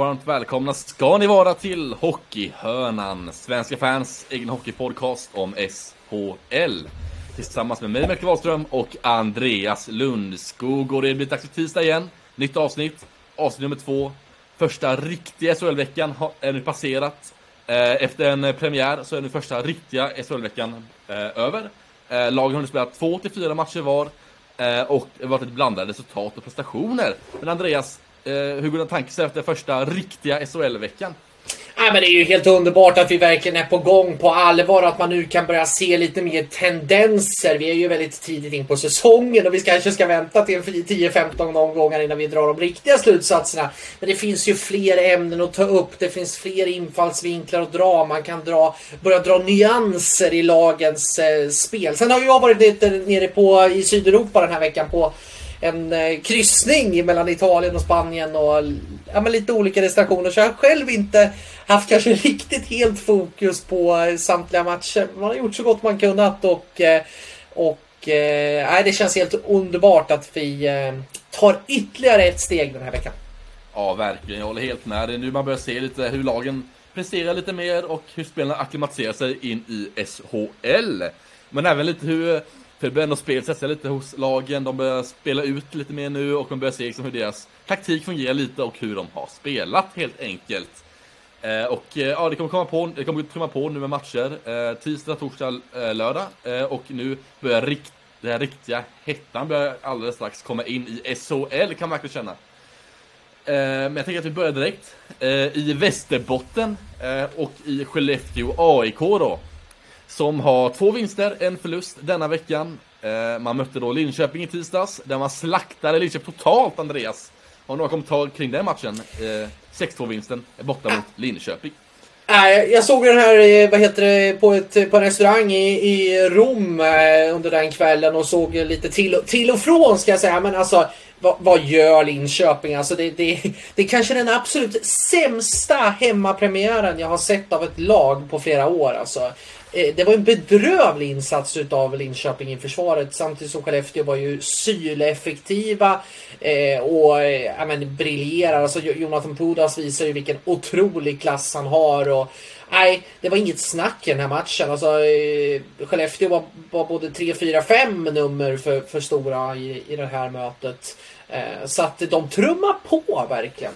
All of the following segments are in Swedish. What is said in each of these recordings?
varmt välkomna ska ni vara till Hockeyhörnan, svenska fans egen hockeypodcast om SHL. Tillsammans med mig, Melker Wahlström och Andreas Lundskog. Och det blir dags för tisdag igen. Nytt avsnitt, avsnitt nummer två. Första riktiga SHL-veckan är nu passerat. Eh, efter en premiär så är nu första riktiga SHL-veckan eh, över. Eh, lagen har nu spelat två till fyra matcher var. Och det har varit ett blandade resultat och prestationer. Men Andreas, Eh, hur går dina tankar efter första riktiga SHL-veckan? Nej, men det är ju helt underbart att vi verkligen är på gång på allvar. Att man nu kan börja se lite mer tendenser. Vi är ju väldigt tidigt in på säsongen och vi kanske ska vänta till 10-15 omgångar innan vi drar de riktiga slutsatserna. Men det finns ju fler ämnen att ta upp. Det finns fler infallsvinklar att dra. Man kan dra, börja dra nyanser i lagens eh, spel. Sen har jag varit lite nere på, i Sydeuropa den här veckan på en eh, kryssning mellan Italien och Spanien och ja, men lite olika destinationer. Så jag har själv inte haft kanske riktigt helt fokus på eh, samtliga matcher. Man har gjort så gott man kunnat och, eh, och eh, det känns helt underbart att vi tar ytterligare ett steg den här veckan. Ja, verkligen. Jag håller helt med. Det är nu man börjar se lite hur lagen presterar lite mer och hur spelarna acklimatiserar sig in i SHL. Men även lite hur för det börjar ändå spelet sätta sig lite hos lagen, de börjar spela ut lite mer nu och man börjar se liksom hur deras taktik fungerar lite och hur de har spelat helt enkelt. Eh, och eh, ja, det kommer komma på, det kommer komma på nu med matcher. Eh, tisdag, torsdag, eh, lördag. Eh, och nu börjar rikt, den här riktiga hettan börjar alldeles strax komma in i SHL kan man verkligen känna. Eh, men jag tänker att vi börjar direkt. Eh, I Västerbotten eh, och i Skellefteå AIK då som har två vinster, en förlust denna veckan. Eh, man mötte då Linköping i tisdags, där man slaktade Linköping totalt, Andreas. Har du några kommentarer kring den matchen? Eh, 6-2-vinsten borta mot Linköping. Nej, jag såg den här eh, vad heter det, på, ett, på en restaurang i, i Rom under den kvällen och såg lite till, till och från ska jag säga. Men alltså, vad, vad gör Linköping? Alltså det, det, det är kanske den absolut sämsta hemmapremiären jag har sett av ett lag på flera år. Alltså. Eh, det var en bedrövlig insats utav Linköping i försvaret samtidigt som Skellefteå var ju syleffektiva eh, och eh, ja, men, briljerar. Alltså, Jonathan Pudas visar ju vilken otrolig klass han har. Och, nej, det var inget snack i den här matchen. Alltså, eh, Skellefteå var, var både 3, 4, 5 nummer för, för stora i, i det här mötet. Eh, så att de trummar på verkligen.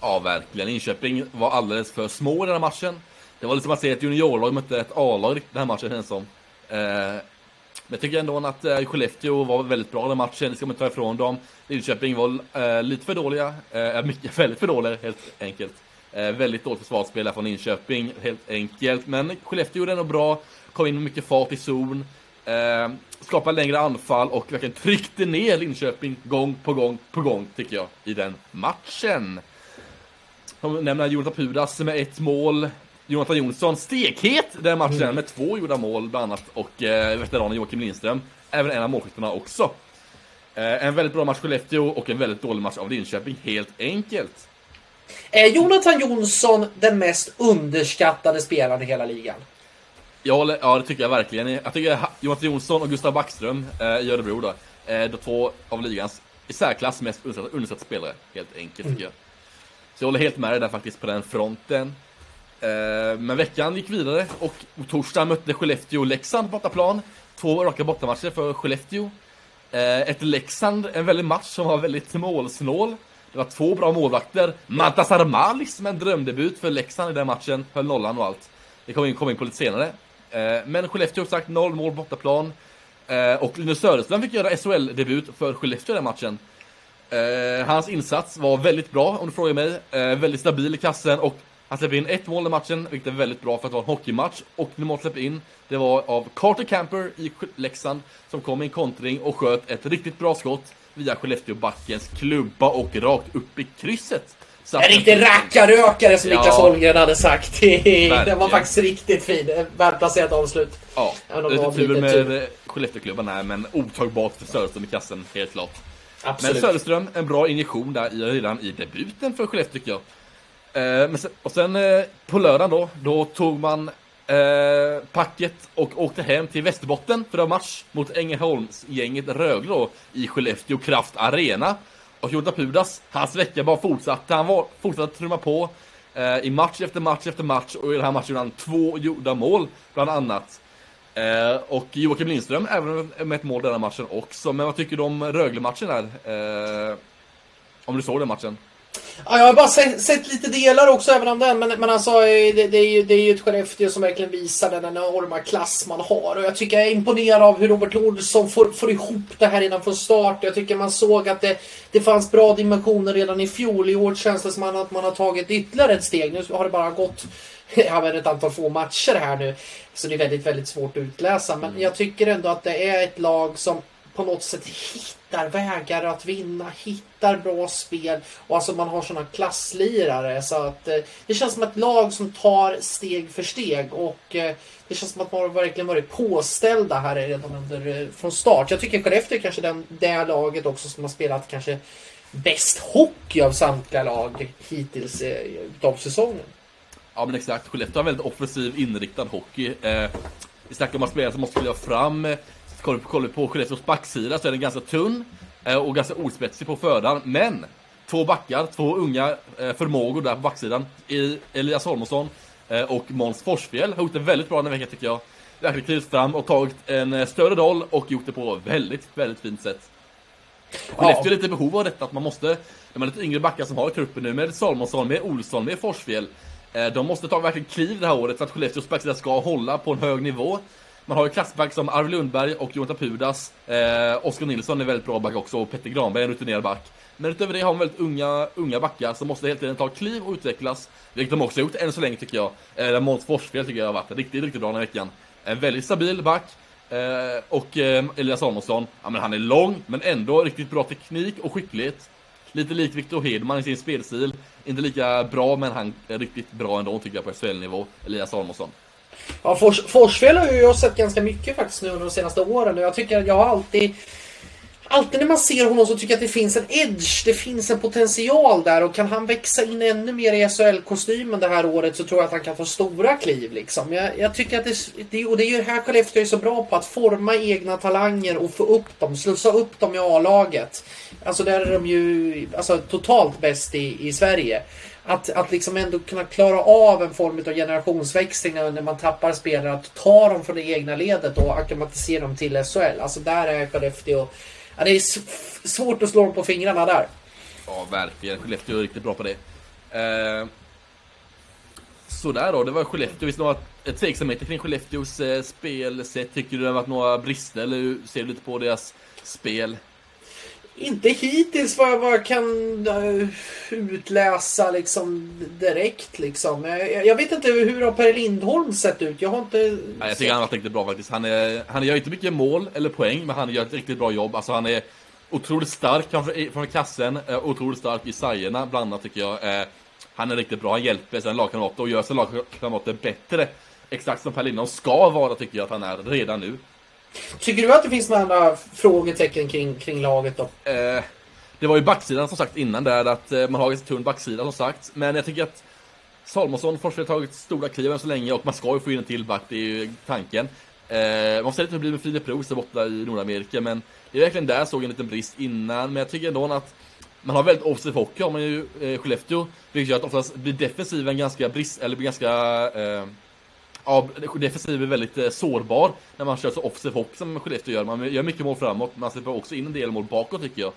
Ja, verkligen. Linköping var alldeles för små i den här matchen. Det var lite som att se ett juniorlag mötte ett A-lag den här matchen känns som. Eh, men jag tycker ändå att eh, Skellefteå var väldigt bra den matchen, det ska man inte ta ifrån dem. Linköping var eh, lite för dåliga, eh, mycket, väldigt för dåliga helt enkelt. Eh, väldigt dåligt försvarsspel från Linköping, helt enkelt. Men Skellefteå gjorde ändå bra, kom in med mycket fart i zon. Eh, skapade längre anfall och verkligen tryckte ner Linköping gång på gång på gång, tycker jag, i den matchen. Som nämner Jonathan Pudas med ett mål. Jonathan Jonsson stekhet den matchen mm. med två gjorda mål bland annat och eh, veteranen Joakim Lindström även en av målskyttarna också. Eh, en väldigt bra match Skellefteå och en väldigt dålig match av Linköping helt enkelt. Är Jonathan Jonsson den mest underskattade spelaren i hela ligan? Ja, ja, det tycker jag verkligen. Jag tycker Jonathan Jonsson och Gustav Backström eh, i Örebro då, är de två av ligans i särklass mest underskattade spelare, helt enkelt mm. tycker jag. Så jag håller helt med dig där faktiskt på den fronten. Eh, men veckan gick vidare och på torsdag mötte Skellefteå Leksand bortaplan. Två raka bortamatcher för Skellefteå. Eh, ett Leksand, en väldig match som var väldigt målsnål. Det var två bra målvakter. Mantas Armalis med en drömdebut för Leksand i den matchen. Höll nollan och allt. Det kommer vi in, kom in på lite senare. Eh, men Skellefteå har sagt noll mål bortaplan. Och Linus Söderström fick göra SHL-debut för Skellefteå i den matchen. Hans insats var väldigt bra om du frågar mig. Väldigt stabil i kassen och han släpper in ett mål i matchen, vilket är väldigt bra för att vara en hockeymatch. Och det mål släpper in, det var av Carter Camper i Leksand som kom i en kontring och sköt ett riktigt bra skott via Skellefteå-backens klubba och rakt upp i krysset. Så en riktig rackarökare som ja, Niklas Holmgren hade sagt. det var faktiskt riktigt fin. Välplacerat avslut. Ja, lite tur med Skellefteå-klubban här, men otagbart för Söderström i kassen, helt klart. Absolut. Men Söderström, en bra injektion där redan i debuten för Skellefteå tycker jag. Eh, men sen, och sen eh, på lördagen då, då tog man eh, packet och åkte hem till Västerbotten för att match mot Ängelholmsgänget Rögle då, i Skellefteå Kraft Arena. Och Jota Pudas, hans vecka bara fortsatte. Han var, fortsatte trumma på eh, i match efter match efter match och i den här matchen gjorde han två gjorda mål, bland annat. Eh, och Joakim Lindström även med ett mål denna matchen också. Men vad tycker du om Rögle-matchen där? Eh, om du såg den matchen? Ja, jag har bara sett, sett, lite delar också även om den. Men, men alltså, eh, det, det, är ju, det är ju ett Skellefteå som verkligen visar den enorma klass man har. Och jag tycker jag är imponerad av hur Robert Olsson får, får ihop det här innan från start. Jag tycker man såg att det, det fanns bra dimensioner redan i fjol. I år känns det som att man har tagit ytterligare ett steg. Nu har det bara gått ja, men ett antal få matcher här nu. Så det är väldigt, väldigt svårt att utläsa. Men jag tycker ändå att det är ett lag som på något sätt hittar vägar att vinna, hittar bra spel och alltså man har sådana klasslirare så att eh, det känns som ett lag som tar steg för steg och eh, det känns som att man har verkligen varit påställda här redan under, eh, från start. Jag tycker Skellefteå är kanske den, det laget också som har spelat kanske bäst hockey av samtliga lag hittills eh, av säsongen. Ja men exakt, Skellefteå har väldigt offensiv inriktad hockey. Eh, vi snackar om att spelare som måste kliva fram eh, kollar, kollar på Skellefteås backsida så är den ganska tunn eh, och ganska ospetsig på födan. Men två backar, två unga eh, förmågor där på backsidan. I Elias Holmsson eh, och Måns Forsfjäll har gjort det väldigt bra den här veckan tycker jag. Verkligen klivit fram och tagit en större roll och gjort det på väldigt, väldigt fint sätt. Skellefteå ja. är lite behov av detta, att man måste, de är lite yngre backar som har truppen nu med Salmonsson, med Olsson, med Forsfjäll. De måste ta verkligen kliv det här året så att Skellefteås backsida ska hålla på en hög nivå. Man har ju klassback som Arvid Lundberg och Jonathan Pudas. Eh, Oskar Nilsson är väldigt bra back också och Petter Granberg är en rutinerad back. Men utöver det har man väldigt unga, unga backar som måste helt enkelt ta kliv och utvecklas. Vilket de också har gjort än så länge tycker jag. Eh, Måns Forsfjäll tycker jag har varit riktigt, riktigt bra den här veckan. En väldigt stabil back. Eh, och eh, Elias Samuelsson, ja men han är lång men ändå riktigt bra teknik och skicklighet. Lite lik Victor Hedman i sin spelstil. Inte lika bra men han är riktigt bra ändå tycker jag på SHL-nivå, Elias Samuelsson. Ja, Fors, Forsfjäll har ju jag sett ganska mycket faktiskt nu under de senaste åren jag tycker att jag har alltid Alltid när man ser honom så tycker jag att det finns en edge, det finns en potential där och kan han växa in ännu mer i SHL-kostymen det här året så tror jag att han kan få stora kliv liksom. Jag, jag tycker att det, det, och det är ju det här Skellefteå är så bra på, att forma egna talanger och få upp dem, slussa upp dem i A-laget. Alltså där är de ju alltså, totalt bäst i, i Sverige att, att liksom ändå kunna klara av en form av generationsväxling när man tappar spelare. Att ta dem från det egna ledet och acklimatisera dem till SHL. Alltså där är Skellefteå... Ja, det är svårt att slå dem på fingrarna där. Ja, verkligen. Skellefteå är riktigt bra på det. Eh, sådär då, det var Skellefteå. Visst några tveksamheter kring Skellefteås eh, spelsätt? Tycker du det har varit några brister eller hur ser du lite på deras spel? Inte hittills vad jag, vad jag kan uh, utläsa liksom direkt liksom. Jag, jag, vet inte hur har Per Lindholm sett ut? Jag har inte... Nej, jag tycker han har varit riktigt bra faktiskt. Han, är, han gör inte mycket mål eller poäng, men han gör ett riktigt bra jobb. Alltså han är otroligt stark från, kassen, eh, otroligt stark i sargerna bland annat tycker jag. Eh, han är riktigt bra, han hjälper sina lagkamrater och gör sina lagkamrater bättre. Exakt som Per Lindholm ska vara tycker jag att han är redan nu. Tycker du att det finns några andra frågetecken kring, kring laget då? Eh, det var ju backsidan som sagt innan där, att eh, man har en tunn backsida som sagt. Men jag tycker att Salomonsson har tagit stora kliv än så länge och man ska ju få in en till back, det är ju tanken. Eh, man får se lite hur det blir med Filip Roos där borta i Nordamerika, men det är verkligen där jag såg en liten brist innan. Men jag tycker ändå att man har väldigt offensiv hockey har man ju eh, Skellefteå, vilket gör att oftast blir defensiven ganska brist, eller blir ganska eh, ja, defensiv är väldigt eh, sårbar när man kör så offensiv hockey som Skellefteå gör. Man gör mycket mål framåt, man släpper också in en del mål bakåt tycker jag.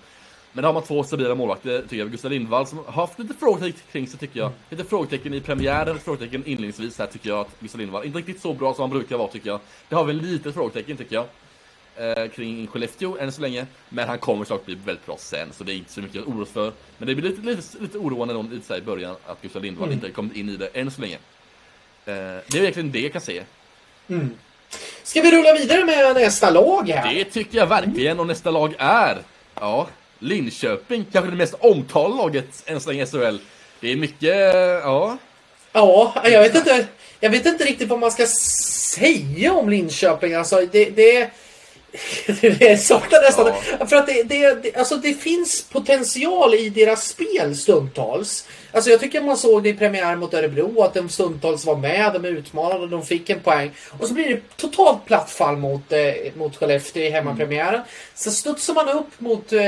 Men där har man två stabila målvakter, tycker jag. Gustav Lindvall som har haft lite frågetecken kring sig, tycker jag. Lite frågetecken i premiären, frågetecken inledningsvis här, tycker jag att Gustav Lindvall, inte riktigt så bra som han brukar vara, tycker jag. Det har vi en litet frågetecken, tycker jag. Eh, kring Skellefteå än så länge. Men han kommer såklart bli väldigt bra sen, så det är inte så mycket att oroa för. Men det blir lite, lite, lite oroande då, så i början, att Gustav Lindvall mm. inte kommit in i det än så länge. Eh, det är verkligen det jag kan se. Mm. Ska vi rulla vidare med nästa lag här? Det tycker jag verkligen, och nästa lag är... Ja, Linköping, kanske det mest omtalade laget än så länge i SHL. Det är mycket, ja... Ja, jag vet inte, jag vet inte riktigt vad man ska säga om Linköping. Alltså, det, det det saknar nästan. Ja. För att det, det, det, alltså det finns potential i deras spel stundtals. Alltså jag tycker man såg det i premiär mot Örebro att de stundtals var med, de utmanade, de fick en poäng. Och så blir det totalt platt fall mot, eh, mot Skellefteå i hemmapremiären. Mm. Så studsar man upp mot, eh,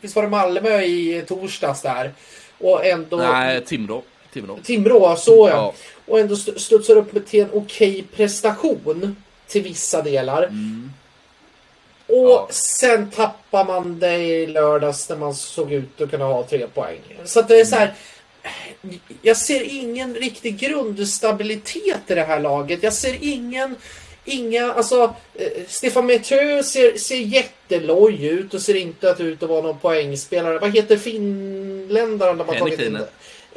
visst var det Malmö i torsdags där. Och ändå... Nej, Timrå. Timrå. Timrå, så ja. Och ändå studsar upp till en okej prestation till vissa delar. Mm. Och ja. sen tappar man det i lördags när man såg ut att kunna ha tre poäng. Så det är så här. Jag ser ingen riktig grundstabilitet i det här laget. Jag ser ingen Inga, alltså eh, Stefan Metö ser, ser jätteloj ut och ser inte ut att vara någon poängspelare. Vad heter finländaren de har tagit in?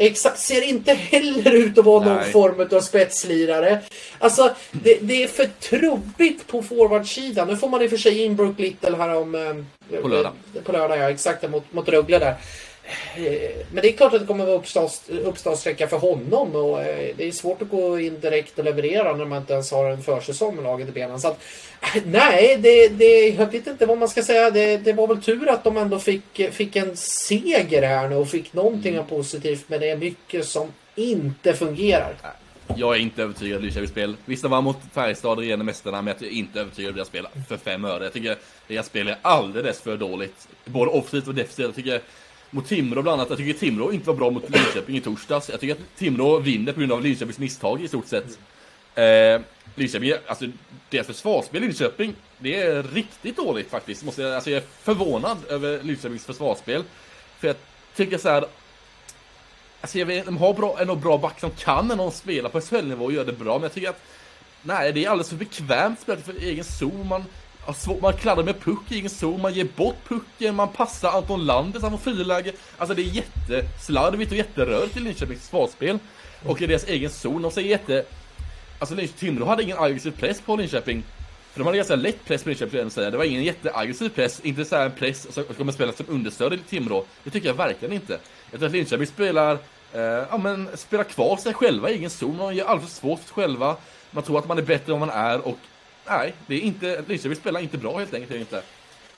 Exakt, ser inte heller ut att vara Nej. någon form av spetslirare. Alltså, det, det, är för trubbigt på forwardsidan. Nu får man i och för sig in Brook Little här om... Eh, på lördag. På lördag, ja. Exakt, mot, mot Rögle där. Eh, men det är klart att det kommer att vara uppstartsträcka för honom och eh, det är svårt att gå in direkt och leverera när man inte ens har en försäsong med laget i benen. Så att, eh, nej, det, det, jag vet inte vad man ska säga. Det, det var väl tur att de ändå fick, fick en seger här nu och fick någonting mm. positivt men det är mycket som inte fungerar. Jag är inte övertygad Linköpings spel. Visst, de var mot Färjestad regerande mästarna, men jag är inte övertygad av deras spel för fem öre. Jag tycker deras spel är alldeles för dåligt. Både offensivt och defensivt. Jag tycker mot Timrå bland annat. Jag tycker Timrå inte var bra mot Linköping i torsdags. Jag tycker att Timrå vinner på grund av Linköpings misstag i stort sett. Eh, Linköping, alltså deras försvarsspel i Linköping, det är riktigt dåligt faktiskt. Måste jag, alltså jag är förvånad över Linköpings försvarsspel. För jag tycker så här. Alltså jag vet, de har bra, en bra back som kan när någon spelar på SHL-nivå och gör det bra. Men jag tycker att Nej, det är alldeles för bekvämt spelat för egen zon. Man, man kladdar med puck i egen zon, man ger bort pucken, man passar Anton Landers. han får friläge. Alltså det är jätteslarvigt och jätterörigt i Linköpings försvarsspel. Och i deras egen zon, de säger jätte... Alltså Timrå hade ingen aggressiv press på Linköping. För de hade ganska lätt press på Linköping, jag säga. Det var ingen jätteaggressiv press, inte så en press som kommer spela som understöd i Timrå. Det tycker jag verkligen inte. Jag tror att Linköping spelar, eh, ja men, spelar kvar sig själva i egen zon. De gör alldeles för svårt för sig själva. Man tror att man är bättre än vad man är och nej, det är inte, Linköping spelar inte bra helt enkelt. Inte.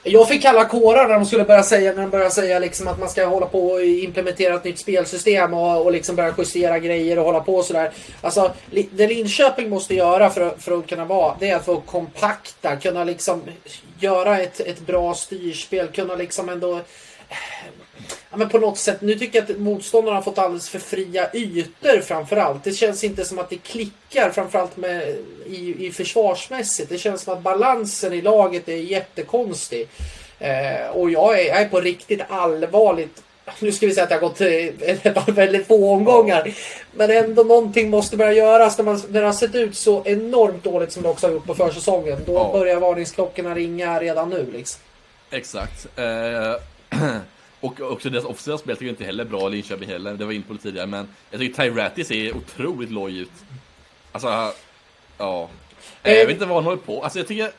Jag fick kalla kårar när de skulle börja säga, när de började säga liksom att man ska hålla på och implementera ett nytt spelsystem och, och liksom börja justera grejer och hålla på och sådär. Alltså, det Linköping måste göra för, för att kunna vara, det är att få kompakta, kunna liksom göra ett, ett bra styrspel, kunna liksom ändå ja, men på något sätt, nu tycker jag att motståndarna har fått alldeles för fria ytor framförallt. Det känns inte som att det klickar framförallt med, i, i försvarsmässigt. Det känns som att balansen i laget är jättekonstig. Eh, och jag är, jag är på riktigt allvarligt nu ska vi säga att det har gått eh, väldigt få omgångar. Men ändå någonting måste börja göras när, man, när det har sett ut så enormt dåligt som det också har gjort på försäsongen. Då ja. börjar varningsklockorna ringa redan nu. Liksom. Exakt. Eh, Och också deras offensiva spel tycker jag inte heller är bra i Linköping heller. Det var in på det tidigare. Men jag tycker Tyratty ser otroligt loj ut. Alltså, ja. Jag vet inte vad han håller på. Alltså jag tycker,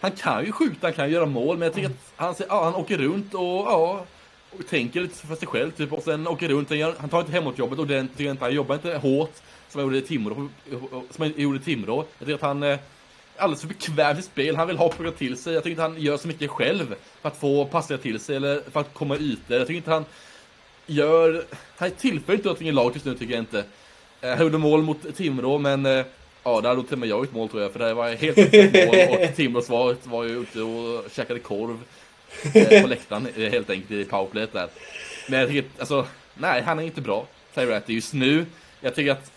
han kan ju skjuta, han kan ju göra mål. Men jag tycker att han, ja, han åker runt och ja, och tänker lite för sig själv typ. Och sen åker runt. Han tar inte hemåtjobbet ordentligt. Han jobbar inte hårt som han gjorde i Timrå. Som han gjorde i Timrå. Jag tycker att han eh, alldeles för bekväm i spel. Han vill ha plockat till sig. Jag tycker inte han gör så mycket själv för att få passningar till sig eller för att komma ytor. Jag tycker inte han gör... Han tillför inte någonting i laget just nu tycker jag inte. Eh, han gjorde mål mot Timrå men eh, ja, där hade till och med jag gjort mål tror jag. För det var helt mål och Timrås var, var ju ute och käkade korv eh, på läktaren helt enkelt i powerplayet där. Men jag tycker alltså, nej han är inte bra. Tyratty just nu. Jag tycker att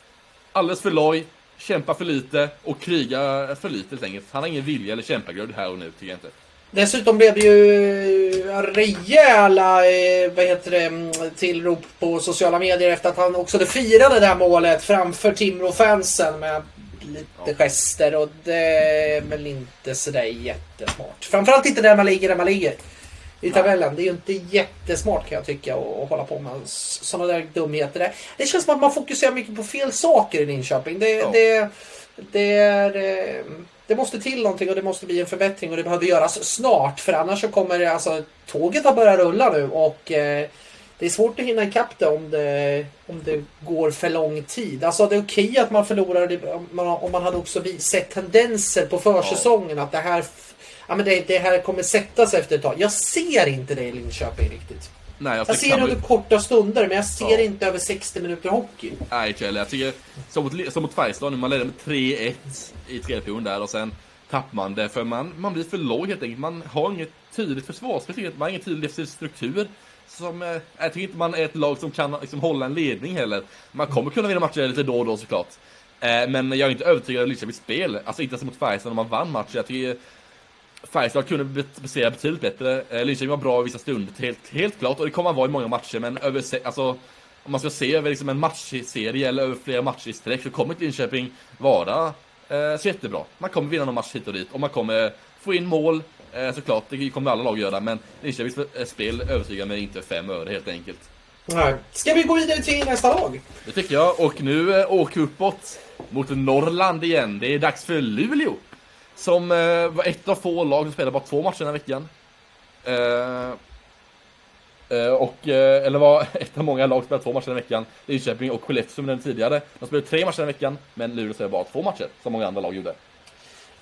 alldeles för loj, kämpa för lite och kriga för lite helt enkelt. Han har ingen vilja eller kämpaglöd här och nu, tycker jag inte. Dessutom blev det ju rejäla eh, vad heter det, mm, tillrop på sociala medier efter att han också firade det här målet framför Timrå-fansen med lite ja. gester och det är väl inte sådär jättesmart. Framförallt inte där man ligger där man ligger i tabellen. Det är ju inte jättesmart kan jag tycka att hålla på med sådana där dumheter. Där. Det känns som att man fokuserar mycket på fel saker i Linköping. Det, ja. det, det, är, eh, det måste till någonting och det måste bli en förbättring och det behöver göras snart för annars så kommer alltså, tåget att börja rulla nu och eh, det är svårt att hinna ikapp det om det, om det går för lång tid. Alltså det är okej att man förlorar om man, om man hade också sett tendenser på försäsongen ja. att det här ja, men det, det här kommer sätta sig efter ett tag. Jag ser inte det i Linköping riktigt. Nej, Jag det ser det under korta stunder, men jag ser Ja. inte över 60 minuter hockey. Nej, inte jag. Jag tycker, som mot, som mot Färjestad nu, man ledde med 3-1 i tredje perioden där och sen tappar man det för man, man blir för låg helt enkelt. Man har inget tydligt försvarsspel, jag. man har ingen tydlig defensiv struktur. Som, eh, jag tycker inte man är ett lag som kan liksom, hålla en ledning heller. Man kommer kunna vinna matcher lite då och då såklart. Eh, men jag är inte övertygad av Linköpings spel. Alltså inte ens mot Färjestad när man vann matchen. Jag tycker Färjestad kunde prestera betydligt bättre. Eh, Linköping var bra i vissa stunder, helt, helt klart. Och det kommer man vara i många matcher, men över, alltså, om man ska se över liksom en matchserie eller över flera matcher i sträck så kommer inte Linköping vara eh, så jättebra. Man kommer vinna någon match hit och dit och man kommer få in mål, eh, såklart. Det kommer alla lag göra, men Linköpings eh, spel övertygar mig inte fem öre helt enkelt. Nej. Ska vi gå vidare till nästa lag? Det tycker jag. Och nu eh, åker vi uppåt mot Norrland igen. Det är dags för Luleå. Som eh, var ett av få lag som spelade bara två matcher den här veckan. Eh, eh, och, eh, eller var ett av många lag som spelade två matcher den här veckan. Linköping och Skellefteå som den tidigare. De spelade tre matcher den här veckan, men Luleå spelade bara två matcher, som många andra lag gjorde.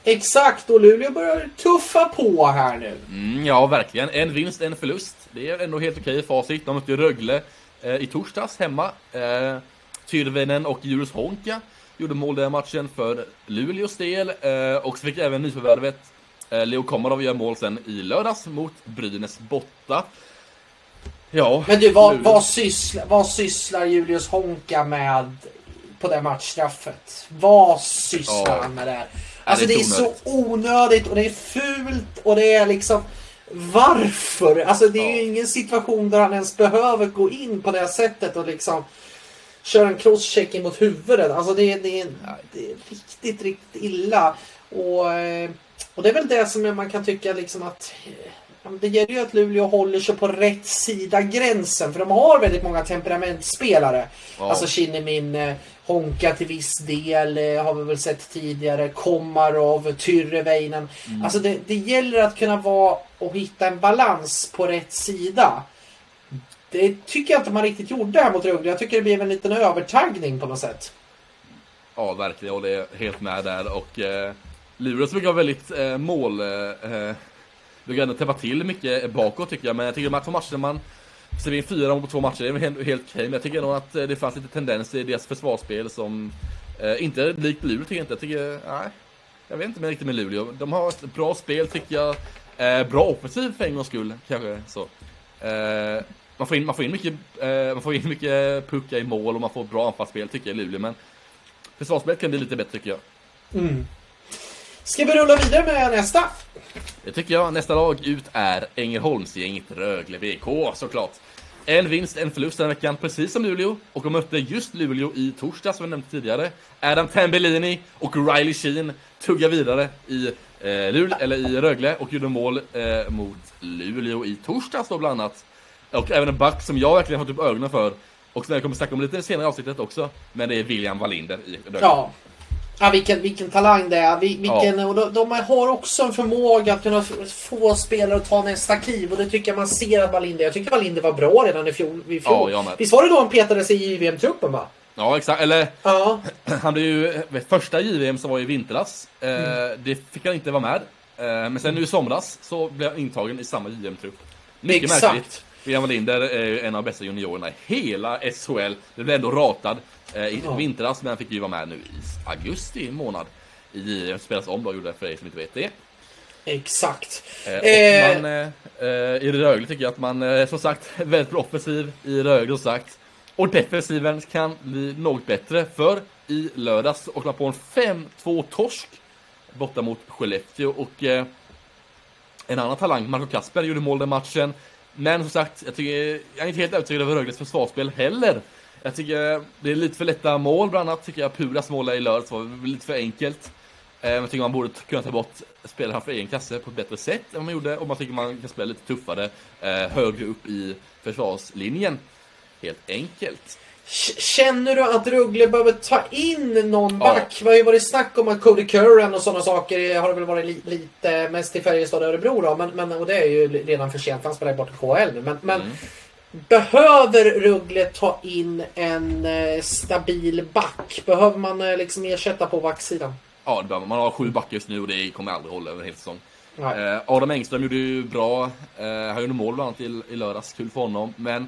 Exakt, och Luleå börjar tuffa på här nu. Mm, ja, verkligen. En vinst, en förlust. Det är ändå helt okej facit. De mötte Rögle eh, i torsdags hemma. Eh, Tyrväinen och Julius Honka gjorde mål den matchen för Luleås del. Eh, och så fick även nyförvärvet eh, Leo Komarov göra mål sen i lördags mot Brynäs borta. Ja, Men du, vad, vad, sysslar, vad sysslar Julius Honka med på det matchstraffet? Vad sysslar Ja. han med där? Alltså det det är är så onödigt och det är fult och det är liksom varför? Alltså det är ju Ja. ingen situation där han ens behöver gå in på det sättet och liksom köra en crosscheck mot huvudet. Alltså det, är- det, det är riktigt, riktigt illa. Och, eh, och det är väl det som man kan tycka liksom att eh, det gäller ju att Luleå håller sig på rätt sida gränsen. För de har väldigt många temperamentsspelare. Ja. Alltså Kinnimin, Honka till viss del eh, har vi väl sett tidigare. Komarov, Tyrväinen. Mm. Alltså det, det gäller att kunna vara och hitta en balans på rätt sida. Det tycker jag inte man riktigt gjorde här mot Rögle. Jag tycker det blev en liten övertagning på något sätt. Ja, verkligen. Jag håller helt med där. Och eh, Luleå brukar vara väldigt eh, mål... Eh, eh, brukar ändå täppa till mycket bakåt tycker jag. Men jag tycker de här två matcherna man Ser in fyra mål på två matcher, det är väl helt, helt okej. Men jag tycker nog att eh, det fanns lite tendenser i deras försvarsspel som eh, inte är likt Luleå tycker jag inte. Jag tycker, nej. Jag vet inte med riktigt med Luleå. De har ett bra spel tycker jag. Eh, bra offensiv för en gångs skull, kanske så. Eh, man får in, man får in mycket, eh, man får in mycket puckar i mål och man får bra anfallsspel tycker jag i Luleå. Men försvarsspelet kan bli lite bättre tycker jag. Ska vi rulla vidare med nästa? Det tycker jag. Nästa lag ut är Ängelholmsgänget Rögle BK såklart. En vinst, en förlust den veckan, precis som Luleå. Och de mötte just Luleå i torsdag som vi nämnde tidigare. Adam Tambellini och Riley Sheen tuggar vidare i, eh, Luleå, eller i Rögle och gjorde mål eh, mot Luleå i torsdags då bland annat. Och även en back som jag verkligen har fått upp ögonen för. Och som jag kommer snacka om lite senare i avsnittet också. Men det är William Wallinder i Rögle. Ja. Ja, vilken, vilken talang det är. Vi- Vilken, och de, de har också en förmåga att kunna få spelare att ta nästa kliv. Och det tycker jag man ser att Wallinder... Jag tycker Wallinder var bra redan i fjol. I fjol. Ja. Visst var det då han petades i JVM-truppen va? Ja, exakt. Eller Ja. Han blev ju första JVM som var i vintras. Eh, Mm. Det fick han inte vara med. Eh, men sen nu i somras så blev han intagen i samma JVM-trupp. Mycket Exakt. märkligt. William Wallinder är en av de bästa juniorerna i hela SHL. Det blev ändå ratad eh, i Ja. vintras, men han fick ju vara med nu i augusti månad. I spelas om då, gjorde det för er som inte vet det. Exakt. Eh, Eh. man, eh, I Rögle tycker jag att man, eh, som sagt, väldigt bra offensiv i Rögle, som sagt. Och defensiven kan bli något bättre, för i lördags åkte man på en 5-2 torsk borta mot Skellefteå. Och eh, en annan talang, Marco Kasper, gjorde mål den matchen. Men som sagt, jag, tycker, jag är inte helt övertygad över Rögles försvarsspel heller. Jag tycker det är lite för lätta mål, bland annat tycker jag Puras mål i lördags var lite för enkelt. Eh, jag tycker man borde kunna ta bort spelaren för egen kasse på ett bättre sätt än vad man gjorde. Och man tycker man kan spela lite tuffare, eh, högre upp i försvarslinjen. Helt enkelt. Känner du att Rögle behöver ta in någon Ja. back? Det har ju varit snack om att Cody Curran och sådana saker har det väl varit li lite mest i Färjestad och Örebro då. Men, men, och det är ju redan för sent, han spelar ju bort i KHL nu. Men, men Mm. behöver Rögle ta in en eh, stabil back? Behöver man eh, liksom ersätta på backsidan? Ja, det behöver man. man har sju backar just nu och det kommer aldrig hålla över en hel säsong. Eh, Adam Engström gjorde ju bra, eh, han gjorde mål bland annat i, i lördags, kul för honom. Men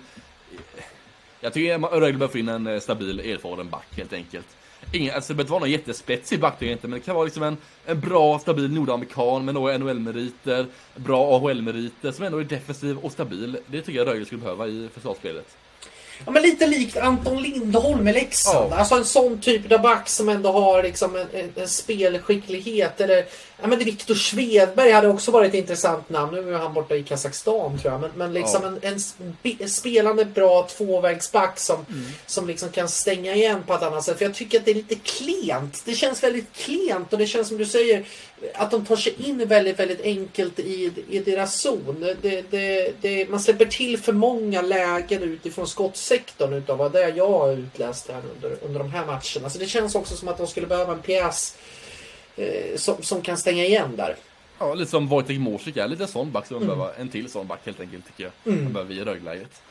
jag tycker Rögle behöver få in en eh, stabil, erfaren back helt enkelt. Ingen, alltså det behöver inte vara någon jättespetsig back inte, men det kan vara liksom en, en bra, stabil nordamerikan med några NHL-meriter, bra AHL-meriter, som ändå är defensiv och stabil. Det tycker jag Rögle skulle behöva i försvarsspelet. Ja, men lite likt Anton Lindholm i Leksand. Ja. Alltså en sån typ av back som ändå har liksom en, en, en spelskicklighet. Eller, ja, men Viktor Svedberg hade också varit ett intressant namn. Nu är han borta i Kazakstan tror jag. Men, men liksom Ja. en, en spe- spelande bra tvåvägsback som, Mm. som liksom kan stänga igen på ett annat sätt. För jag tycker att det är lite klent. Det känns väldigt klent och det känns som du säger att de tar sig in väldigt, väldigt enkelt i, i deras zon. Det, det, det, man släpper till för många lägen utifrån skottsektorn utav vad det jag har utläst här under, under de här matcherna. Så det känns också som att de skulle behöva en pjäs eh, som, som kan stänga igen där. Ja, lite som Wojtek Morsik är, lite sån back som man behöver, en till sån back helt enkelt tycker jag. Mm. Man behöver i Rögläget.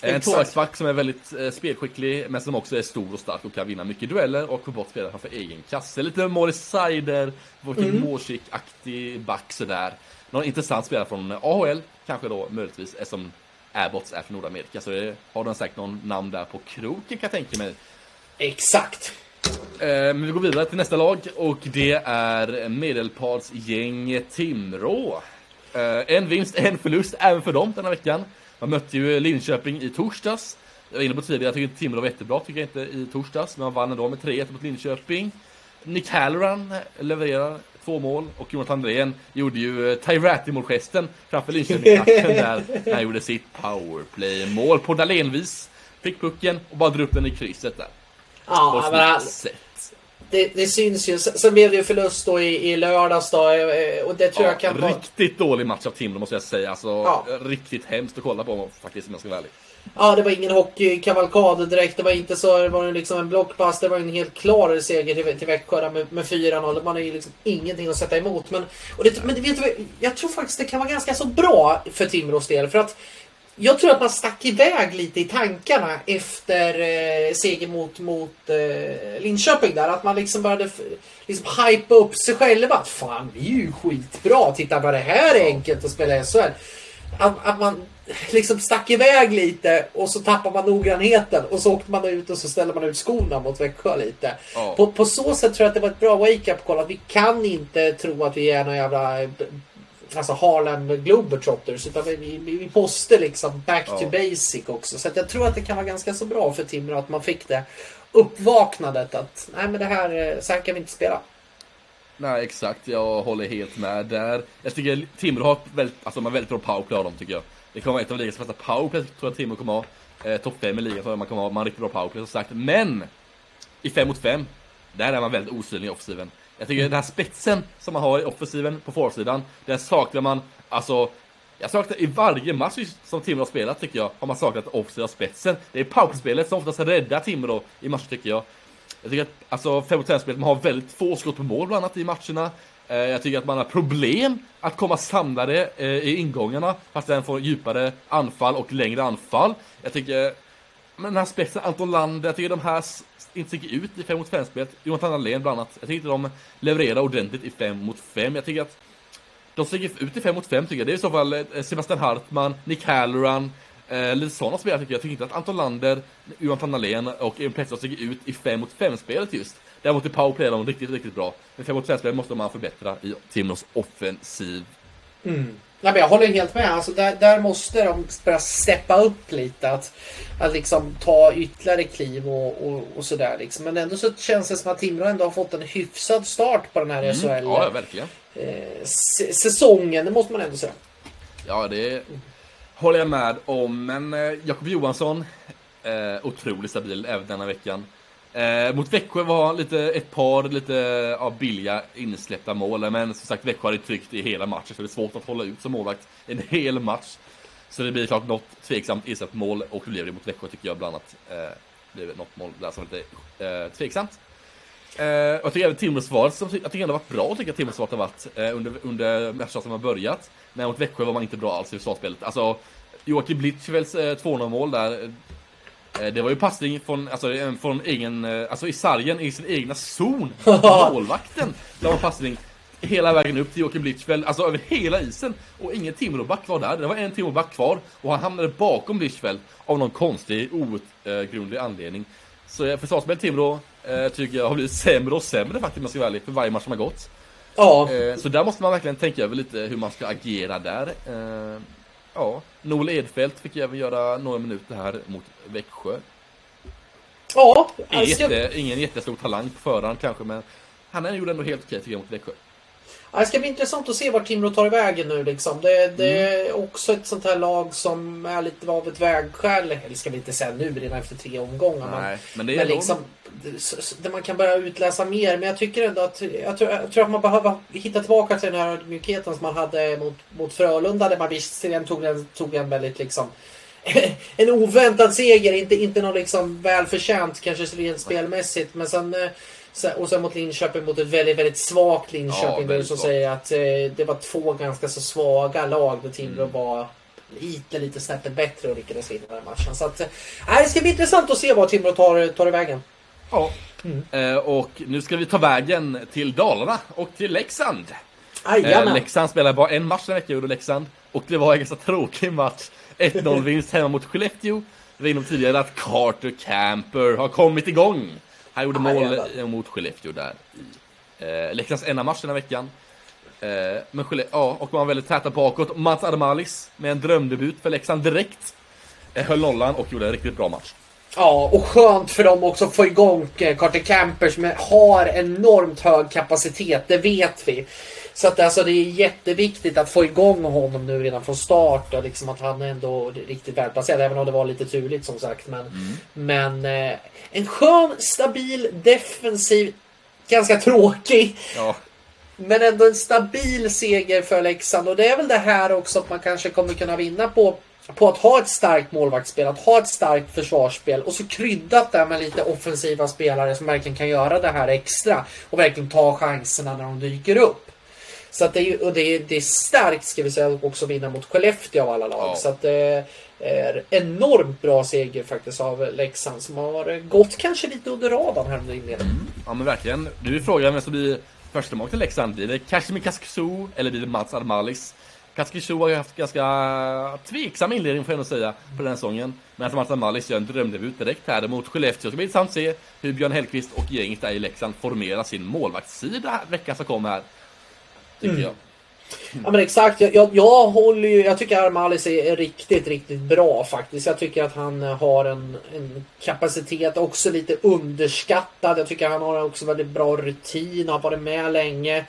En tvåvägsback som är väldigt eh, spelskicklig, men som också är stor och stark och kan vinna mycket dueller och få bort spelare framför egen kasse. Lite Morris Seider, Wojtek Mm. Morsik-aktig back sådär. Någon intressant spelare från AHL, kanske då möjligtvis, är som Airbots är från Nordamerika. Så det, har de säkert någon namn där på kroken kan jag tänka mig. Exakt. Eh, Men vi går vidare till nästa lag och det är medelpadsgäng Timrå. Eh, En vinst, en förlust även för dem denna veckan. Man mötte ju Linköping i torsdags. Jag var inne på tidigare, jag tycker inte Timrå var jättebra, tycker jag inte i torsdags. Men man vann ändå med 3-1 mot Linköping. Nick Halloran levererar två mål och Jonathan Andrén gjorde ju eh, Ty Ratty-målgesten framför Linköping-klacken där han gjorde sitt powerplay-mål på Dahlénvis. Fick pucken och bara drog upp den i krysset där. Ja, men det, det syns ju. Sen blev det ju förlust då i, i lördags då. eh, Och det tror Ja, jag kan vara... riktigt dålig match av Timrå måste jag säga. Alltså, Ja. Riktigt hemskt att kolla på faktiskt om jag ska vara ärlig. Ja, det var ingen hockeykavalkad direkt. Det var inte så. Det var liksom en blockpass. Det var en helt klar seger till, till Växjö med, med 4-0. Man har ju liksom ingenting att sätta emot. Men, och det, men vet du, jag tror faktiskt det kan vara ganska så bra för Timrås del. För att jag tror att man stack iväg lite i tankarna efter eh, seger mot, mot eh, Linköping där. Att man liksom började liksom hypa upp sig själva. Att fan, vi är ju skitbra. Titta vad det här är enkelt att spela i SHL. Att, att man liksom stack iväg lite och så tappar man noggrannheten och så åkte man ut och så ställde man ut skorna mot Växjö lite. Ja. På, på så sätt tror jag att det var ett bra wake-up call. Att vi kan inte tro att vi är några jävla alltså Harlem Globetrotters. Utan vi, vi, vi måste liksom back to Ja. basic också. Så jag tror att det kan vara ganska så bra för Timrå att man fick det uppvaknandet att nej men det här, eh, så här kan vi inte spela. Nej, exakt. Jag håller helt med där. Jag tycker Timrå har väldigt, alltså, de har väldigt bra powerplay av dem tycker jag. Det kommer vara ett av ligans bästa powerplay tror jag Timrå kommer ha. Eh, Topp 5 i ligan tror jag man kommer ha. Man har riktigt bra powerplay som sagt. Men! I 5 mot 5 där är man väldigt osynlig i offensiven. Jag tycker den här spetsen som man har i offensiven på forwardsidan, den saknar man, alltså jag saknar i varje match som Timrå har spelat tycker jag, har man saknat offensiva spetsen. Det är powerspelet som oftast räddar Timrå i matcher tycker jag. Jag tycker att alltså 5 mot 5 spelet, man har väldigt få skott på mål bland annat i matcherna. Eh, jag tycker att man har problem att komma samlade eh, i ingångarna, fast den får djupare anfall och längre anfall. Jag tycker men den här spetsen, Anton Lander, jag tycker de här inte sticker ut i 5 mot 5 spelet. Jonathan Dahlén bland annat. Jag tycker inte de levererar ordentligt i 5 mot 5. Jag tycker att de sticker ut i 5 mot 5 tycker jag. Det är i så fall eh, Sebastian Hartman, Nick Halloran, eh, lite sådana spelare tycker jag. Jag tycker inte att Anton Lander, Johan Dahlén och Emil Pettersson sticker ut i 5 mot 5 spelet just. Däremot i powerplay är de riktigt, riktigt bra. Men 5 mot 5 spelet måste man förbättra i Timrås offensiv. Nej, men jag håller helt med. Alltså, där, där måste de börja steppa upp lite. Att, att liksom ta ytterligare kliv och, och, och sådär. Liksom. Men ändå så känns det som att Timrå ändå har fått en hyfsad start på den här SHL. Mm. Ja, verkligen. eh, säsongen, det måste man ändå säga. Ja, det håller jag med om. Men eh, Jakob Johansson, eh, otroligt stabil även denna veckan. Eh, mot Växjö var lite, ett par lite ja, billiga insläppta mål. Men som sagt, Växjö hade tryckt i hela matchen. Så det är svårt att hålla ut som målvakt en hel match. Så det blir klart något tveksamt insläppt mål. Och det blev det mot Växjö tycker jag bland annat. Eh, det blev något mål där som lite eh, tveksamt. Eh, och jag tycker även Timråsvaret, som jag tycker ändå varit bra tycker jag Timråsvaret har varit eh, under, under matcherna som har börjat. Men mot Växjö var man inte bra alls i försvarsspelet. Alltså, Joakim Blitzfeldts eh, 200 mål där. Eh, det var ju passning från, alltså, eh, från egen, eh, alltså i sargen, i sin egna zon. Målvakten la man passning hela vägen upp till Joakim Blitzfeldt, alltså över hela isen. Och ingen Timrå-back var där. Det var en Timrå-back kvar och han hamnade bakom Blitzfeldt av någon konstig, outgrundlig anledning. Så försvarsspelet Timrå eh, tycker jag har blivit sämre och sämre faktiskt om jag ska vara ärlig, för varje match som har gått. Ja. Eh, så där måste man verkligen tänka över lite hur man ska agera där. Eh, ja, Noel Edfeldt fick även göra några minuter här mot Växjö. Ja, ska, jätte, ingen jättestor talang på förhand kanske, men han gjorde ändå helt okej tycker jag mot Växjö. Ja, det ska bli intressant att se vart Timrå tar vägen nu liksom. Det, det är också ett sånt här lag som är lite av ett vägskäl. Eller ska vi inte säga nu redan efter tre omgångar. men- Nej, men det är Men liksom, där man kan börja utläsa mer. Men jag tycker ändå att, jag tror, jag tror att man behöver hitta tillbaka till den här ödmjukheten som man hade mot, mot Frölunda. Där man visserligen tog en, tog en väldigt liksom en oväntad seger, inte, inte någon liksom välförtjänt kanske rent spelmässigt. Men sen, eh, sen, och sen mot Linköping mot ett väldigt, väldigt svagt Ja, Linköping. väldigt som säger att eh, det var två ganska så svaga lag där Timrå Mm. var lite, lite snäppet bättre och lyckades vinna den matchen. Så att, eh, det ska bli intressant att se vad Timrå tar, tar i vägen. Ja. Mm. Eh, och nu ska vi ta vägen till Dalarna och till Leksand. Eh. Leksand spelar bara en match den veckan, gjorde Leksand. Och det var en ganska tråkig match. 1-0 vinst hemma mot Skellefteå. Vi var inom tidigare att Carter Camper har kommit igång. Han gjorde Ah, mål jävlar. eh, mot Skellefteå där. i Eh, Leksands enda match den här veckan. Eh, men Skelle- ja, och man var väldigt täta bakåt. Mats Adamalis med en drömdebut för Leksand direkt. Eh, höll nollan och gjorde en riktigt bra match. Ja, och skönt för dem också att få igång eh, Carter Camper som har enormt hög kapacitet, det vet vi. Så att alltså det är jätteviktigt att få igång honom nu redan från start och liksom att han är ändå riktigt välplacerad. Även om det var lite turligt som sagt. Men, men eh, en skön, stabil, defensiv, ganska tråkig. Ja, Men ändå en stabil seger för Leksand och det är väl det här också att man kanske kommer kunna vinna på på att ha ett starkt målvaktsspel, att ha ett starkt försvarsspel och så kryddat där med lite offensiva spelare som verkligen kan göra det här extra och verkligen ta chanserna när de dyker upp. Så att det är, och det är, det är starkt ska vi säga också vinna mot Skellefteå av alla lag. Ja. Så att det är enormt bra seger faktiskt av Leksand som har gått kanske lite under radarn här under inledningen. Ja men verkligen. Nu är frågan vem som blir första mål till Leksand. Blir det Kashmir Kasksu eller blir det Mats Admalis? Kaskishu har ju haft ganska tveksam inledning får jag nog säga på den här säsongen. Men att Mats Admalis gör en drömdebut direkt här mot Skellefteå. Det ska bli intressant att se hur Björn Hellkvist och gänget där i Leksand formerar sin målvaktssida veckan som kommer här. Tycker Mm. jag. Ja men exakt, jag, jag, jag håller ju, jag tycker Armalis är, är riktigt, riktigt bra faktiskt. Jag tycker att han eh, har en, en kapacitet, också lite underskattad. Jag tycker han har också väldigt bra rutin, har varit med länge.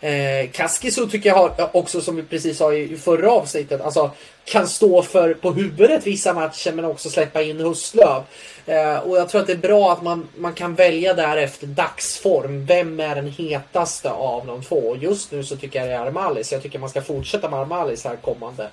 Eh, Kaskisu tycker jag har, också som vi precis sa i, i förra avsnittet, alltså kan stå för på huvudet vissa matcher men också släppa in Hustlöv. Eh, och jag tror att det är bra att man, man kan välja därefter dagsform. Vem är den hetaste av de två? Och Just nu så tycker jag det är Armalis. Jag tycker man ska fortsätta med Armalis här kommande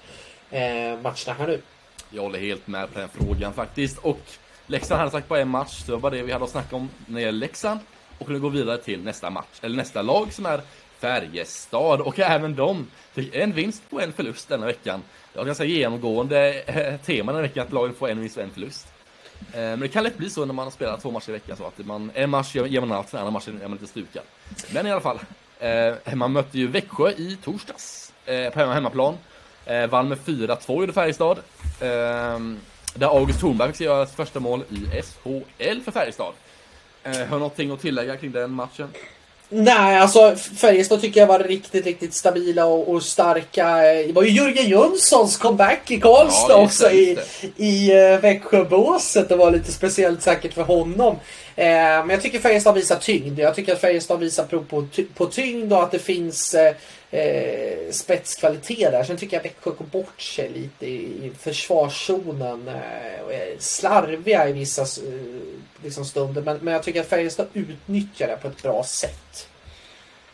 eh, matcherna här nu. Jag håller helt med på den frågan faktiskt. Och Leksand hade sagt på en match, det var bara det vi hade att snacka om när det gäller Leksand. Och nu går vi vidare till nästa match, eller nästa lag som är Färjestad. Och även de fick en vinst och en förlust denna veckan. Det var ganska genomgående eh, tema den veckan att lagen får en vinst och en förlust. Eh, men det kan lätt bli så när man spelar två matcher i veckan. Så att man, en match ger man allt, den andra matchen är man lite stukad. Men i alla fall. Eh, man mötte ju Växjö i torsdags på hemmaplan. Vann med 4-2 gjorde Färjestad. Där August Thornberg fick göra sitt första mål i SHL för Färjestad. Har har någonting att tillägga kring den matchen? Nej, alltså Färjestad tycker jag var riktigt, riktigt stabila och, och starka. Det var ju Jörgen Jönssons comeback i Karlstad Ja, också i, i uh, Växjöbåset. Det var lite speciellt säkert för honom. Eh, men jag tycker Färjestad visar tyngd. Jag tycker att Färjestad visar prov på, ty- på tyngd och att det finns eh, eh, spetskvalitet där. Sen tycker jag Växjö går bort sig lite i, försvarszonen. Och är slarviga i vissa liksom stunder. Men, men jag tycker att Färjestad utnyttjar det på ett bra sätt.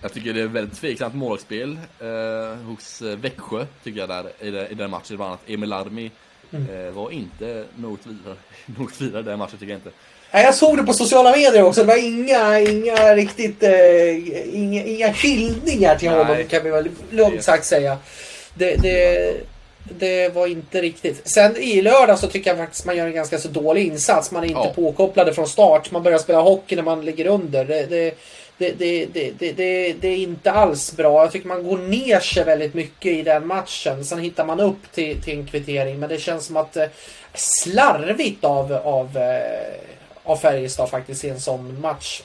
Jag tycker det är väldigt tveksamt målspel eh, hos Växjö, tycker jag, där, i, i den matchen. Bland annat Emil Larmi eh, var inte något vidare, något vidare i den matchen, tycker jag inte. Nej, jag såg det på sociala medier också. Det var inga, inga riktigt, eh, inga, inga hyllningar till Nej. honom kan vi väl lugnt sagt säga. Det, det, det var inte riktigt. Sen i lördag så tycker jag faktiskt man gör en ganska så dålig insats. Man är inte Ja. påkopplade från start. Man börjar spela hockey när man ligger under. Det, det, det, det, det, det, det, det är inte alls bra. Jag tycker man går ner sig väldigt mycket i den matchen. Sen hittar man upp till, till en kvittering. Men det känns som att eh, slarvigt av, av, eh, av Färjestad faktiskt i en sån match.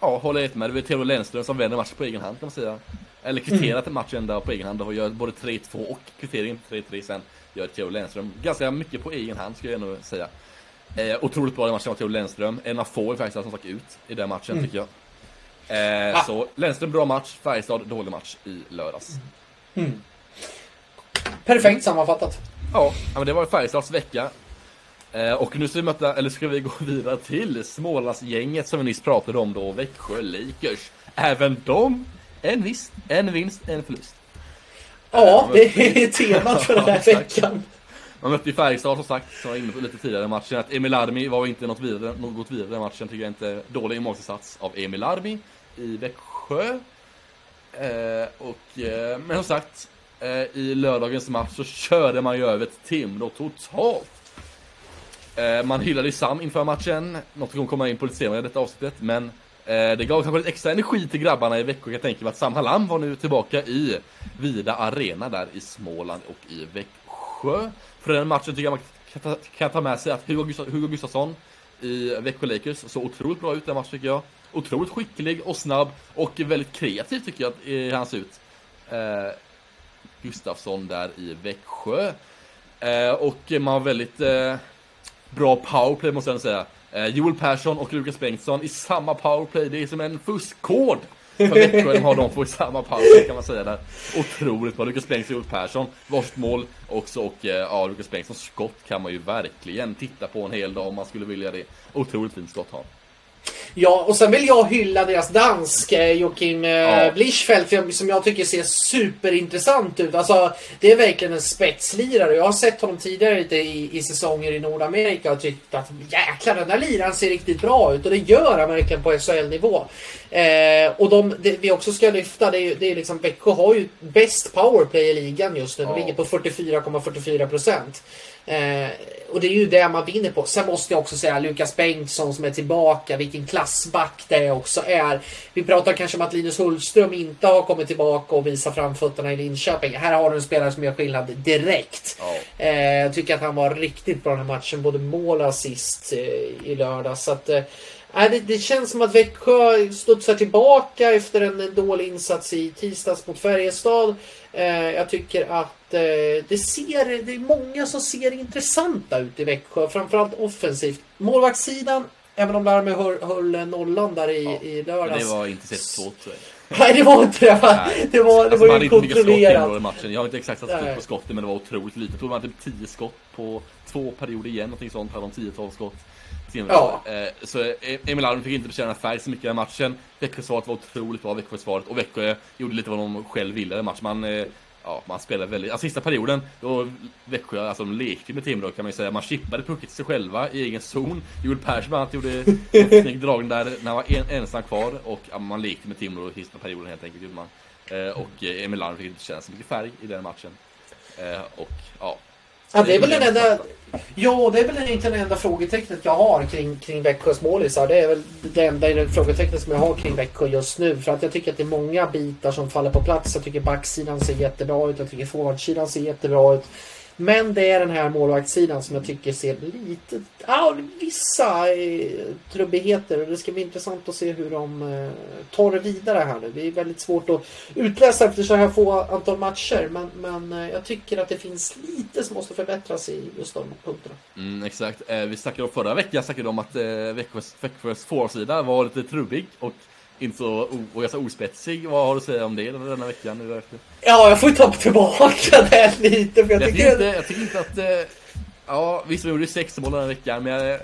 Ja, håller helt med. Det är Theodor Lennström som vänder matchen på egen hand kan man säga. Eller kvitterat mm. matchen där på egen hand och gör både 3-2 och kvittering 3-3 sen. Gör Theodor Lennström ganska mycket på egen hand skulle jag nog säga. Eh, otroligt bra i matchen av Theodor Lennström. En av få faktiskt som stack ut i den matchen mm. tycker jag. Eh, ah. Så Lennström bra match, Färjestad dålig match i lördags. Mm. Perfekt sammanfattat. Ja, men det var Färjestads vecka. Eh, och nu ska vi möta, eller ska vi gå vidare till Smålandsgänget som vi nyss pratade om då, Växjö Lakers. Även de, en vinst, en vinst, en förlust. Ja, eh, det är temat för den här veckan. Man mötte ju Färjestad som sagt, som jag var inne på lite tidigare i matchen. Att Emil Armi var inte något vidare, något vidare i matchen, tycker jag inte. Dålig målsinsats av Emil Armi i Växjö. Eh, och, eh, men som sagt, eh, i lördagens match så körde man ju över ett Timrå totalt. Eh, man hyllade ju Sam inför matchen, något vi kommer komma in på lite senare i detta avsnittet, men eh, det gav kanske lite extra energi till grabbarna i Växjö. Jag tänker mig att Sam Hallam var nu tillbaka i Vida Arena där i Småland och i Växjö. För den matchen tycker jag man kan ta, kan ta med sig att Hugo, Gustaf, Hugo Gustafsson i Växjö Lakers såg otroligt bra ut den matchen tycker jag. Otroligt skicklig och snabb och väldigt kreativ tycker jag att han ser ut. Eh, Gustafsson där i Växjö. Eh, och man var väldigt eh, bra powerplay måste jag säga. Eh, Joel Persson och Lukas Bengtsson i samma powerplay. Det är som en fuskkod. För Växjö har de två i samma powerplay kan man säga där. Otroligt bra. Lukas Bengtsson och Joel Persson. Varsitt mål också. Och eh, ja, Lukas Bengtssons skott kan man ju verkligen titta på en hel dag om man skulle vilja det. Otroligt fint skott har Ja, och sen vill jag hylla deras dansk, Joakim eh, ja. Blischfeldt, som jag tycker ser superintressant ut. Alltså, det är verkligen en spetslirare. Jag har sett honom tidigare lite i, i säsonger i Nordamerika och tyckt att jäklar, den där liraren ser riktigt bra ut. Och det gör han verkligen på SHL-nivå. Eh, och de, det vi också ska lyfta, det är, det är liksom, Växjö har ju bäst powerplay i ligan just nu. De ja. ligger på 44,44 procent. Eh, och det är ju det man vinner på. Sen måste jag också säga Lukas Bengtsson som är tillbaka. Vilken klassback det också är. Vi pratar kanske om att Linus Hultström inte har kommit tillbaka och visar framfötterna i Linköping. Här har du en spelare som gör skillnad direkt. Oh. Eh, jag tycker att han var riktigt bra den här matchen. Både mål och assist eh, i lördag. Så att, eh, det, det, känns som att Växjö studsar tillbaka efter en dålig insats i tisdags mot Färjestad. Eh, jag tycker att eh, det, ser, det är många som ser intressanta ut i Växjö. Framförallt offensivt. Målvaktssidan, även om Larme höll, höll nollan där i, ja, i lördags. det var inte så svårt. Nej, det var inte det. Nej. Det var, det alltså, var ju kontrollerat. matchen. Jag har inte exakt satt på skotten, men det var otroligt lite. Jag tror det var typ 10 skott på två perioder igen. Någonting sånt. Hade de 10-12 skott. Ja. Eh, så e- Emil Alm fick inte bekänna färg så mycket i den matchen. Växjösvaret var otroligt bra, Växjösvaret. Och Växjö gjorde lite vad de själv ville i matchen. Man, eh, ja, man spelade väldigt... Alltså sista perioden, då Växjö, alltså de lekte med Timrå kan man ju säga. Man chippade pucken till sig själva i egen zon. Joel Persson bland annat gjorde en snygg dragning där när han var en, ensam kvar. Och ja, man lekte med Timrå sista perioden helt enkelt gjorde man. Eh, och eh, Emil Larm fick inte känna så mycket färg i den matchen. Eh, och ja, Ja, det är väl den enda... Ja, det är väl inte det enda frågetecknet jag har kring, kring Växjös målisar. Det är väl det enda frågetecknet som jag har kring Växjö just nu. För att jag tycker att det är många bitar som faller på plats. Jag tycker backsidan ser jättebra ut. Jag tycker forwardsidan ser jättebra ut. Men det är den här målvaktssidan som jag tycker ser lite... Ja, vissa eh, trubbigheter. Och det ska bli intressant att se hur de eh, tar det vidare här nu. Det är väldigt svårt att utläsa efter så här få antal matcher. Men, men eh, jag tycker att det finns lite som måste förbättras i just de punkterna. Mm, exakt. Eh, vi snackade om förra veckan snackade om att eh, Växjös, Växjös forwardsida var lite trubbig. Och inte så och ganska ospetsig. Vad har du att säga om det denna veckan? Nu ja, jag får ta tillbaka det lite. För jag, jag, tycker inte, jag tycker inte att... Eh, ja, visst vi gjorde sex mål den här veckan, men jag,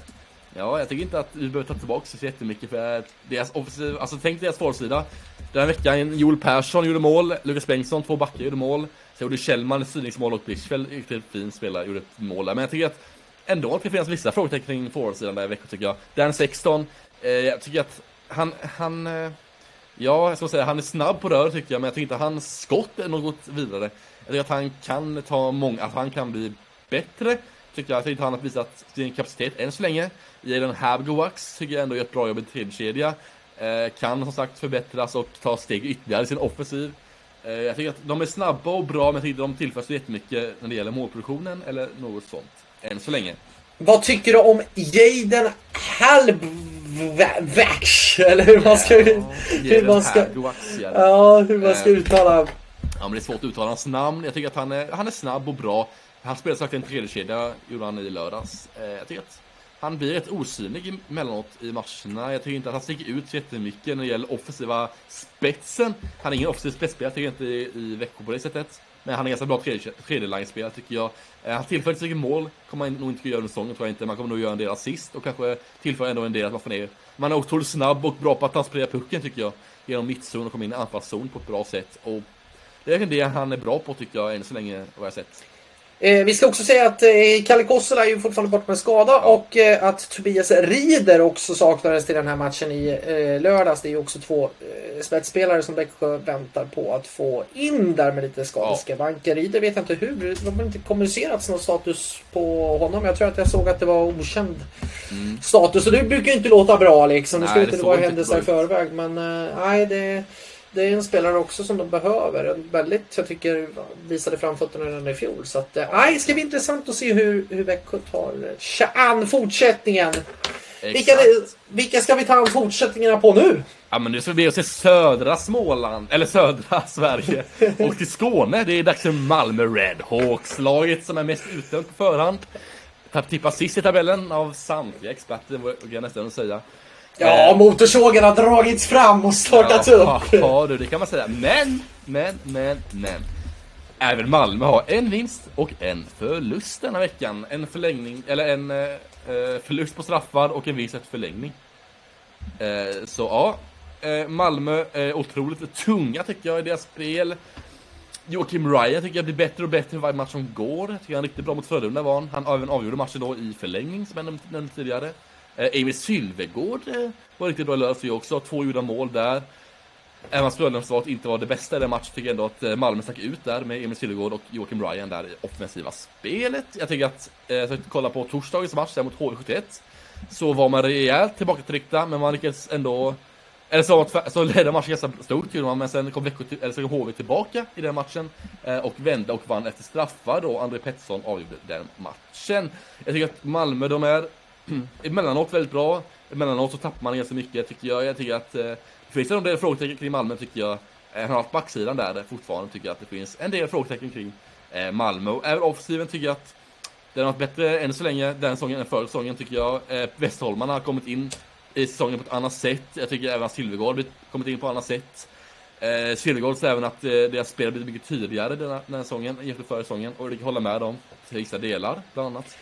ja, jag tycker inte att vi behöver ta tillbaka så jättemycket för deras offensiv, alltså tänk deras försida. Den här veckan, Joel Persson gjorde mål, Lukas Bengtsson, två backar gjorde mål. Så gjorde Kjellman ett styrningsmål och Blichfeldt, riktigt fin spelare, gjorde ett mål där. Men jag tycker att ändå att det finns vissa frågetecken kring forwardsidan där i veckan tycker jag. Dan 16, eh, jag tycker att han, han, eh, ja, jag ska säga, han är snabb på rör tycker jag, men jag tycker inte hans skott är något vidare. Jag tycker att han kan ta många, att han kan bli bättre. Tycker jag, jag tycker inte han har visat sin kapacitet än så länge. Jalen Habgowax tycker jag ändå gör ett bra jobb i tredje kedja. Eh, kan som sagt förbättras och ta steg ytterligare i sin offensiv. Eh, jag tycker att de är snabba och bra, men jag tycker att de tillför så jättemycket när det gäller målproduktionen eller något sånt. Än så länge. Vad tycker du om Jaden Halbvax? Eller hur man ska, Ja, hur man ska, ja. hur man ska Eh. uttala. Ja, men det är svårt att uttala hans namn. Jag tycker att han är, han är snabb och bra. Han spelar sagt en tredje kedja gjorde han i lördags. Eh, jag tycker att han blir rätt osynlig emellanåt i matcherna. Jag tycker inte att han sticker ut jättemycket när det gäller offensiva spetsen. Han är ingen offensiv spetsspelare, tycker jag inte i, i Växjö på det sättet. Men han är ganska bra tredje, tredje line-spelare tycker jag. Eh, han tillför inte så mycket mål, kommer han nog inte göra under säsongen tror jag inte. Man kommer nog göra en del assist och kanske tillför ändå en del att man får ner. Man är otroligt snabb och bra på att transportera pucken tycker jag. Genom mittzon och komma in i anfallszon på ett bra sätt. Och det är det han är bra på tycker jag än så länge vad jag sett. Eh, vi ska också säga att eh, Kalle Kossela är ju fortfarande borta med skada och eh, att Tobias Rieder också saknades till den här matchen i eh, lördags. Det är ju också två eh, spetsspelare som Växjö väntar på att få in där med lite skadeskavanker. Rieder vet jag inte hur. Det har väl inte kommunicerats någon status på honom. Jag tror att jag såg att det var okänd status och det brukar ju inte låta bra liksom. Det ska Nej, inte det vara händelser i förväg men eh, nej det det är en spelare också som de behöver. En väldigt, jag tycker, visade framfötterna redan i fjol. Så att, eh, nej, det ska bli intressant att se hur, hur Växjö tar sig an fortsättningen. Vilka, Exakt. vilka ska vi ta an fortsättningarna på nu? Ja men nu ska vi be oss till södra Småland, eller södra Sverige och till Skåne. Det är dags för Malmö Redhawks, laget som är mest utdömt på förhand. Tippas sist i tabellen av samtliga experter, vågar jag nästan säga. Ja, Eh, motorsågen har dragits fram och startat ja, upp. Ja, du, det kan man säga. Men, men, men, men. Även Malmö har en vinst och en förlust denna veckan. En förlängning, eller en eh, eh, förlust på straffar och en vinst efter förlängning. Eh, så ja, eh, Malmö är otroligt tunga tycker jag i deras spel. Joakim Ryan tycker jag blir bättre och bättre varje match som går. Jag tycker han är riktigt bra mot Frölunda var han. Han även avgjorde matchen då i förlängning som jag nämnde tidigare. Eh, Emil Sylvegård eh, var riktigt bra i lördags också. Två gjorda mål där. Även om Frölundas inte var det bästa i den matchen tycker jag ändå att eh, Malmö stack ut där med Emil Sylvegård och Joakim Ryan där i offensiva spelet. Jag tycker att, eh, jag tänkte kolla på torsdagens match där mot HV71. Så var man rejält tillbakatryckta men man lyckades ändå eller så, så ledde matchen ganska stort gjorde man, men sen kom, Växjö till, eller så kom HV tillbaka i den matchen eh, och vände och vann efter straffar då. André Pettersson avgjorde den matchen. Jag tycker att Malmö, de är Mm. emellanåt väldigt bra. Emellanåt så tappar man ganska mycket tycker jag. Jag tycker att eh, det finns en del frågetecken kring Malmö tycker jag. Eh, han har haft backsidan där eh, fortfarande tycker jag att det finns en del frågetecken kring eh, Malmö. Och även offensiven tycker jag att den har varit bättre än så länge den säsongen än förra säsongen tycker jag. Eh, har kommit in i säsongen på ett annat sätt. Jag tycker även att Silvergård har kommit in på ett annat sätt. Eh, Silvergård säger även att eh, deras spel har blivit mycket tydligare den här, den här säsongen jämfört med förra säsongen. Och det kan hålla med dem till vissa delar, bland annat.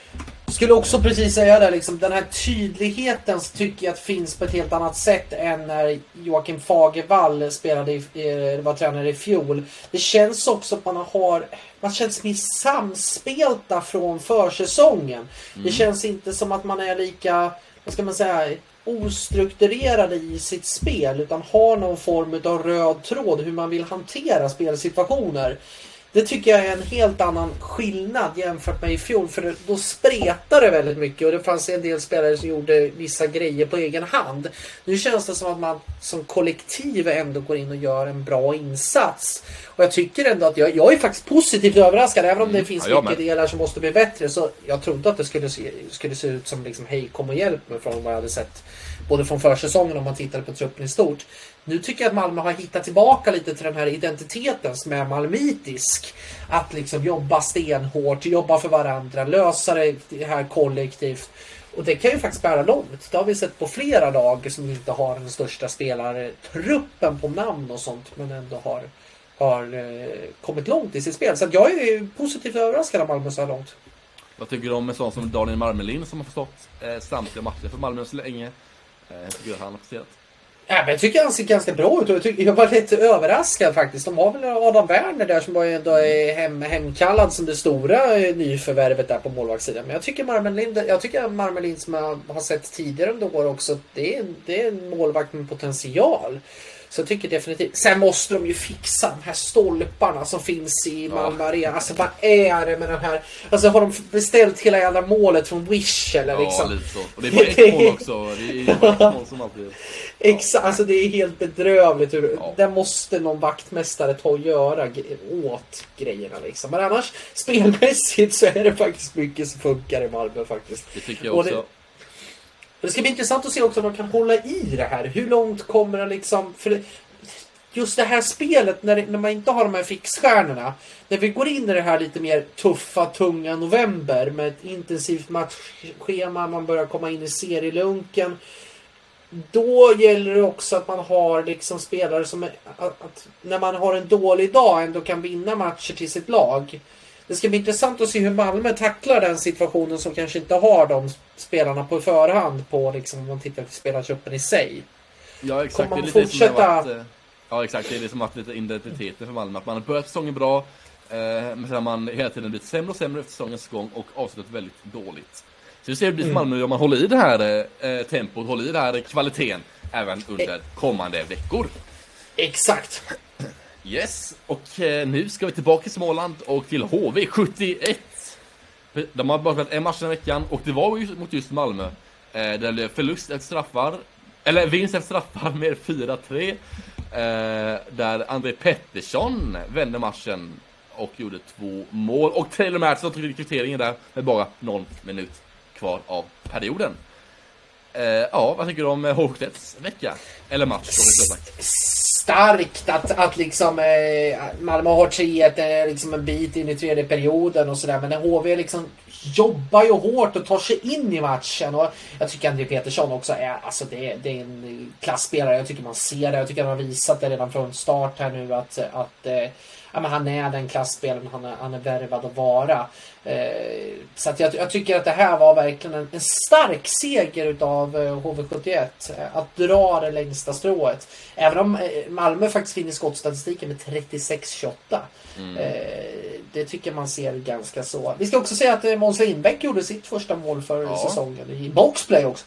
Skulle också precis säga det, liksom, den här tydligheten tycker jag att finns på ett helt annat sätt än när Joakim Fagervall spelade i, eh, var tränare i fjol. Det känns också att man har, man känns mer samspelta från försäsongen. Det känns inte som att man är lika, vad ska man säga, ostrukturerade i sitt spel utan har någon form av röd tråd hur man vill hantera spelsituationer. Det tycker jag är en helt annan skillnad jämfört med i fjol. För då spretade det väldigt mycket och det fanns en del spelare som gjorde vissa grejer på egen hand. Nu känns det som att man som kollektiv ändå går in och gör en bra insats. Och jag tycker ändå att jag, jag är faktiskt positivt överraskad. Även om det finns Ja, mycket delar som måste bli bättre. Så jag trodde att det skulle se, skulle se ut som liksom hej kom och hjälp mig från vad jag hade sett. Både från försäsongen om man tittade på truppen i stort. Nu tycker jag att Malmö har hittat tillbaka lite till den här identiteten som är malmitisk. Att liksom jobba stenhårt, jobba för varandra, lösa det här kollektivt. Och det kan ju faktiskt bära långt. Det har vi sett på flera lag som inte har den största spelartruppen på namn och sånt. Men ändå har, har eh, kommit långt i sitt spel. Så jag är positivt överraskad av Malmö så här långt. Vad tycker du om en sån som Daniel Marmelin som har förstått eh, samtliga matcher för Malmö så länge? Eh, tycker han har presterat. Ja, men jag tycker han ser ganska bra ut jag, tycker, jag var lite överraskad faktiskt. De har väl Adam Werner där som var ändå är hem, hemkallad som det stora eh, nyförvärvet där på målvaktssidan. Men jag tycker Marmelin, jag tycker Marmelin som jag har sett tidigare under år också, det är, det är en målvakt med potential. Så jag tycker definitivt. Sen måste de ju fixa de här stolparna som finns i Malmö Arena. Alltså vad är det med den här? Alltså har de beställt hela jävla målet från Wish eller liksom? Ja, lite så. Och det är bara ett mål också. Det är bara ett mål som alltid. Exakt, alltså det är helt bedrövligt. Hur, Ja. Där måste någon vaktmästare ta och göra åt grejerna liksom. Men annars spelmässigt så är det faktiskt mycket som funkar i Malmö faktiskt. Det tycker jag också. Men det ska bli intressant att se också om de kan hålla i det här. Hur långt kommer det liksom... För just det här spelet när, det, när man inte har de här fixstjärnorna. När vi går in i det här lite mer tuffa, tunga november med ett intensivt matchschema. Man börjar komma in i serielunken. Då gäller det också att man har liksom spelare som är, att, att när man har en dålig dag ändå kan vinna matcher till sitt lag. Det ska bli intressant att se hur Malmö tacklar den situationen som kanske inte har de spelarna på förhand på liksom om man tittar på spelartruppen i sig. Ja exakt, Kommer det är lite fortsätta- varit, eh, Ja exakt, det är det som har varit lite identiteten för Malmö. Att man har börjat säsongen bra, eh, men sen har man hela tiden blivit sämre och sämre efter säsongens gång och avslutat väldigt dåligt. Så vi ser hur det blir för Malmö om man håller i det här eh, tempot, håller i det här kvaliteten även under kommande veckor. Exakt. Yes, och eh, nu ska vi tillbaka till Småland och till HV71. De har bara spelat en match den veckan och det var ju mot just Malmö. Eh, där det blev förlust efter straffar, eller vinst efter straffar med 4-3. Eh, där André Pettersson vände matchen och gjorde två mål. Och Taylor Madsen tog kvitteringen där med bara någon minut kvar av perioden. Ja, vad tycker du om HV71s vecka? Eller match, som vi skulle sagt. Starkt att, att liksom eh, Malmö har 3-1 liksom en bit in i tredje perioden och sådär. Men HV liksom jobbar ju hårt och tar sig in i matchen. Och jag tycker André Petersson också är, alltså det, det är en klasspelare. Jag tycker man ser det. Jag tycker han har visat det redan från start här nu att, att eh, ja, men han är den klassspelaren han är, han är värvad att vara. Eh, så att jag, jag tycker att det här var verkligen en, en stark seger utav eh, HV71. Eh, att dra det längsta strået. Även om eh, Malmö faktiskt vinner skottstatistiken med 36-28. Eh, det tycker man ser ganska så. Vi ska också säga att eh, Måns Lindbäck gjorde sitt första mål för Ja. säsongen i boxplay också.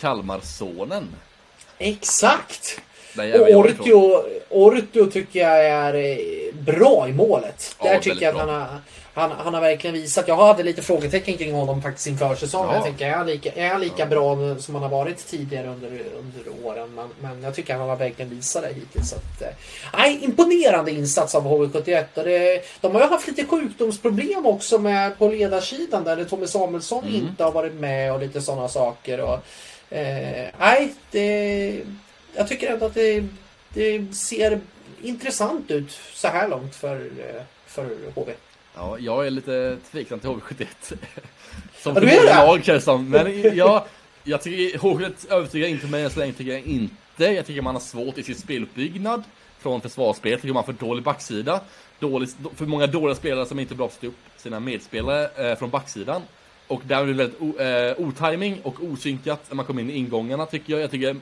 Kalmarsonen. Exakt! Och. Ortio, Ortio tycker jag är eh, bra i målet. Ja, Där tycker jag att bra. han har, han, han har verkligen visat. Jag hade lite frågetecken kring honom faktiskt inför säsongen. Ja. Jag tänker, är han lika, är han lika bra nu som han har varit tidigare under, under åren? Men, men jag tycker han har verkligen visat det hittills. Att, eh, nej, imponerande insats av HV71. Och det, de har ju haft lite sjukdomsproblem också med, på ledarsidan där Tommy Samuelsson Mm. inte har varit med och lite sådana saker. Och, eh, nej, det, jag tycker ändå att det, det ser intressant ut så här långt för, eh, för HV. Ja, jag är lite tveksam till HV71. Som lag känns som. Men jag, jag tycker HV71 övertygar inte mig än så länge tycker jag inte. Jag tycker man har svårt i sin speluppbyggnad från försvarsspel. Tycker man för dålig backsida. Dålig, för många dåliga spelare som inte är bra på att upp sina medspelare eh, från backsidan. Och där blir det väldigt eh, otiming och osynkat när man kommer in i ingångarna tycker jag. Jag tycker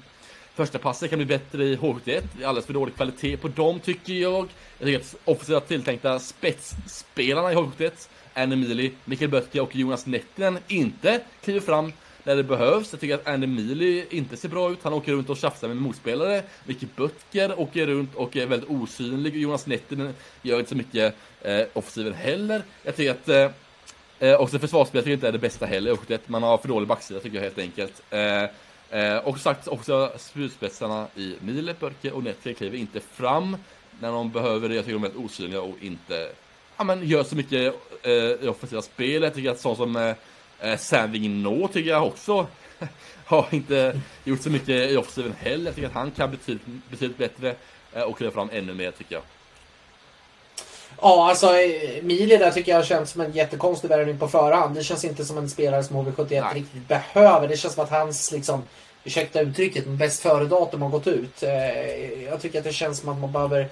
Första passet kan bli bättre i H71. Det är alldeles för dålig kvalitet på dem tycker jag. Jag tycker att offensiva tilltänkta spetsspelarna i H71, Andy Mealy, Mikael Böttger och Jonas Nettinen inte kliver fram när det behövs. Jag tycker att Andy Mealy inte ser bra ut. Han åker runt och tjafsar med motspelare. Mikael Böttger åker runt och är väldigt osynlig. Jonas Nettinen gör inte så mycket eh, offensiven heller. Jag tycker att eh, Eh, också försvarsspelet tycker jag inte är det bästa heller. Man har för dålig backsida tycker jag helt enkelt. Eh, eh, och sagt också spjutspetsarna i Mile, Börke och Netke kliver inte fram när de behöver det. Jag tycker de är helt osynliga och inte ja, men gör så mycket eh, i offensiva spel. Jag tycker att sånt som eh, eh Sam Vigneault tycker jag också har inte gjort så mycket i offensiven heller. Jag tycker att han kan betydligt, betydligt bättre eh, och kliva fram ännu mer tycker jag. Ja, alltså Mili där tycker jag känns som en jättekonstig värvning på förhand. Det känns inte som en spelare som HV71 Nej. riktigt behöver. Det känns som att hans, liksom, ursäkta uttrycket, men bäst före-datum har gått ut. Eh, Jag tycker att det känns som att man behöver...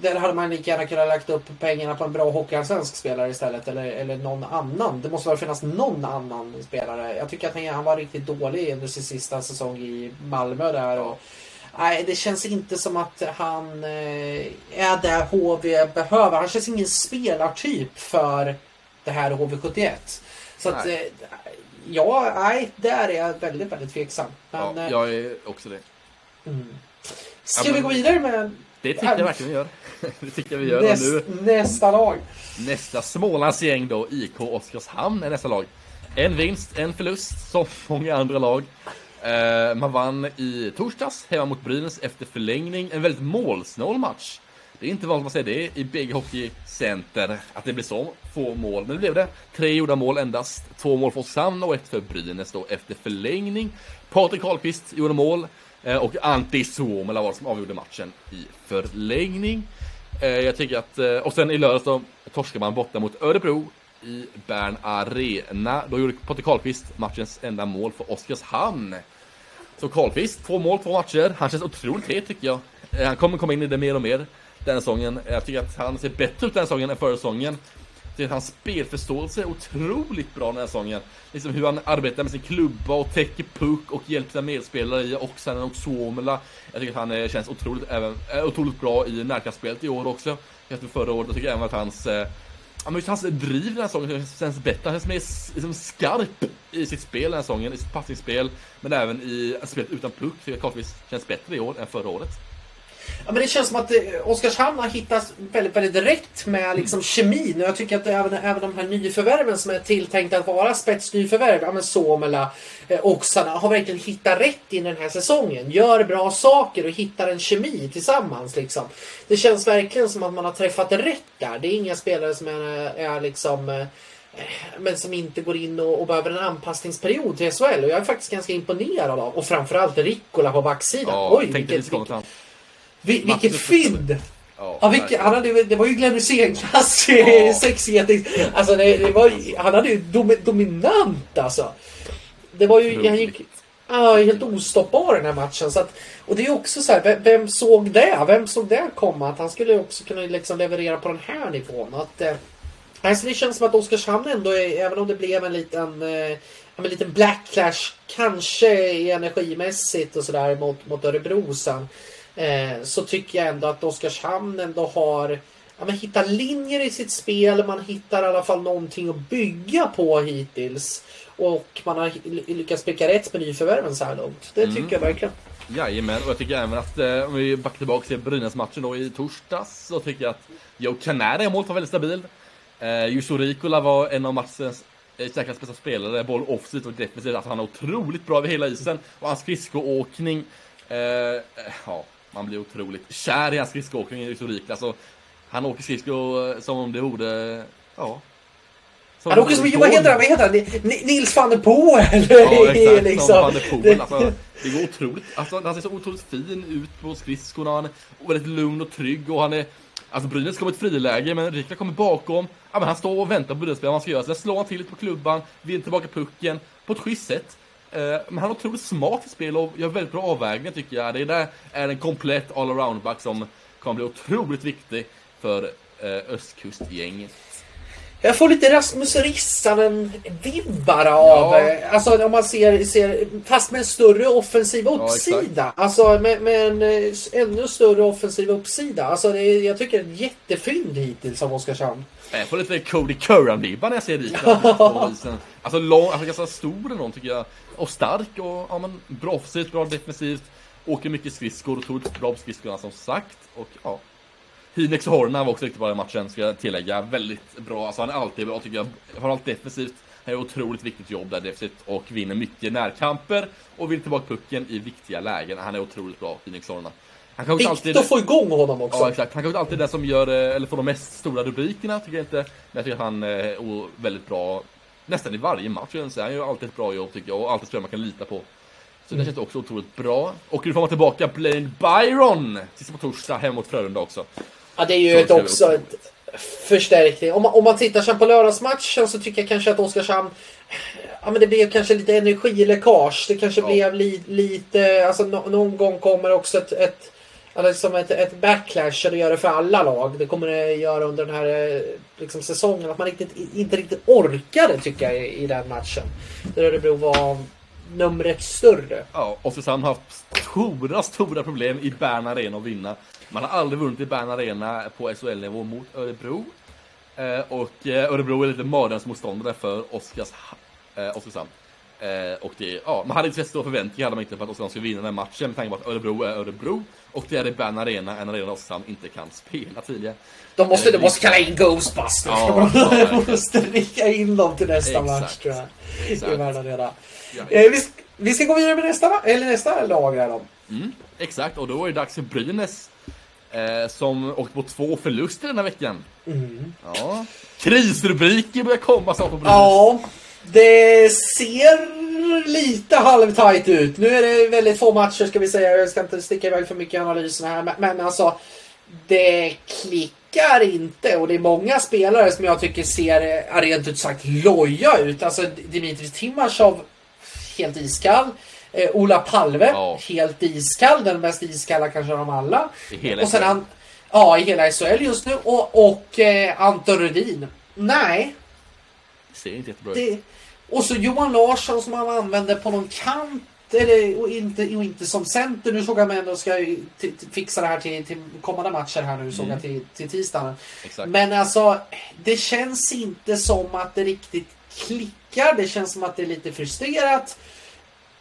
Där hade man lika gärna kunnat lagt upp pengarna på en bra hockeyallsvensk spelare istället. Eller, eller någon annan. Det måste väl finnas någon annan spelare. Jag tycker att han, han var riktigt dålig under sin sista säsong i Malmö där. Och, Nej, det känns inte som att han eh, är där HV behöver. Han känns ingen spelartyp för det här HV71. Så att, eh, Nej. ja, nej, där är jag väldigt, väldigt tveksam. Men, Ja, eh, jag är också det. mm. Ska Ja, vi gå vidare med Det tycker jag verkligen vi gör. det tycker jag vi gör. Näst, nu, nästa lag? nästa Smålandsgäng då, IK Oskarshamn är nästa lag. En vinst, en förlust, som många andra lag. Eh, man vann i torsdags hemma mot Brynäs efter förlängning. En väldigt målsnål match. Det är inte vanligt man säger det i Big Hockey Center, att det blir så få mål. Men det blev det. Tre gjorda mål endast. Två mål för Oskarshamn och ett för Brynäs då efter förlängning. Patrik Karlqvist gjorde mål. eh, Och Antti Suomela var det som avgjorde matchen i förlängning. Eh, Jag tycker att, eh, och sen i lördags då torskade man borta mot Örebro i Bern Arena. Då gjorde Patrik Karlqvist matchens enda mål för Oskarshamn. Så Karlqvist, två mål, två matcher. Han känns otroligt het tycker jag. Eh, han kommer komma in i det mer och mer den här säsongen. Eh, jag tycker att han ser bättre ut den här säsongen än förra säsongen. Jag tycker att hans spelförståelse är otroligt bra den här säsongen. Liksom hur han arbetar med sin klubba och täcker puck och hjälper sina medspelare i Oksanen och Suomela. Jag tycker att han eh, känns otroligt, även, otroligt bra i närkampsspelet i år också. Efter förra året. Jag tycker även att hans eh, Ja, men just hans driv den här säsongen känns bättre. Han känns mer liksom skarp i sitt spel den här säsongen, i sitt passningsspel. Men även i spelet utan puck. Tycker jag Karlqvist känns bättre i år än förra året. Ja, men det känns som att eh, Oskarshamn har hittat väldigt, väldigt rätt med liksom, kemin. Och jag tycker att även, även de här nyförvärven som är tilltänkta att vara spetsnyförvärv, ja men Suomela, eh, Oksana, har verkligen hittat rätt i den här säsongen. Gör bra saker och hittar en kemi tillsammans. Liksom. Det känns verkligen som att man har träffat rätt där. Det är inga spelare som är, är liksom eh, men som inte går in och, och behöver en anpassningsperiod till SHL. Och jag är faktiskt ganska imponerad av. Och framförallt Rickola på backsidan. Ja, Oj, vilket, han. Vi- vilket fynd! Ja, Ja, verkligen. han hade, det var ju Glenn Hysén-klass i Ja. sexgeting. Alltså det, det var, han hade ju dom, dominant alltså. Det var ju, han gick ja, helt ostoppbar den här matchen. Så att, och det är ju också så här, vem, vem såg det? Vem såg det komma? Att han skulle också kunna liksom leverera på den här nivån. Att, eh, alltså det känns som att Oskarshamn ändå, är, även om det blev en liten, eh, en liten backlash, kanske energimässigt och sådär mot, mot Örebro sen. Eh, så tycker jag ändå att Oskarshamn ändå har ja, men hittat linjer i sitt spel. Man hittar i alla fall någonting att bygga på hittills. Och man har ly- lyckats pricka rätt med nyförvärven så här långt. Det tycker jag verkligen. Jajamän, och jag tycker även att eh, om vi backar tillbaka till Brynäs-matchen då i torsdags så tycker jag att Joe Canary i målet var väldigt stabil. Eh, Riikola var en av matchens eh, säkrast bästa spelare, boll offensivt och defensivt. Alltså han är otroligt bra över hela isen. Och hans skridskoåkning, eh, eh, ja, man blir otroligt kär i hans skridskoåkning, Jusso Riikola. Alltså, han åker skridskor eh, som om det vore, ja. som Han åker som, vad heter han? Vad heter han? Ni- Nils van der Poel! Ja, exakt. liksom. Som Van der Poel. Det- Alltså, det går otroligt. Alltså, han ser så otroligt fin ut på skridskorna. Han är väldigt lugn och trygg och han är... Alltså Brynäs kommer ett friläge, men Rikard kommer bakom. Ja, men han står och väntar på Brynäs vad han ska göra. Sen slår han till lite på klubban, vinner tillbaka pucken på ett schysst sätt. Eh, men han har otroligt smart i spel och gör väldigt bra avvägningar tycker jag. Det där är en komplett all-around-back som kommer bli otroligt viktig för eh, östkustgänget. Jag får lite Rasmus Rissanen-vibbar av... Ja. eh, Alltså om man ser, ser... Fast med en större offensiv uppsida. alltså med, med en eh, ännu större offensiv uppsida. Alltså det, är- jag tycker det är ett jättefynd hittills av Oskarshamn. Jag får lite Cody Curran-vibbar när jag ser isen. Alltså lång, alltså ganska stor ändå tycker jag. Och stark och ja, men, bra offensivt, bra defensivt. Åker mycket skridskor, otroligt bra på skridskorna som sagt. Och ja. Hinex Horna var också riktigt bra i matchen, ska jag tillägga. Väldigt bra, alltså han är alltid bra tycker jag. Har allt defensivt. Han gör otroligt viktigt jobb där defensivt och vinner mycket närkamper. Och vinner tillbaka pucken i viktiga lägen. Han är otroligt bra, Hinex Horna. Han kanske inte alltid... Viktigt att få igång honom också. Ja exakt, han kanske inte alltid är den som gör, eh, eller får de mest stora rubrikerna tycker jag inte. Men jag tycker att han eh, är väldigt bra nästan i varje match. jag säga. Han gör alltid ett bra jobb tycker jag och alltid spelare man kan lita på. Så det känns också otroligt bra. Och nu får man tillbaka Blaine Byron sista på torsdag hemma mot Frölunda också. Ja, det är ju ett också ett förstärkning. Om man, om man tittar sen på lördagsmatchen så tycker jag kanske att Oskarshamn... Ja, men det blev kanske lite energiläckage. Det kanske Ja. blev li, lite... Alltså nå- någon gång kommer också ett... ett Alltså som ett, ett backlash, och det gör det för alla lag. Det kommer det göra under den här eh, liksom, säsongen. Att man riktigt, inte riktigt orkade, tycker jag, i, i den matchen. Där Örebro var numret större. Ja, Oskarshamn har haft stora, stora problem i Bern Arena att vinna. Man har aldrig vunnit i Bern Arena på SHL-nivå mot Örebro. Eh, och eh, Örebro är lite mardrömsmotståndare för Oskars, Oskarshamn. Eh, och det, ja, man hade inte sett stora förväntningar hade man inte på att Oskarshamn skulle vinna den här matchen med tanke på att Örebro är Örebro och det är i Bern Arena, en arena Oskarshamn inte kan spela tidigare. De måste, de måste kalla in Ghostbusters. Ja, de måste ringa in dem till nästa Exakt. match tror jag. Exakt. I Bern Arena. Ja. Vi, ska- vi ska gå vidare med nästa, eller nästa lag här då. Mm, exakt, och då är det dags för Brynäs eh, som åkt på två förluster den här veckan. Ja. Krisrubriker börjar komma snart på Brynäs. Ja, det ser lite halvtajt ut. Nu är det väldigt få matcher ska vi säga. Jag ska inte sticka iväg för mycket i analyserna här. Men, men alltså, det klickar inte. Och det är många spelare som jag tycker ser rent ut sagt loja ut. Alltså Dimitris Timashov, helt iskall. Eh, Ola Palve, Ja. helt iskall. Den mest iskalla kanske av dem alla. I hela och sen SHL. Ja, i hela SHL just nu. Och, och eh, Anton Rudin. Nej, Det ser inte jättebra ut. och så Johan Larsson som han använder på någon kant. Eller, och, inte, och inte som center. Nu såg jag mig ändå ska fixa det här till, till kommande matcher här nu. Såg jag till, till tisdagen. Exakt. Men alltså, det känns inte som att det riktigt klickar. Det känns som att det är lite frustrerat.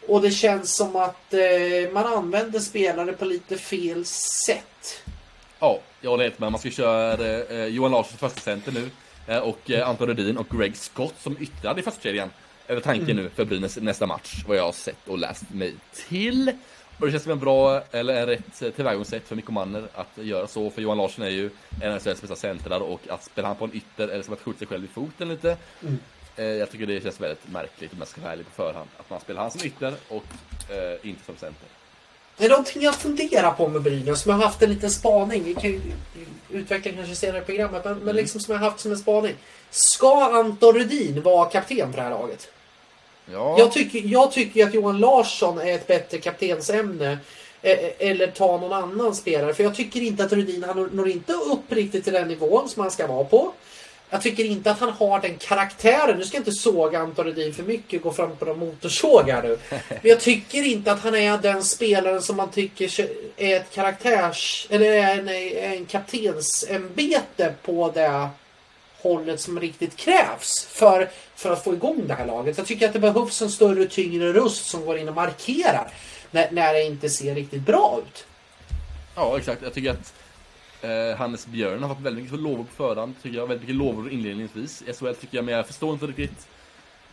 Och det känns som att eh, man använder spelare på lite fel sätt. Ja, jag håller helt med. Man ska köra eh, Johan Larsson första center nu. Eh, och eh, Anton Rudin och Greg Scott som yttrade i första. Över tanken nu för Brynäs nästa match. Vad jag har sett och läst mig till. Och det känns som en bra, eller en rätt eh, tillvägagångssätt för Mikko Manner att göra så. För Johan Larsson är ju en av Sveriges bästa centrar och att spela han på en ytter är som att skjuta sig själv i foten lite. Eh, jag tycker det känns väldigt märkligt om jag ska vara ärlig på förhand. Att man spelar han som ytter och eh, inte som center. Det är någonting jag funderar på med Brynäs som jag har haft en liten spaning. Vi kan ju utveckla kanske senare i programmet. Men, men liksom som jag har haft som en spaning. Ska Anton Rudin vara kapten för det här laget? Ja, Jag tycker, jag tycker att Johan Larsson är ett bättre kaptensämne. eh, Eller ta någon annan spelare. För jag tycker inte att Rudin, han når inte upp riktigt till den nivån som han ska vara på. Jag tycker inte att han har den karaktären. Nu ska jag inte såga Anton Rudin för mycket och gå fram på de motorsågar nu. Men jag tycker inte att han är den spelaren som man tycker är ett karaktärs... Eller är en, en kaptensämbete på det hållet som riktigt krävs för, för att få igång det här laget. Jag tycker att det behövs en större tyngre röst som går in och markerar när, när det inte ser riktigt bra ut. Ja, exakt. Jag tycker att eh, Hannes Björn har fått väldigt mycket lovord på förhand. Tycker jag. Väldigt mycket lovord inledningsvis. I SHL tycker jag, men jag förstår inte riktigt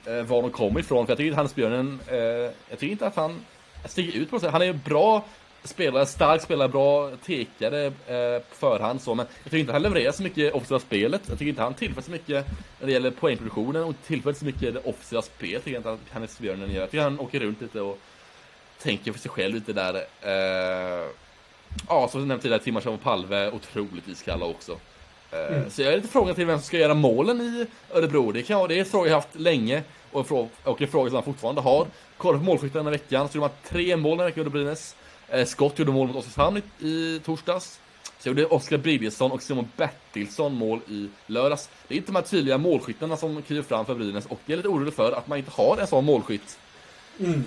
eh, var de kommer ifrån. För jag tycker att Hannes Björn, eh, jag tycker inte att han stiger ut på något sätt. Han är ju bra spelare, stark spelare, bra tekare eh, på förhand så, men jag tycker inte han levererar så mycket offensiva spelet. Jag tycker inte han tillför så mycket när det gäller poängproduktionen och tillför så mycket det offensiva spelet. tycker jag inte att Hannes Björnen gör. Jag tycker han åker runt lite och tänker för sig själv lite där. Eh, ja, som jag nämnde tidigare, Timashov och Palve, otroligt iskalla också. Eh, Så jag är lite frågan till vem som ska göra målen i Örebro. Det, kan, jag- det är en fråga jag haft länge och en fråga, och en fråga som han fortfarande har. Kollar på målskyttarna den här veckan, så gjorde man tre mål den här veckan under Brynäs. Eh, Scott gjorde mål mot Oskarshamn i, i torsdags. Så gjorde Oskar Bridgesson och Simon Bertilsson mål i lördags. Det är inte de här tydliga målskyttarna som kliver fram för Brynäs och jag är lite orolig för att man inte har en sån målskytt. Men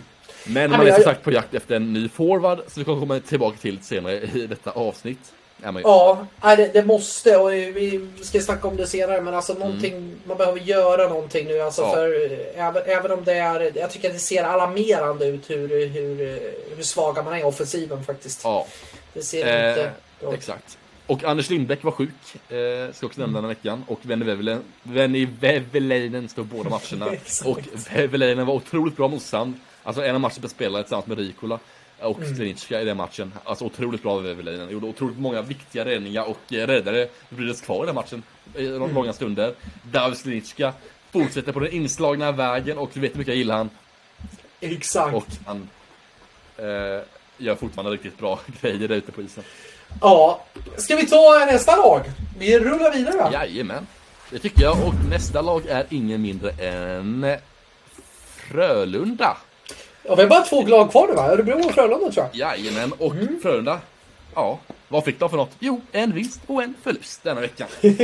men man är som sagt på jakt efter en ny forward, så vi kommer komma tillbaka till senare i detta avsnitt. Ja, det, det måste och vi ska snacka om det senare men alltså någonting, man behöver göra någonting nu alltså Ja. för även, även om det är, jag tycker att det ser alarmerande ut hur, hur, hur svaga man är i offensiven faktiskt. ja. Det ser Eh, inte bra. Exakt. Och Anders Lindbäck var sjuk, eh, ska också nämna den här veckan. Och Venny Veveleinen stod båda matcherna. Och Veveleinen var otroligt bra mot Sand. Alltså en av matcherna jag spelade tillsammans med Rikola och Mm. I den matchen. Alltså otroligt bra Veveleinen. Gjorde otroligt många viktiga räddningar och eh, räddade Brynäs kvar i den matchen. I Mm. långa stunder. David Klinicka fortsätter på den inslagna vägen och du vet hur mycket jag gillar han. Exakt. Och han eh, gör fortfarande riktigt bra grejer där ute på isen. Ja, ska vi ta nästa lag? Vi rullar vidare va? Jajamän, det tycker jag. Och nästa lag är ingen mindre än Frölunda. Ja, vi har bara två lag kvar nu va? Örebro och Frölunda tror jag. Jajamän, och Mm. Frölunda. Ja, vad fick de för något? Jo, en vinst och en förlust denna veckan.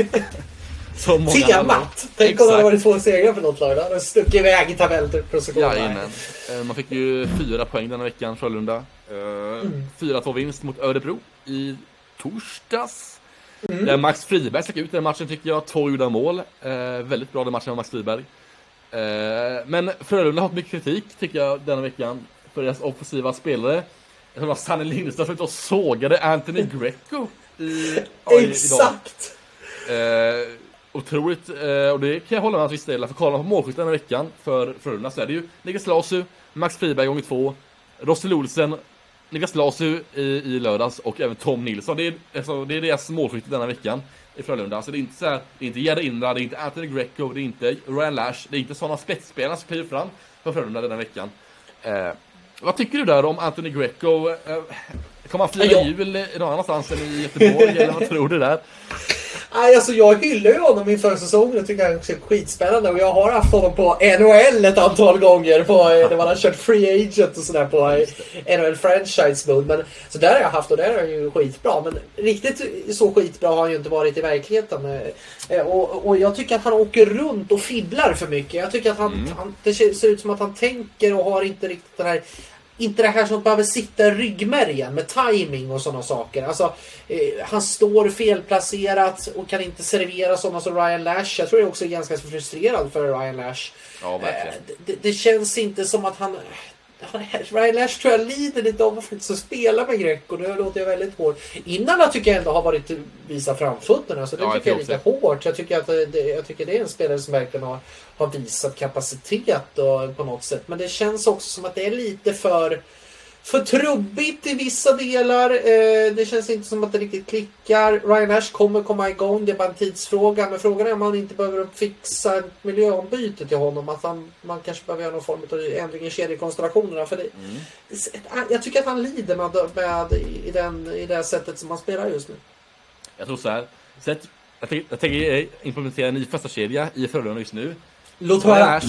Som många andra. Temat! Tänk om det hade varit två segrar för något lag. Då hade de stuckit iväg i tabellpositionen. Jajamän. Eh, Man fick ju fyra poäng denna veckan, Frölunda. Eh, Mm. 4-2 vinst mot Örebro i torsdags. Mm. Där Max Friberg stack ut i den matchen tycker jag. Två gjorda mål. Eh, väldigt bra den matchen av Max Friberg. Eh, men Frölunda har fått mycket kritik, tycker jag, denna veckan. För deras offensiva spelare. Jag tror att Sanne Lindström som och sågade Anthony Greco i, Exakt! Eh, otroligt, eh, och det kan jag hålla med om till viss del. För kollar man på målskytten den här veckan för Frölunda så är det ju Niklas Lasu, Max Friberg gånger två, Rossel Olsen, Niklas Lasu i, i lördags och även Tom Nilsson. Det är, alltså, det är deras målskytte denna veckan i Frölunda. Alltså det är inte så här, det är inte Gerd Indra, det är inte Anthony Greco, det är inte Ryan Lash, det är inte sådana spetsspelare som kliver fram för Frölunda denna veckan. Eh, vad tycker du där om Anthony Greco? Eh, kommer han fira jul någon annanstans än i Göteborg, eller vad tror du där? Nej, alltså jag hyllar ju honom inför säsongen och tycker han är skitspännande. Och jag har haft honom på NHL ett antal gånger. På, när man har kört Free Agent och sådär på NHL Franchise Mode. Men, så där har jag haft och där är han ju skitbra. Men riktigt så skitbra har han ju inte varit i verkligheten. Eh, och, och jag tycker att han åker runt och fibblar för mycket. Jag tycker att han, mm. han det ser ut som att han tänker och har inte riktigt den här inte det här som behöver sitta i ryggmärgen med timing och sådana saker. Alltså, eh, han står felplacerat och kan inte servera sådana som Ryan Lash. Jag tror jag också är ganska frustrerad för Ryan Lash. Ja, verkligen. Eh, det, det, känns inte som att han... Ryan Lash tror jag lider lite av att inte spela med Greco. Nu låter jag väldigt hård. Innan tycker jag ändå har varit visa framfötterna. Så det ja, tycker jag är lite hårt. Jag tycker, att det, jag tycker det är en spelare som verkligen har, har visat kapacitet och, på något sätt. Men det känns också som att det är lite för för trubbigt i vissa delar. Eh, det känns inte som att det riktigt klickar. Ryan Ash kommer komma igång. Det är bara en tidsfråga. Men frågan är om man inte behöver fixa miljöombyte till honom. Att han, man kanske behöver göra någon form av ändring i kedjekonstellationerna. För det, mm. Jag tycker att han lider med, med i, den, i det sättet som han spelar just nu. Jag tror så här. Sätt, jag, tänker, jag tänker implementera en ny första kedja i Frölunda just nu. Låt höra.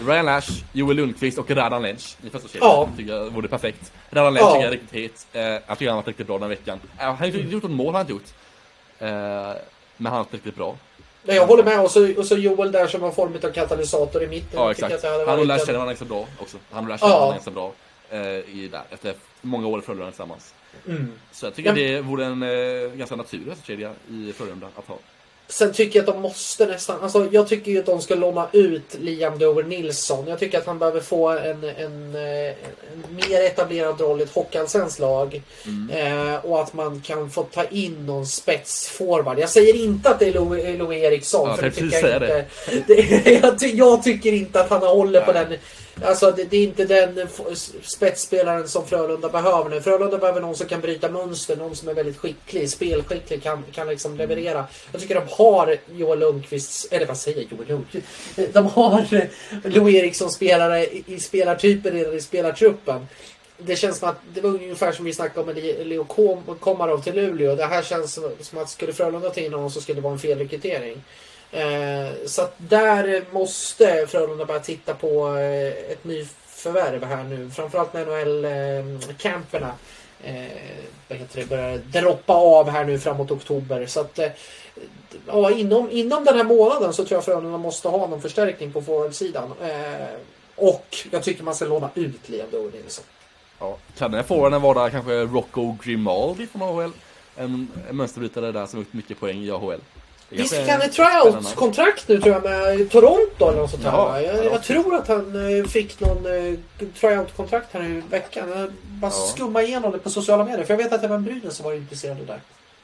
Ryan Lash, Joel Lundqvist och Radan Lench i första kedjan. Ja. tycker jag vore perfekt. Radan Lench ja. tycker jag är riktigt het. Eh, jag tycker han har varit riktigt bra den här veckan. Eh, han har inte gjort något mål, har han inte gjort. Eh, men han har varit riktigt bra. Nej, jag håller med. Och så, och så Joel där som har form av katalysator i mitten. Ja, exakt. Han och Lash känner varandra ganska bra också. Han och Lash känner varandra ganska bra. Eh, i där, efter många år i Frölunda tillsammans. Mm. Så jag tycker ja. det vore en eh, ganska naturlig kedja i Frölunda att ha. Sen tycker jag att de måste nästan... Alltså jag tycker ju att de ska låna ut Liam Dover Nilsson. Jag tycker att han behöver få en, en, en mer etablerad roll i ett hockeyallsvenskt lag. Mm. Eh, och att man kan få ta in någon spetsforward. Jag säger inte att det är Louis, Eriksson. Ja, för det tycker jag, inte. Det, jag, ty, jag, tycker inte att han håller Nej. på den Alltså det, det, är inte den spetsspelaren som Frölunda behöver nu. Frölunda behöver någon som kan bryta mönster, någon som är väldigt skicklig, spelskicklig, kan, kan liksom leverera. Jag tycker de har Joel Lundqvist, eller vad säger jag, Joel Lundqvist? De har eh, Louis Eriksson spelare eh, i spelartypen redan i spelartruppen. Det känns som att det var ungefär som vi snackade om med Leo Komarov till Luleå. Det här känns som att skulle Frölunda ta in honom så skulle det vara en felrekrytering. Eh, så att där måste Frölunda börja titta på eh, ett nyförvärv här nu. Framförallt när NHL-camperna eh, börjar droppa av här nu framåt oktober. Så att eh, ja, inom, inom den här månaden så tror jag Frölunda måste ha någon förstärkning på forwardsidan. Eh, och jag tycker man ska låna ut Liam Nilsson. Ja, kan den här forwarden vara kanske Rocco Grimaldi från AHL? En, en mönsterbrytare där som har gjort mycket poäng i AHL. Han ett tryout-kontrakt nu tror jag med Toronto eller något sånt här jag, jag, tror att han eh, fick någon uh, tryout-kontrakt här i veckan. Jag bara ja. skumma igenom det på sociala medier. För jag vet att det var Brynäs som var intresserade där.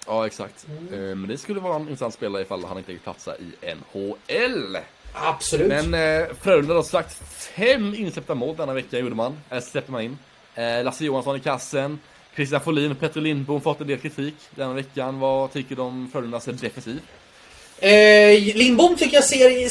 Ja, exakt. Mm. Uh, men det skulle vara en intressant spelare ifall han inte fick platsa i NHL. Absolut. Men uh, Frölunda har sagt fem insläppta mål denna vecka gjorde man. Äh, släppte man in. Uh, Lasse Johansson i kassen. Christian Folin och Petter Lindbom fått en del kritik denna veckan. Vad tycker du om Frölundas defensiv? Eh, Lindbom tycker jag ser,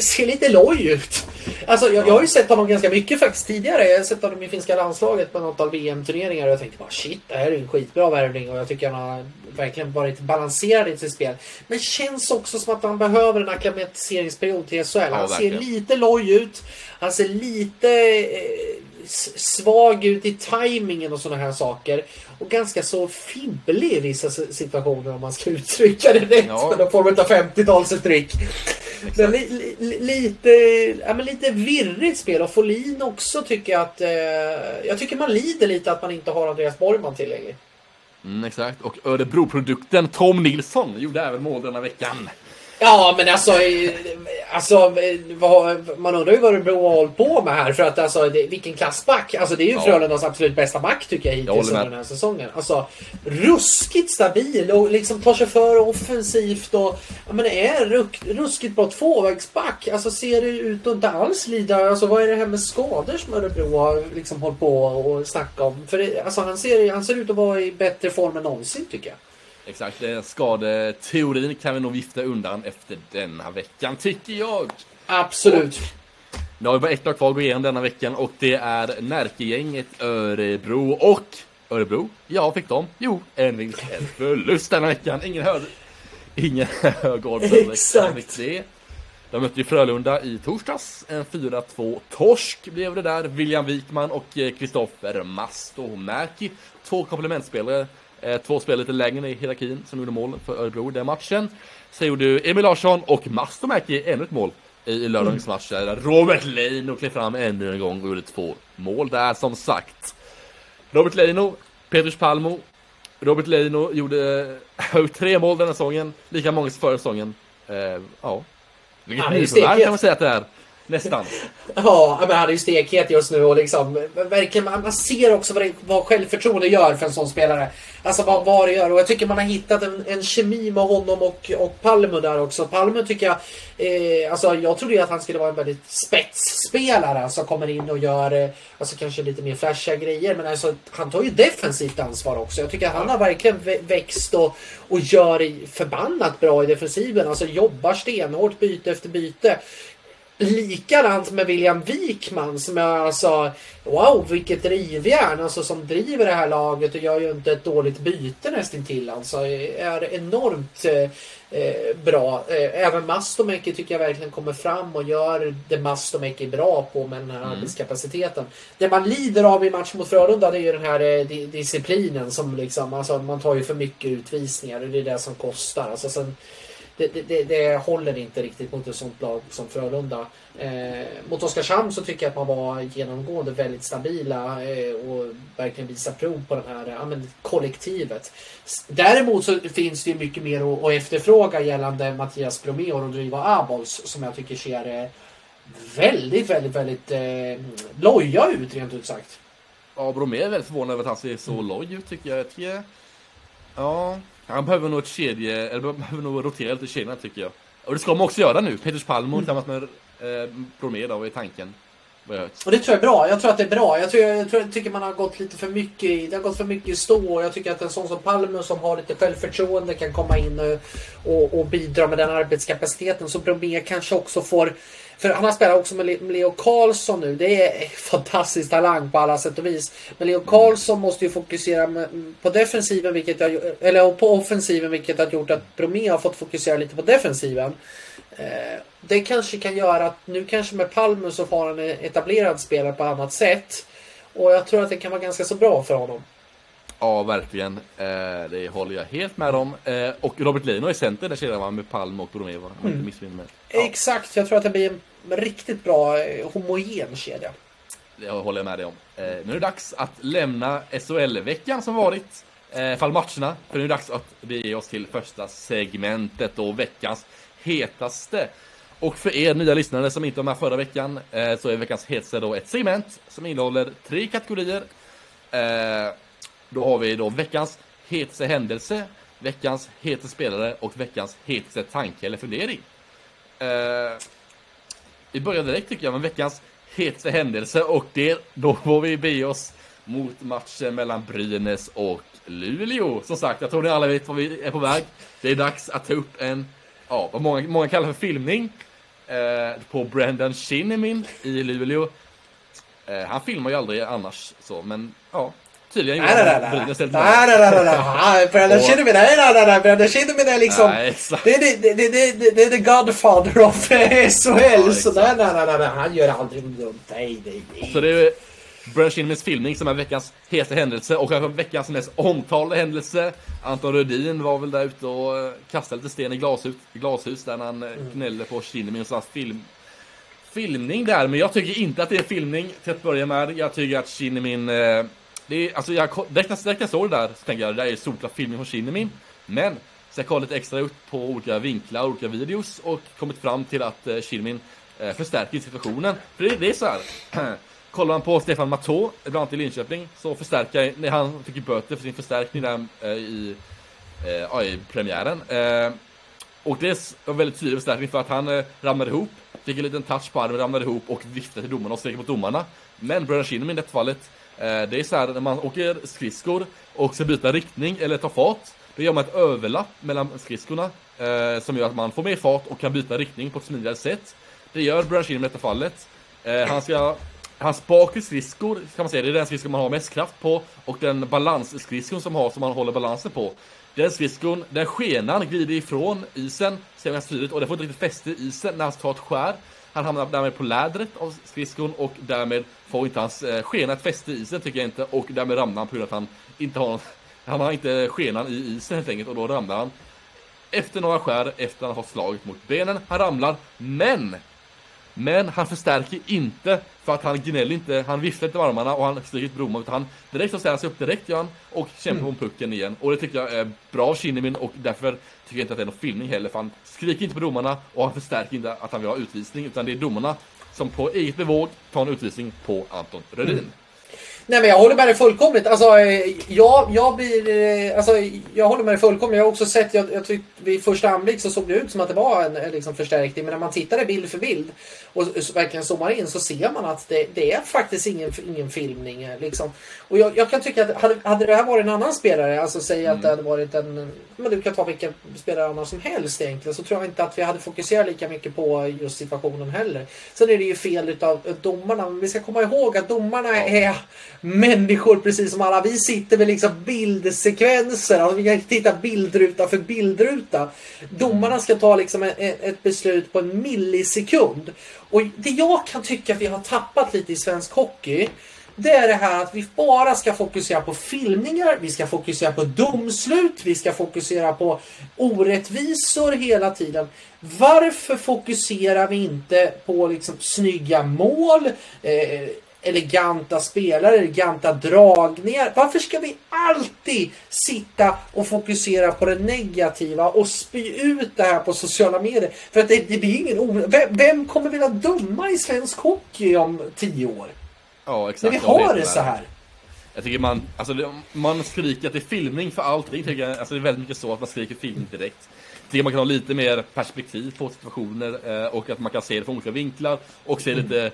ser lite loj ut. Alltså, jag, jag, har ju sett honom ganska mycket faktiskt tidigare. Jag har sett honom i finska landslaget på något av VM-turneringar och jag tänkte bara shit, det här är en skitbra värvning och jag tycker han har verkligen varit balanserad i sitt spel. Men känns också som att han behöver en akklimatiseringsperiod till SHL. Han ja, ser lite loj ut. Han ser lite eh, svag ut i tajmingen och sådana här saker. Och ganska så fibblig i vissa situationer om man ska uttrycka det rätt. Ja. Med någon form av 50-talsuttryck. Men li, li, lite, ja, men lite virrigt spel. Och Folin också tycker jag att... Eh, jag tycker man lider lite att man inte har Andreas Borgman tillgänglig. Mm, exakt. Och Örebro-produkten Tom Nilsson gjorde även mål denna veckan. Ja, men alltså, alltså vad, man undrar ju vad Örebro har hållit på med här. För att alltså, det, vilken klassback. Alltså, det är ju Ja. Frölundas absolut bästa back tycker jag hittills under den här säsongen. Alltså, ruskigt stabil och liksom tar sig för offensivt och ja, men är ruk, ruskigt bra tvåvägsback. Alltså ser det ut att inte alls lida. Alltså vad är det här med skador som Örebro har liksom hållit på och snacka om? För det, alltså, han, ser, han ser ut att vara i bättre form än någonsin tycker jag. Exakt, den skadeteorin kan vi nog vifta undan efter denna veckan, tycker jag. Absolut. Nu har vi bara ett lag kvar att gå igenom denna veckan och det är Närkegänget Örebro och Örebro. Ja, fick de? Jo, en vinst, en förlust denna veckan. Ingen hörde. Ingen hög odds. Exakt. Det. De mötte ju Frölunda i torsdags. En 4-2 torsk blev det där. William Wikman och eh, Kristoffer Mastomäki. Två komplementspelare. Eh, Två spelare lite längre i hierarkin som gjorde mål för Örebro i den matchen. Sen gjorde Emil Larsson och Mastomäki ännu ett mål i lördagens match där Robert Leino klev fram ännu en gång och gjorde två mål där som sagt. Robert Leino, Petrus Palmo. Robert Leino gjorde eh, tre mål den här säsongen, lika många som förra säsongen. Eh, ja. Vilket nyförvärv kan man säga att det är. Nästan. Ja, men han är ju stekhet just nu och liksom verkligen, man ser också vad, det, vad självförtroende gör för en sån spelare. Alltså vad, vad det gör och jag tycker man har hittat en, en kemi med honom och, och Palme där också. Palme tycker jag, eh, alltså jag trodde ju att han skulle vara en väldigt spetsspelare som kommer in och gör, eh, alltså kanske lite mer flashiga grejer men alltså han tar ju defensivt ansvar också. Jag tycker att han har verkligen växt och, och gör förbannat bra i defensiven. Alltså jobbar stenhårt byte efter byte. Likadant med William Wikman som är alltså Wow vilket drivjärn alltså som driver det här laget och gör ju inte ett dåligt byte nästintill alltså är enormt eh, eh, bra. Eh, även Mastomäki tycker jag verkligen kommer fram och gör det Mastomäki är bra på med den här arbetskapaciteten. Det man lider av i match mot Frölunda det är ju den här eh, di- disciplinen som liksom alltså man tar ju för mycket utvisningar och det är det som kostar. Alltså sen, det, det, det, det håller inte riktigt mot ett sånt lag som Frölunda. Eh, mot Oskarshamn så tycker jag att man var genomgående väldigt stabila eh, och verkligen visar prov på det här ja, men, kollektivet. Däremot så finns det ju mycket mer att, att efterfråga gällande Mattias Bromé och Rodrigo Abols som jag tycker ser eh, väldigt, väldigt, väldigt eh, loja ut rent ut sagt. Ja, Bromé är väldigt förvånad över att han ser så loj ut tycker jag. jag tycker, ja, han behöver nog ett kedje, eller behöver nog rotera lite i kedjorna tycker jag. Och det ska man också göra nu. Petrus Palmo tillsammans med eh, Bromé då, är tanken? Och det tror jag är bra. Jag tror att det är bra. Jag, tror, jag, tror, jag tycker man har gått lite för mycket i, det har gått för mycket i stå. Och jag tycker att en sån som Palme som har lite självförtroende kan komma in och, och, och bidra med den arbetskapaciteten. Så Bromé kanske också får för han har spelat också med Le- med Leo Karlsson nu. Det är fantastisk talang på alla sätt och vis. Men Leo Karlsson måste ju fokusera med, på defensiven, vilket ju- eller på offensiven, vilket har gjort att Bromé har fått fokusera lite på defensiven. Eh, det kanske kan göra att nu kanske med Palme så har han en etablerad spelare på annat sätt. Och jag tror att det kan vara ganska så bra för honom. Ja, verkligen. Eh, det håller jag helt med om. Eh, och Robert Lino i center, där kedjan var med Palmo och Bromé, om jag inte missminner mig. Ja, Exakt, jag tror att det blir en riktigt bra eh, homogen kedja. det håller jag med dig om. Eh, nu är det dags att lämna SHL-veckan som varit. Eh, fall matcherna, för nu är det dags att bege oss till första segmentet och veckans hetaste. Och för er nya lyssnare som inte var med förra veckan eh, så är veckans hetaste då ett segment som innehåller tre kategorier. Eh, då har vi då veckans hetaste händelse, veckans hetaste spelare och veckans hetaste tanke eller fundering. Eh, vi börjar direkt tycker jag med veckans hetaste händelse och det, då får vi be oss mot matchen mellan Brynäs och Luleå. Som sagt, jag tror ni alla vet var vi är på väg. Det är dags att ta upp en, ja, vad många, många kallar för filmning. Eh, på Brendan Shinnimin i Luleå. Eh, han filmar ju aldrig annars så, men ja. Tydligen Nej, nej, nej, nej. Nej, nej, nej, nej, nej. Brandon Shinnimin, nej, nej, nej, nej. Brandon Shinnimin är liksom... Nej. Det är det, det, det, det, det är the Godfather of SHL. så exakt. nej, nej, nej, nej. Han gör aldrig något dumt. Nej, nej, nej. Så det är Brendan Shinnemans filmning som är veckans hetaste händelse och kanske veckans mest omtalade händelse. Anton Rödin var väl där ute och eh, kastade lite sten i glashus, glashus där han eh, gnällde på Shinnemin och film, filmning där. Men jag tycker inte att det är filmning till att börja med. Jag tycker att Shinnemin... Eh, det är, alltså jag, direkt, när- direkt när jag såg det där så tänkte jag det där är solklar filmning från Shinnimin Men Så jag kollade lite extra upp på olika vinklar, och olika videos och kommit fram till att eh, Shinnimin eh, förstärker situationen. För det, det är så här. Kollar man på Stefan Matå, bland annat i Linköping, så förstärker när han fick ju böter för sin förstärkning där eh, i, eh, i premiären. Eh, och det var väldigt tydlig förstärkning för att han eh, ramlade ihop, fick en liten touch på armen, ramlade ihop och viftade till domarna och skrek mot domarna. Men Bröderna Shinnimin i det fallet, Eh, det är så här när man åker skridskor och ska byta riktning eller ta fart, då gör man ett överlapp mellan skridskorna eh, som gör att man får mer fart och kan byta riktning på ett smidigare sätt. Det gör Branchin i detta fallet. Eh, han ska Hans bakre skridskor kan man säga, det är den skridskon man har mest kraft på och den balansskridskon som har som man håller balansen på. Den skridskon, den skenan glider ifrån isen, ser man tydligt, och den får inte riktigt fäste i isen när han tar ett skär. Han hamnar därmed på lädret av skridskon och därmed får inte hans eh, skena ett fäste i isen tycker jag inte och därmed ramlar han på grund av att han inte har han har inte skenan i isen helt enkelt och då ramlar han. Efter några skär, efter att han har slagit mot benen, han ramlar, men men han förstärker inte för att han gnäller inte, han viftar inte med armarna och han stryker inte Bromma utan han direkt så ställer han sig upp direkt gör han och kämpar mm. på pucken igen. Och det tycker jag är bra av Kinnamin och därför tycker inte att det är någon filmning heller för han skriker inte på domarna och han förstärker inte att han vill ha utvisning utan det är domarna som på eget bevåg tar en utvisning på Anton Rödin. Mm. Nej men jag håller med dig fullkomligt. Alltså, eh, jag, jag blir... Eh, alltså, jag håller med dig fullkomligt. Jag har också sett, jag, jag tyckte vid första anblick så såg det ut som att det var en liksom, förstärkning. Men när man tittade bild för bild och verkligen zoomar in så ser man att det, det är faktiskt ingen, ingen filmning. Eh, liksom. Och jag, jag, kan tycka att hade, hade det här varit en annan spelare, alltså säg mm. att det hade varit en... Men du kan ta vilken spelare annan som helst egentligen. Så tror jag inte att vi hade fokuserat lika mycket på just situationen heller. Sen är det ju fel utav domarna. Men vi ska komma ihåg att domarna är människor precis som alla. Vi sitter med liksom bildsekvenser. Alltså vi kan titta bildruta för bildruta. Domarna ska ta liksom ett, beslut på en millisekund. Och det jag kan tycka att vi har tappat lite i svensk hockey det är det här att vi bara ska fokusera på filmningar, vi ska fokusera på domslut, vi ska fokusera på orättvisor hela tiden. Varför fokuserar vi inte på liksom snygga mål, eh, eleganta spelare, eleganta dragningar. Varför ska vi alltid sitta och fokusera på det negativa och spy ut det här på sociala medier? För att det, det blir ingen vem, vem kommer vilja döma i svensk hockey om tio år? Ja, exakt. När vi har det så här. Jag tycker man, alltså man skriker att det är filmning för allting. Tycker jag, alltså det är väldigt mycket så att man skriker filmning direkt. Jag tycker man kan ha lite mer perspektiv på situationer eh, och att man kan se det från olika vinklar och se lite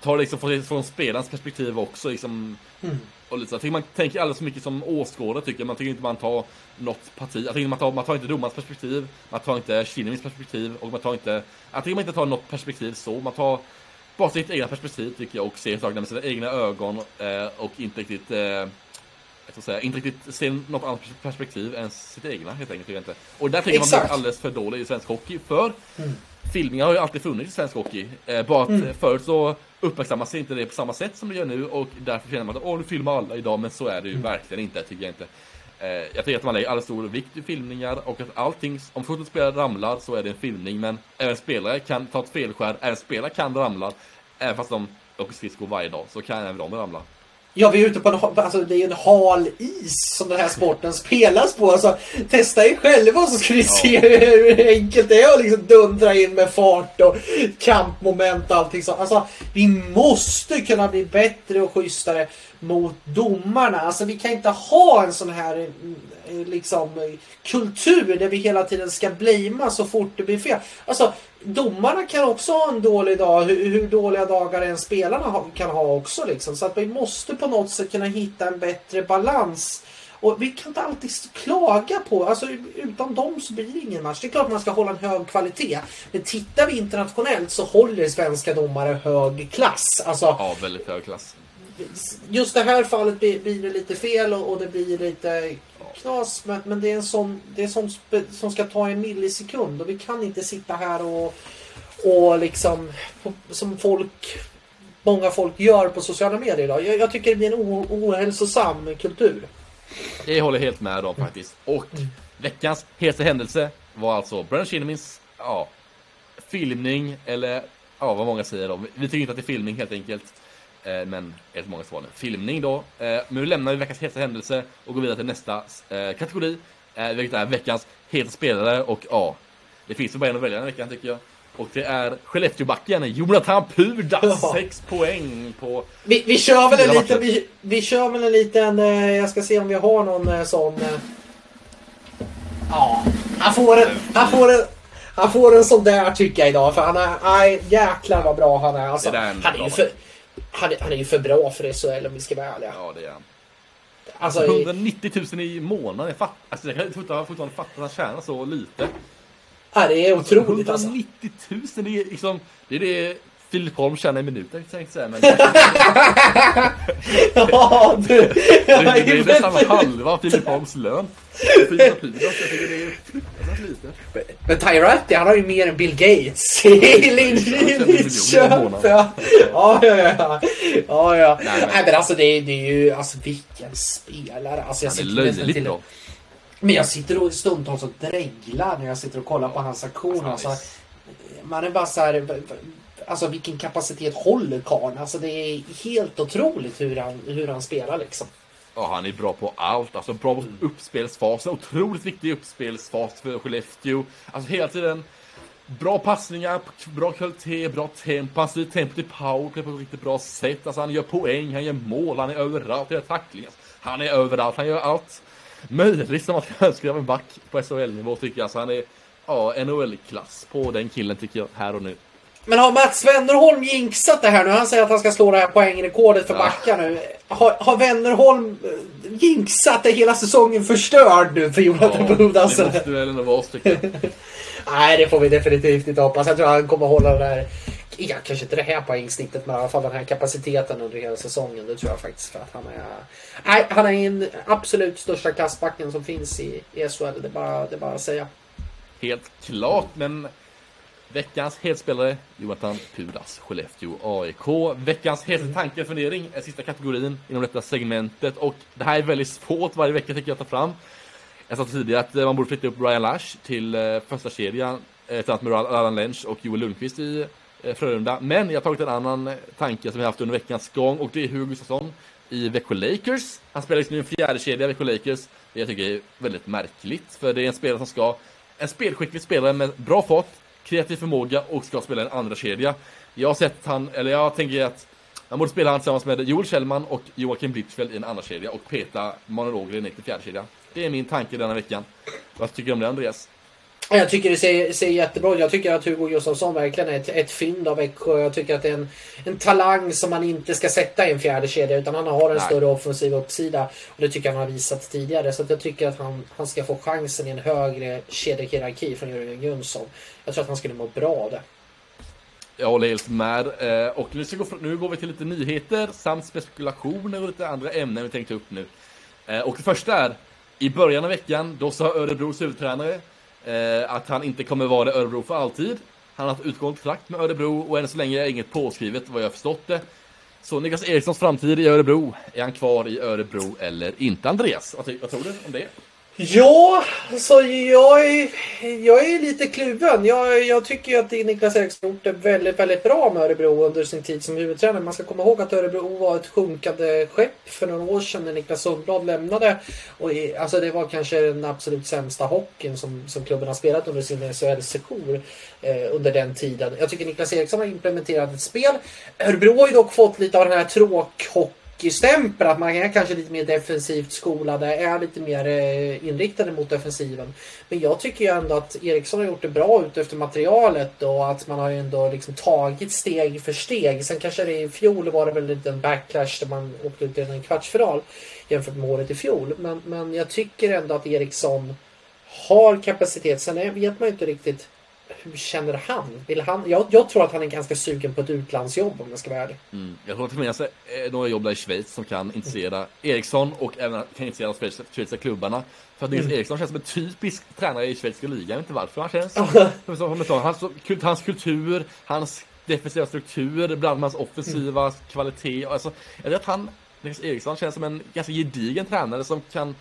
tar liksom från, från spelarens perspektiv också liksom. Mm. Och lite så. Jag tycker man tänker alldeles för mycket som åskådare tycker man. tycker inte man tar något parti. Jag tycker man tar, man tar inte domarens perspektiv. Man tar inte Kinnemins perspektiv. Och man tar inte... Jag tycker man inte tar något perspektiv så. Man tar bara sitt egna perspektiv tycker jag och ser sakerna med sina egna ögon. Eh, och inte riktigt... Eh, jag säga, inte riktigt ser något annat perspektiv än sitt egna helt enkelt. Inte. Och där tycker Exakt. man blir alldeles för dålig i svensk hockey. För mm. filmningar har ju alltid funnits i svensk hockey. Eh, bara att mm. förut så uppmärksammas inte det på samma sätt som det gör nu och därför känner man att åh, nu filmar alla idag, men så är det ju mm. verkligen inte, tycker jag inte. Eh, jag tycker att man lägger alldeles stor vikt vid filmningar och att allting, om fotbollsspelare ramlar så är det en filmning, men även spelare kan ta ett felskär, även spelare kan ramla, även fast de åker skridskor varje dag, så kan även de ramla. Ja, vi är ute på en, alltså, det är en hal is som den här sporten spelas på. Alltså, testa er själva så ska ni se hur enkelt det är att liksom dundra in med fart och kampmoment och allting sånt. Alltså, vi måste kunna bli bättre och schysstare mot domarna. Alltså, vi kan inte ha en sån här eh, liksom, kultur där vi hela tiden ska blamea så fort det blir fel. Alltså, domarna kan också ha en dålig dag, hur, hur dåliga dagar än spelarna ha, kan ha också. Liksom. Så att vi måste på något sätt kunna hitta en bättre balans. Och vi kan inte alltid klaga på, alltså utan dem så blir det ingen match. Det är klart man ska hålla en hög kvalitet. Men tittar vi internationellt så håller svenska domare hög klass. Alltså, ja, väldigt hög klass. Just det här fallet blir, blir det lite fel och, och det blir lite knas, men, men det är en sån, det är sån som ska ta en millisekund och vi kan inte sitta här och, och liksom som folk många folk gör på sociala medier idag. Jag, jag tycker det blir en o, ohälsosam kultur. Det håller helt med om faktiskt. Och mm. veckans hetaste händelse var alltså Brandon Shinemins ja, filmning eller ja, vad många säger då. Vi tycker inte att det är filmning helt enkelt. Eh, men ett många svar nu. Filmning då. Eh, nu lämnar vi veckans hetaste händelse och går vidare till nästa eh, kategori. vilket är veckans heta spelare och ja, det finns ju bara en att välja den veckan tycker jag. Och det är Skellefteåbacken, Jonathan Pudas, Ja. 6 poäng på... Vi, vi kör väl en liten, vi, vi kör väl en liten, jag ska se om vi har någon sån. Ja, han får en, han får en, han får en sån där tycker jag idag. För han är, nej jäklar vad bra han är. Alltså, är han, är för, han, är, han är ju för bra för SHL om vi ska vara ärliga. Ja, det är han. Alltså, i- 190 000 i månaden, fatt, alltså, jag kan fortfarande, fortfarande fatta att han tjänar så lite. ja, det är otroligt alltså. 190 000, det är liksom, det är det Filip Holm tjänar i minuten tänkte jag säga, men Ja, du. det, det, det är nästan men- halva Filip Holms lön. Filip Pudas, jag tycker det är lite. Men Tyratti, han har ju mer än Bill Gates i Linköping. Ja, ja, ja. ja, ja. Nej, men- Nej, men alltså det är, det är ju, alltså vilken spelare. Alltså, jag Han är löjligt till- bra. Men jag sitter och stundtals och dreglar när jag sitter och kollar på hans aktion. Alltså, man är bara så här, alltså vilken kapacitet håller karln? Alltså det är helt otroligt hur han, hur han spelar liksom. Ja, han är bra på allt. Alltså bra på uppspelsfasen. Otroligt viktig uppspelsfas för Skellefteå. Alltså hela tiden bra passningar, bra kvalitet, bra tempo. Alltså, han styr tempot i powerplay på ett riktigt bra sätt. Alltså han gör poäng, han gör mål, han är överallt. Han gör tacklingar. Han är överallt, han gör allt möjligt som man kan önska av en back på SHL-nivå tycker jag. Alltså han är ja, NHL-klass på den killen tycker jag, här och nu. Men har Mats Wennerholm jinxat det här nu? Han säger att han ska slå det här poängrekordet för Ja. nu. Har, har Wennerholm eh, jinxat det hela säsongen förstörd nu för Jonathan Ja, Budas? det måste väl ändå vara tycker. Nej, det får vi definitivt inte hoppas. Jag tror han kommer hålla det där, ja, kanske inte det här poängsnittet, men i alla fall den här kapaciteten under hela säsongen. Det tror jag faktiskt för att han är... Nej, han är den absolut största klassbacken som finns i, i SHL. Det är bara, det är bara att säga. Helt klart, men veckans helspelare, Jonathan Pudas, Skellefteå AIK. Veckans hetaste tanke och fundering är sista kategorin inom detta segmentet och det här är väldigt svårt varje vecka tycker jag att ta fram. Jag sa tidigare att eh, man borde flytta upp Brian Lash till eh, första kedjan eh, tillsammans med Allan Lench och Joel Lundqvist i Frölunda. Men jag har tagit en annan tanke som jag haft under veckans gång och det är Hugo Gustafsson i Växjö Lakers. Han spelar liksom just nu en fjärde kedja i Växjö Lakers. Det jag tycker är väldigt märkligt för det är en spelare som ska en spelskicklig spelare med bra fart, kreativ förmåga och ska spela en andra kedja. Jag har sett han, eller jag tänker att man borde spela han tillsammans med Joel Kjellman och Joakim Blitzfeldt i en andra kedja och peta Manuel Ågren ner till fjärde kedja. Det är min tanke denna veckan. Vad tycker du om det Andreas? Jag tycker det ser, ser jättebra. Jag tycker att Hugo Gustafsson verkligen är ett, ett fynd av Växjö. Jag tycker att det är en, en talang som man inte ska sätta i en fjärde kedja utan han har en Nej. större offensiv uppsida. Och det tycker jag han har visat tidigare. Så att jag tycker att han, han ska få chansen i en högre kedjehierarki från Jörgen Jönsson. Jag tror att han skulle må bra av det. Jag håller helt med. Eh, Och nu, ska gå, nu går vi till lite nyheter samt spekulationer och lite andra ämnen vi tänkte upp nu. Eh, Och det första är, i början av veckan, då sa Örebros huvudtränare eh, att han inte kommer vara i Örebro för alltid. Han har haft utgående kontrakt med Örebro och än så länge är inget påskrivet vad jag har förstått det. Så Niklas Erikssons framtid i Örebro, är han kvar i Örebro eller inte? Andreas, vad, vad tror du om det? Ja, så jag är, jag är lite kluven. Jag, jag tycker ju att Niklas Eriksson gjort det väldigt, väldigt bra med Örebro under sin tid som huvudtränare. Man ska komma ihåg att Örebro var ett sjunkande skepp för några år sedan när Niklas Sundblad lämnade. Och i, alltså det var kanske den absolut sämsta hockeyn som, som klubben har spelat under sin SHL-sejour eh, under den tiden. Jag tycker Niklas Eriksson har implementerat ett spel. Örebro har ju dock fått lite av den här tråkhockeyn stämpel att man är kanske lite mer defensivt skolade, är lite mer eh, inriktade mot defensiven. Men jag tycker ju ändå att Eriksson har gjort det bra ut efter materialet och att man har ju ändå liksom tagit steg för steg. Sen kanske det i fjol var det väl en liten backlash där man åkte ut i en kvartsfinal jämfört med året i fjol. Men, men jag tycker ändå att Eriksson har kapacitet. Sen vet man ju inte riktigt hur känner han? Vill han jag, jag tror att han är ganska sugen på ett utlandsjobb om jag ska vara ärlig. Mm. Jag tror att det finns eh, några jobb där i Schweiz som kan intressera Eriksson och även kan intressera de schweiziska- klubbarna. För att Nils Mm. Eriksson känns som en typisk tränare i schweiziska ligan. Jag vet inte varför han känns. Hans, hans kultur, hans defensiva struktur, bland hans offensiva Mm. kvalitet. Alltså, jag tror att han, Nils Eriksson, känns som en ganska gedigen tränare som kan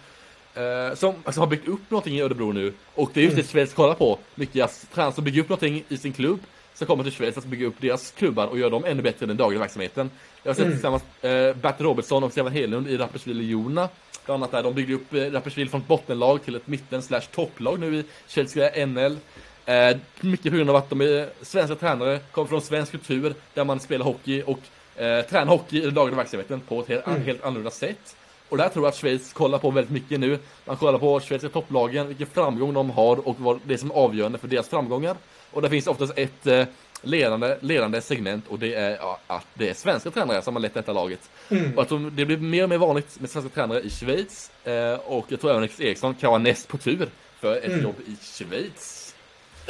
Eh, som alltså, har byggt upp någonting i Örebro nu. Och det är just Mm. det Schweiz kollar på. Mycket tränare som bygger upp någonting i sin klubb. Som kommer till Schweiz att bygga upp deras klubbar och göra dem ännu bättre i den dagliga verksamheten. Jag har sett Mm. tillsammans eh, Bert Robertson och Stefan Hedlund i Rapperswil-Jona. Bland annat där de byggde upp eh, Rapperswil från ett bottenlag till ett mitten slash topplag nu i Schweiziska NL. Eh, mycket på grund av att de är svenska tränare, kommer från svensk kultur där man spelar hockey och eh, tränar hockey i den dagliga verksamheten på ett helt, mm. helt annorlunda sätt. Och där tror jag att Schweiz kollar på väldigt mycket nu. Man kollar på schweiziska topplagen, vilken framgång de har och vad det är som är avgörande för deras framgångar. Och det finns oftast ett eh, ledande, ledande segment och det är ja, att det är svenska tränare som har lett detta laget. Mm. Och att de, det blir mer och mer vanligt med svenska tränare i Schweiz. Eh, och jag tror även att Eriksson kan vara näst på tur för ett mm. jobb i Schweiz.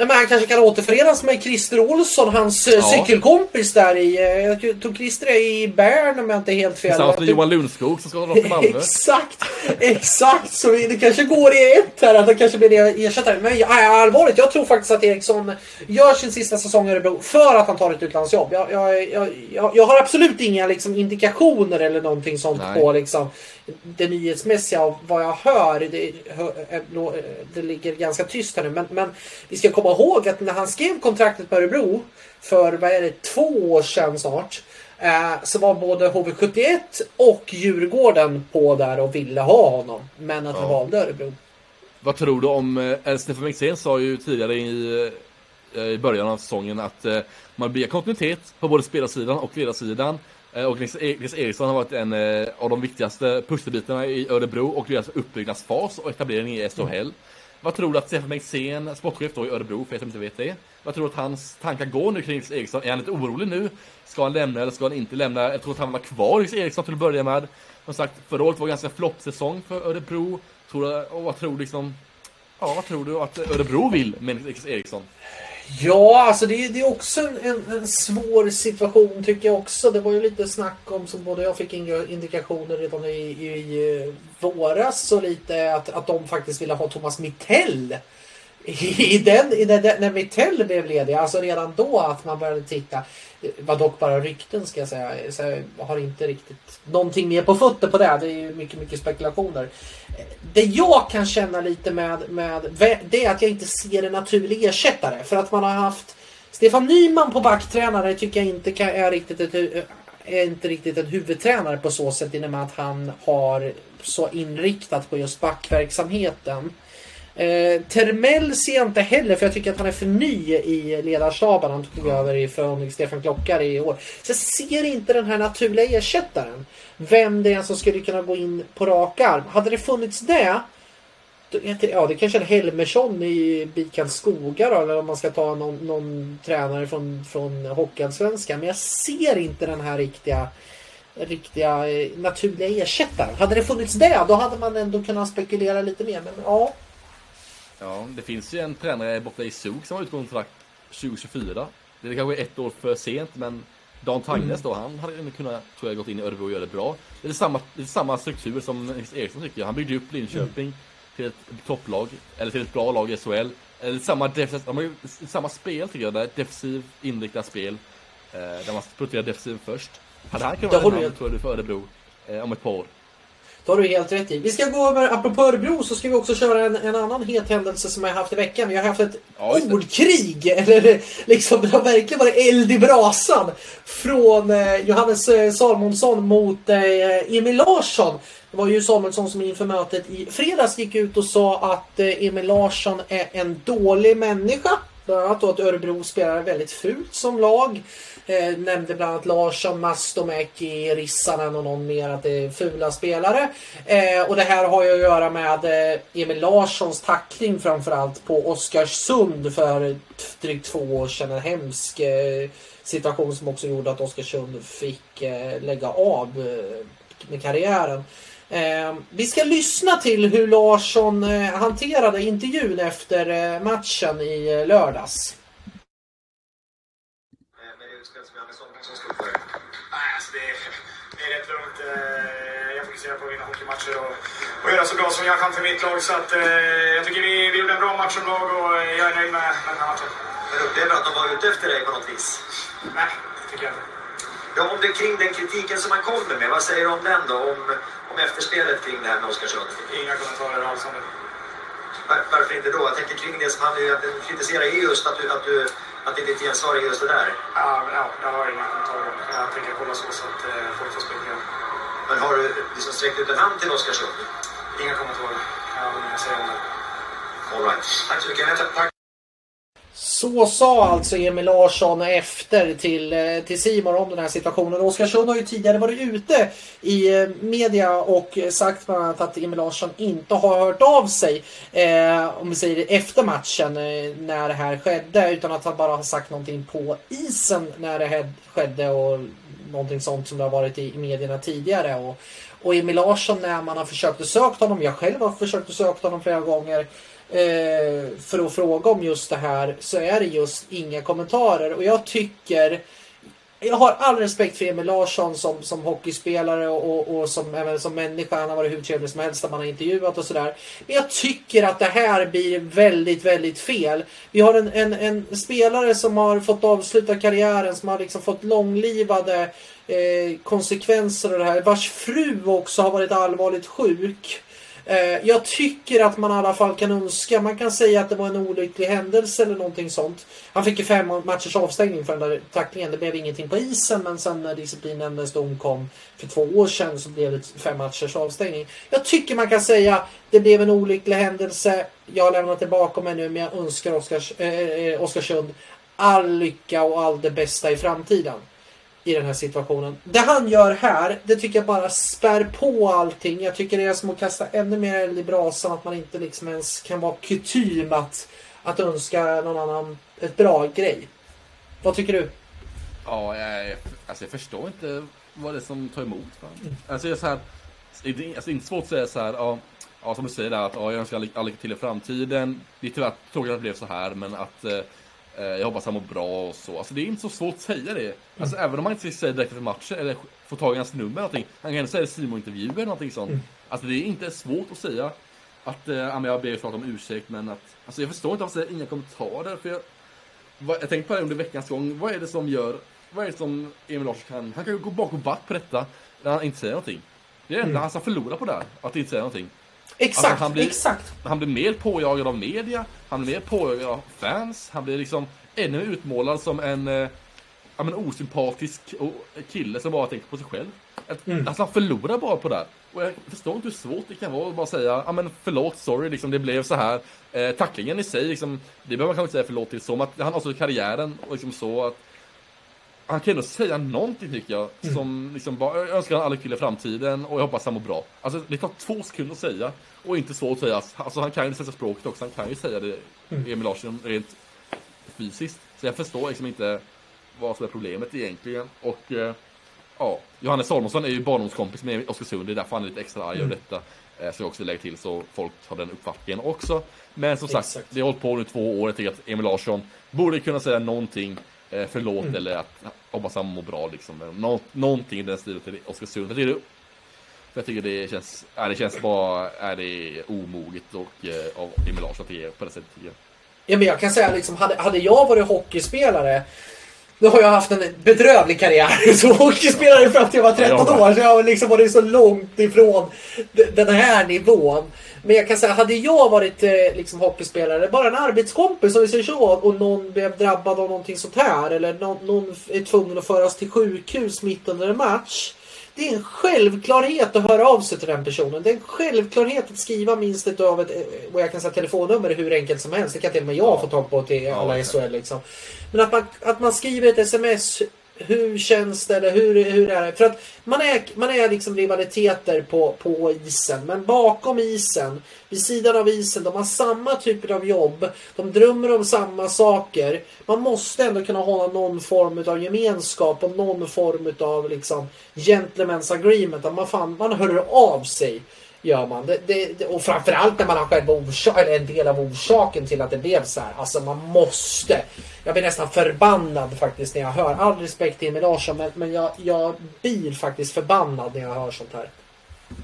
Men han kanske kan återförenas med Christer Olsson, hans eh, ja. cykelkompis där i... Eh, jag tror Christer är i Bern om jag inte är helt fel. Tillsammans med Johan Lundskog som ska dra till Malmö. exakt! Exakt! Så det kanske går i ett här, att han kanske blir ersättare. Men ja, allvarligt, jag tror faktiskt att Eriksson gör sin sista säsong i Örebro för att han tar ett utlandsjobb. Jag, jag, jag, jag har absolut inga liksom, indikationer eller någonting sånt Nej. på liksom, det nyhetsmässiga av vad jag hör. Det, det ligger ganska tyst här nu. Men, men vi ska komma ihåg att när han skrev kontraktet med Örebro för vad är det, två år sedan snart. Eh, så var både HV71 och Djurgården på där och ville ha honom. Men att han valde Örebro. Vad tror du om, eh, Stefan Mixén sa ju tidigare i, eh, i början av säsongen att eh, man blir kontinuitet på både spelarsidan och ledarsidan. Eh, och Nils Eriksson har varit en eh, av de viktigaste pusselbitarna i Örebro och deras uppbyggnadsfas och etablering i SHL. Mm. Vad tror du att Stefan Bengtzén, sportchef då i Örebro, för er som inte vet det. Vad tror du att hans tankar går nu kring Nils Eriksson? Är han lite orolig nu? Ska han lämna eller ska han inte lämna? Jag tror att han var kvar Nils Eriksson till att börja med. Som sagt, förra året var ganska floppsäsong för Örebro. Tror du, och vad tror du liksom... Ja, vad tror du att Örebro vill med Nils Eriksson? Ja, alltså det, det är också en, en, en, svår situation tycker jag också. Det var ju lite snack om, som både jag fick indikationer redan i, i, i våras och lite att, att de faktiskt ville ha Thomas Mittell i den, i den, när Mittell blev ledig, alltså redan då att man började titta. Det var dock bara rykten ska jag säga. Så jag har inte riktigt någonting mer på fötter på det. Det är ju mycket, mycket spekulationer. Det jag kan känna lite med, med det är att jag inte ser en naturlig ersättare. För att man har haft Stefan Nyman på backtränare tycker jag inte kan, är riktigt ett är inte riktigt en huvudtränare på så sätt i och med att han har så inriktat på just backverksamheten. Eh, Termell ser jag inte heller för jag tycker att han är för ny i ledarstaben. Han tog mm. över ifrån Stefan Klockare i år. Så jag ser inte den här naturliga ersättaren. Vem det är som skulle kunna gå in på rak arm. Hade det funnits det Ja, det kanske är Helmersson i BIK Skogar då, eller om man ska ta någon, någon tränare från, från Hockeyallsvenskan. Men jag ser inte den här riktiga riktiga eh, naturliga ersättaren. Hade det funnits det, då hade man ändå kunnat spekulera lite mer. Men ja, Ja, det finns ju en tränare borta i Zug som har utgående kontrakt 2024. Det är kanske ett år för sent, men Dan Tangnes då, han hade kunnat, tror jag, gått in i Örebro och göra det bra. Det är samma, det är samma struktur som Eriksson tycker jag. Han byggde upp Linköping mm. till ett topplag, eller till ett bra lag i SHL. Eller samma, defensiv, samma spel tycker jag, där defensiv inriktat spel. Eh, där man sputterar defensiv först. Hade han kunnat vara tror du, för Örebro eh, om ett par år? Det har du helt rätt i. Vi ska gå över, apropå Örebro, så ska vi också köra en, en annan het händelse som jag haft i veckan. Vi har haft ett ja, ordkrig, eller liksom, det har verkligen varit eld i brasan. Från eh, Johannes eh, Salmonsson mot eh, Emil Larsson. Det var ju Samuelsson som inför mötet i fredags gick ut och sa att eh, Emil Larsson är en dålig människa. Bland annat då att Örebro spelar väldigt fult som lag. Eh, nämnde bland annat Larsson, Mastomäki, Rissanen och någon mer att det är fula spelare. Eh, och det här har ju att göra med eh, Emil Larssons tackling framförallt på Oskarsund för drygt två år sedan. En hemsk eh, situation som också gjorde att Oskarsund fick eh, lägga av eh, med karriären. Eh, vi ska lyssna till hur Larsson eh, hanterade intervjun efter eh, matchen i eh, lördags. Matcher och, och göra så bra som jag kan för mitt lag. Så att, eh, jag tycker vi, vi gjorde en bra match som lag och jag är nöjd med, med den här matchen. Men upplever du att de var ute efter dig på något vis? Nej, tycker jag inte. Ja, om det kring den kritiken som man kommer med, vad säger du om den då? Om, om efterspelet kring det här med Oskarsund? Inga kommentarer alls om det. Var, varför inte då? Jag tänker kring det som han kritiserar är just att, du, att, du, att det är ditt gensvar är just det där. Ja, ja, jag har inga kommentarer. Jag tänker hålla så, så att eh, folk får spekulera. Men har du liksom sträckt ut en hand till Oskarsund? Inga kommentarer. Jag inget att säga om det. All right. Tack så mycket. Så sa alltså Emil Larsson efter till, eh, till Simon om den här situationen. Oskarsund har ju tidigare varit ute i eh, media och sagt bland annat att Emil Larsson inte har hört av sig. Eh, om vi säger efter matchen eh, när det här skedde. Utan att han bara har sagt någonting på isen när det här skedde och någonting sånt som det har varit i, i medierna tidigare. Och, och Emil Larsson när man har försökt att söka honom. Jag själv har försökt att söka honom flera gånger eh, för att fråga om just det här så är det just inga kommentarer. Och jag tycker jag har all respekt för Emil Larsson som, som hockeyspelare och, och, och som, även som människa. Han har varit hur trevlig som helst när man har intervjuat och sådär. Men jag tycker att det här blir väldigt, väldigt fel. Vi har en, en, en spelare som har fått avsluta karriären, som har liksom fått långlivade eh, konsekvenser av det här. Vars fru också har varit allvarligt sjuk. Eh, jag tycker att man i alla fall kan önska, man kan säga att det var en olycklig händelse eller någonting sånt. Han fick ju fem matchers avstängning för den där tacklingen. Det blev ingenting på isen men sen när disciplinnämndens eh, dom kom för två år sedan så blev det fem matchers avstängning. Jag tycker man kan säga det blev en olycklig händelse. Jag har lämnat det bakom mig nu men jag önskar Oskars, äh, eh, Oskarsund all lycka och all det bästa i framtiden i den här situationen. Det han gör här, det tycker jag bara spär på allting. Jag tycker det är som att kasta ännu mer eld i brasan. Att man inte liksom ens kan vara kutym att, att önska någon annan ett bra grej. Vad tycker du? Ja, jag, alltså jag förstår inte vad det är som tar emot. Mm. Alltså jag är så här, det är alltså inte svårt att säga så här, ja, ja som du säger där, att ja, jag önskar all lycka till i framtiden. Det är tyvärr tråkigt att det blev så här, men att Eh, jag hoppas han mår bra och så. Alltså det är inte så svårt att säga det. Alltså mm. även om man inte säger direkt efter matchen eller får tag i hans nummer eller någonting. Han kan säga Simon-intervjuer eller någonting sånt. Mm. Alltså det är inte svårt att säga att äh, jag ber snart om ursäkt men att Alltså jag förstår inte varför säger inga kommentarer för jag vad, Jag tänkte på det under veckans gång. Vad är det som gör Vad är det som Emil Larsson kan Han kan ju gå bak och back på detta när han inte säger någonting. Det är det enda mm. han ska förlora på där. Att inte säga någonting. Exakt, alltså han blir, exakt. Han blir mer påjagad av media, han blir mer påjagad av fans, han blir liksom ännu utmålad som en eh, ja, men osympatisk kille som bara tänker på sig själv. Mm. Alltså han förlorar bara på det här. Och jag förstår inte hur svårt det kan vara att bara säga ja men förlåt, sorry, liksom, det blev så här. Eh, tacklingen i sig, liksom, det behöver man kanske inte säga förlåt till. Så att han avslutar karriären och liksom så att han kan ändå säga någonting tycker jag. Mm. Som liksom bara, jag önskar alla kille i framtiden och jag hoppas han mår bra. Alltså det tar två sekunder att säga. Och inte svårt att säga. Alltså han kan ju det svenska språket också. Han kan ju säga det, mm. Emil Larsson, rent fysiskt. Så jag förstår liksom inte vad som är problemet egentligen. Och eh, ja, Johannes Salomonsson är ju barndomskompis med Oskarsund. Det är därför han är lite extra arg över mm. detta. Eh, så jag också lägga till så folk har den uppfattningen också. Men som sagt, Exakt. det har hållit på nu två år. Jag tycker att Emil Larsson borde kunna säga någonting eh, förlåt mm. eller att hoppas han mår bra liksom. Nå någonting i den stilen till Oskarsund. Jag tycker det, jag tycker det känns, äh, det känns bara, är det omoget och äh, av Emil Larsson att det på det sättet. Ja, men jag kan säga liksom, hade, hade jag varit hockeyspelare nu har jag haft en bedrövlig karriär som hockeyspelare fram till jag var 13 år. Så jag har liksom varit så långt ifrån den här nivån. Men jag kan säga, hade jag varit eh, liksom, hockeyspelare, bara en arbetskompis om vi säger så, och någon blev drabbad av någonting sånt här. Eller någon, någon är tvungen att föras till sjukhus mitt under en match. Det är en självklarhet att höra av sig till den personen. Det är en självklarhet att skriva minst ett av ett, och jag kan säga telefonnummer hur enkelt som helst. Det kan till och med jag få tag på till alla ja, SHL liksom. Men att man, att man skriver ett sms hur känns det? Eller hur, hur är det? För att man är, man är liksom rivaliteter på, på isen. Men bakom isen, vid sidan av isen, de har samma typer av jobb. De drömmer om samma saker. Man måste ändå kunna hålla någon form av gemenskap och någon form av liksom gentlemen's agreement. Att man, fan, man hör av sig gör man. Det, det, och framförallt när man har själv orsak, eller en del av orsaken till att det blev så här. Alltså man måste. Jag blir nästan förbannad faktiskt när jag hör. All respekt till Emil Larsson men, men jag, jag blir faktiskt förbannad när jag hör sånt här.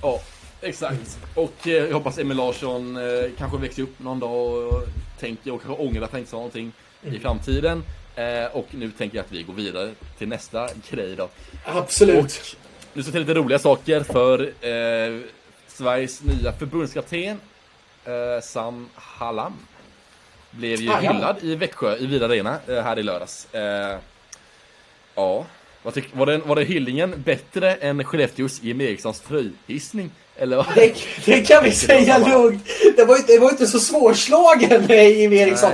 Ja, exakt. Och eh, jag hoppas Emil Larsson eh, kanske växer upp någon dag och tänker och kanske ångrar att han inte sa någonting mm. i framtiden. Eh, och nu tänker jag att vi går vidare till nästa grej då. Absolut. Och nu ska jag till lite roliga saker för eh, Sveriges nya förbundskapten eh, Sam Hallam blev ju ah, hyllad i Växjö i Vida Arena eh, här i lördags. Eh, ja, var, det, var det hyllningen bättre än Skellefteås Jim Erikssons tröjhissning? Eller? Det, det kan vi säga lugnt. Det var, inte, det var inte så svårslagen i Eriksson.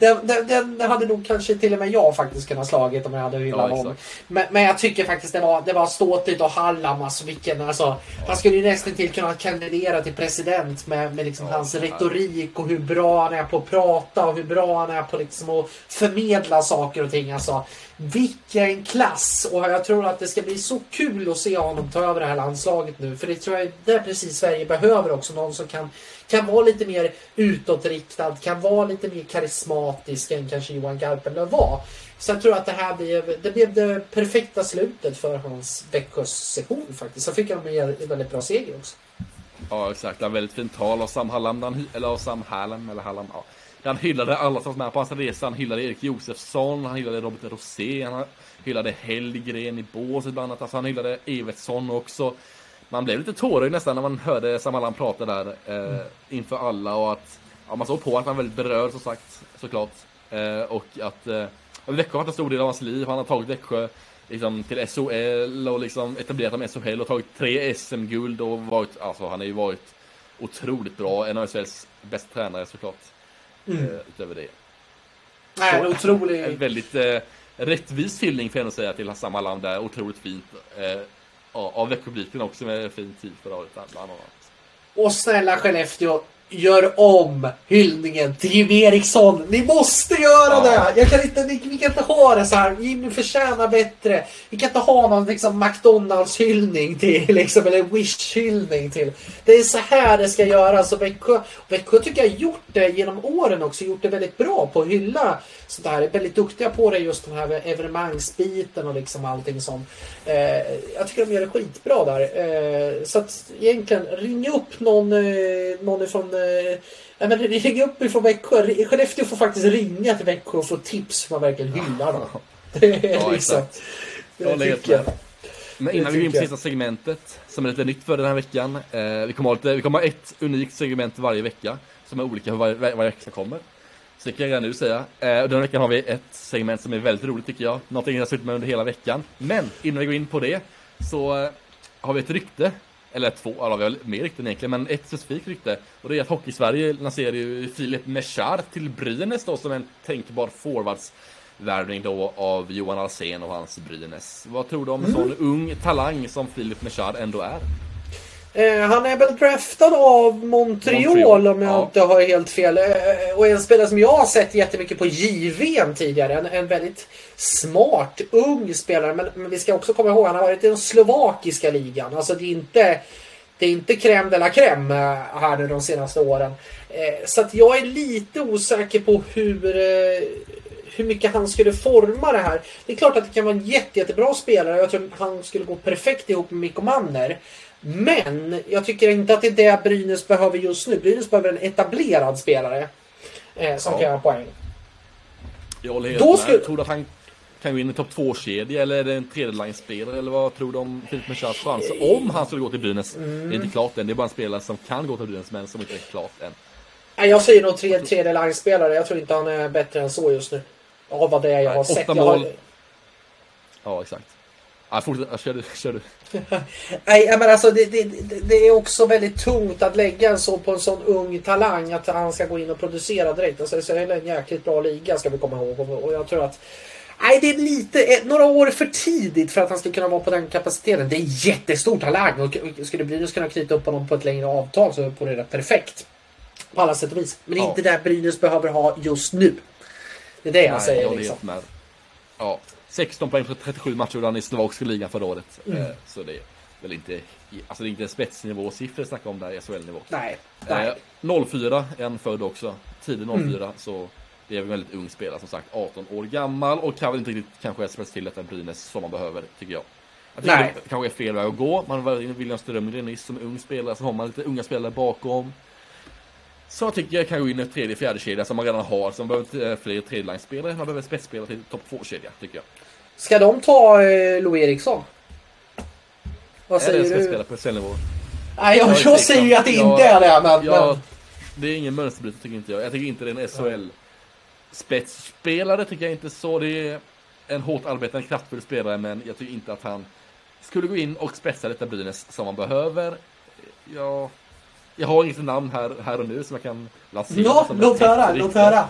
Den, den, den hade nog kanske till och med jag faktiskt kunnat slagit om jag hade hyllat Ja, honom. Men, men jag tycker faktiskt det var, det var ståtligt och Hallam. Alltså vilken, alltså, Han skulle ju nästan till kunna kandidera till president med, med liksom Ja, hans ja. retorik och hur bra han är på att prata och hur bra han är på liksom att förmedla saker och ting. Alltså, vilken klass! Och jag tror att det ska bli så kul att se honom ta över det här landslaget nu. För det tror jag det är precis Sverige behöver också. Någon som kan, kan vara lite mer utåtriktad, kan vara lite mer karismatisk än kanske Johan Garpenlöv var. Så jag tror att det här blev det, blev det perfekta slutet för hans Växjö-session faktiskt. Så fick han med en väldigt bra seger också. Ja, exakt. Det var väldigt fint tal av Sam Hallam, eller av Sam Hallam, eller Hallam, ja. Han hyllade alla som var med på hans resa. Han hyllade Erik Josefsson, han hyllade Robert Rosé, han hyllade Hellgren i båset bland annat. Alltså han hyllade Evertsson också. Man blev lite tårögd nästan när man hörde Sam prata där eh, inför alla och att ja, man såg på att han var väldigt berörd som sagt, såklart. Eh, och att eh, Växjö har varit en stor del av hans liv. Han har tagit Växjö liksom, till SHL och liksom etablerat dem i SHL och tagit tre SM-guld och varit, alltså han har ju varit otroligt bra. En av SHLs bästa tränare såklart. Mm. Eh, utöver det. Nej, en En otrolig... väldigt eh, rättvis hyllning får jag ändå säga till Sam Hallam där. Otroligt fint. Eh, av Växjöpubliken också med fin tid förra året bland annat. Och snälla Skellefteå, gör om hyllningen till Jimmy Eriksson. Ni måste göra det! Jag kan inte, vi, kan inte ha det så här. Jimmy förtjänar bättre. Vi kan inte ha någon liksom, McDonalds-hyllning till, liksom, eller Wish-hyllning till. Det är så här det ska göras. Och Växjö, Växjö tycker jag har gjort det genom åren också. Gjort det väldigt bra på att hylla sådär. Är väldigt duktiga på det just den här evenemangsbiten och liksom allting sånt. Eh, jag tycker de gör det skitbra där. Eh, så att egentligen ring upp någon, eh, någon ifrån eh, Nej, men ring upp ifrån Växjö. Skellefteå får faktiskt ringa till Växjö och få tips hur man verkligen hyllar dem. Det är Ja, liksom... exakt. Det Jag tycker. Men innan vi går in på sista segmentet, som är lite nytt för den här veckan. Eh, vi, kommer ha lite, vi kommer ha ett unikt segment varje vecka, som är olika för varje, varje vecka kommer. Så det kan jag redan nu säga. Eh, och den veckan har vi ett segment som är väldigt roligt tycker jag. Någonting jag har suttit med under hela veckan. Men innan vi går in på det så eh, har vi ett rykte. Eller två, ja, vi har mer rykten egentligen, men ett specifikt rykte. Och det är att Hockey-Sverige lanserar ju Filip Mechard till Brynäs då som en tänkbar forwardsvärvning då av Johan Alsen och hans Brynäs. Vad tror du om en sån ung talang som Filip Mechard ändå är? Eh, han är väl draftad av Montreal, Montreal, om jag ja. inte har helt fel. Eh, och en spelare som jag har sett jättemycket på JVM tidigare. En, en väldigt smart, ung spelare. Men, men vi ska också komma ihåg, han har varit i den slovakiska ligan. Alltså det är inte, det är inte crème de la crème eh, här nu de senaste åren. Eh, så att jag är lite osäker på hur... Hur mycket han skulle forma det här. Det är klart att det kan vara en jätte, jättebra spelare. Jag tror han skulle gå perfekt ihop med Mikko Manner. Men jag tycker inte att det är det Brynäs behöver just nu. Brynäs behöver en etablerad spelare. Eh, som Ja. kan göra poäng. Jag håller helt Då med. skulle- Tror du att han kan gå in i topp 2-kedja eller är det en tredjelinespelare eller vad tror du om Filip Mechards chanser? Om han skulle gå till Brynäs. Det är inte klart än. Det är bara en spelare som kan gå till Brynäs men som inte är klart än. Jag säger nog tre, tredje line-spelare. Jag tror inte han är bättre än så just nu. Av vad det är jag Nej, har sett. Mål. har... Ja, exakt. Ja, fortsätt. Kör du. Kör du. Nej, men alltså det, det, det- är också väldigt tungt att lägga en så på en sån ung talang att han ska gå in och producera direkt. Alltså, så är en jäkligt bra liga ska vi komma ihåg. Och, jag tror att Nej, det är lite, eh, några år för tidigt för att han ska kunna vara på den kapaciteten. Det är jättestor talang och skulle Brynäs kunna knyta upp honom på ett längre avtal så vore det perfekt. På alla sätt och vis. Men det är Ja. inte det Brynäs behöver ha just nu. Det är det jag Nej, säger jag liksom. med. Ja, 16 poäng på 37 matcher han i slovakiska ligan förra året. Mm. Eh, Så det är väl inte, alltså det är inte spetsnivå siffror snackar om där i SHL-nivå. Nej. nej. Eh, 04 är han född också. Tidig 04, Mm. så det är en väldigt ung spelare som sagt. 18 år gammal och kan väl inte riktigt kanske spetsa till detta Brynäs som man behöver, tycker jag. Jag tycker Nej. det kanske är fel väg att gå. Man var William Strömgren nyss som ung spelare, så har man lite unga spelare bakom. Så jag tycker jag kan gå in i tredje, fjärde kedja som man redan har. Som behöver inte, eh, fler tredjelinesspelare. Man behöver spetsspelare till topp 2-kedja, tycker jag. Ska de ta eh, Louis Eriksson? Vad säger du? spetsspelare på SHL-nivå? Nej, jag, jag tveksam. säger ju att det Jag- inte är det. Men, Ja, men... det är ingen mönsterbrytare tycker inte jag. Jag tycker inte det är en SHL spetsspelare tycker jag inte så. Det är en hårt arbetande kraftfull spelare men jag tycker inte att han skulle gå in och spetsa detta Brynäs som man behöver. ja, jag har inget namn här, här och nu som jag kan lansera. Ja, låt höra, låt höra.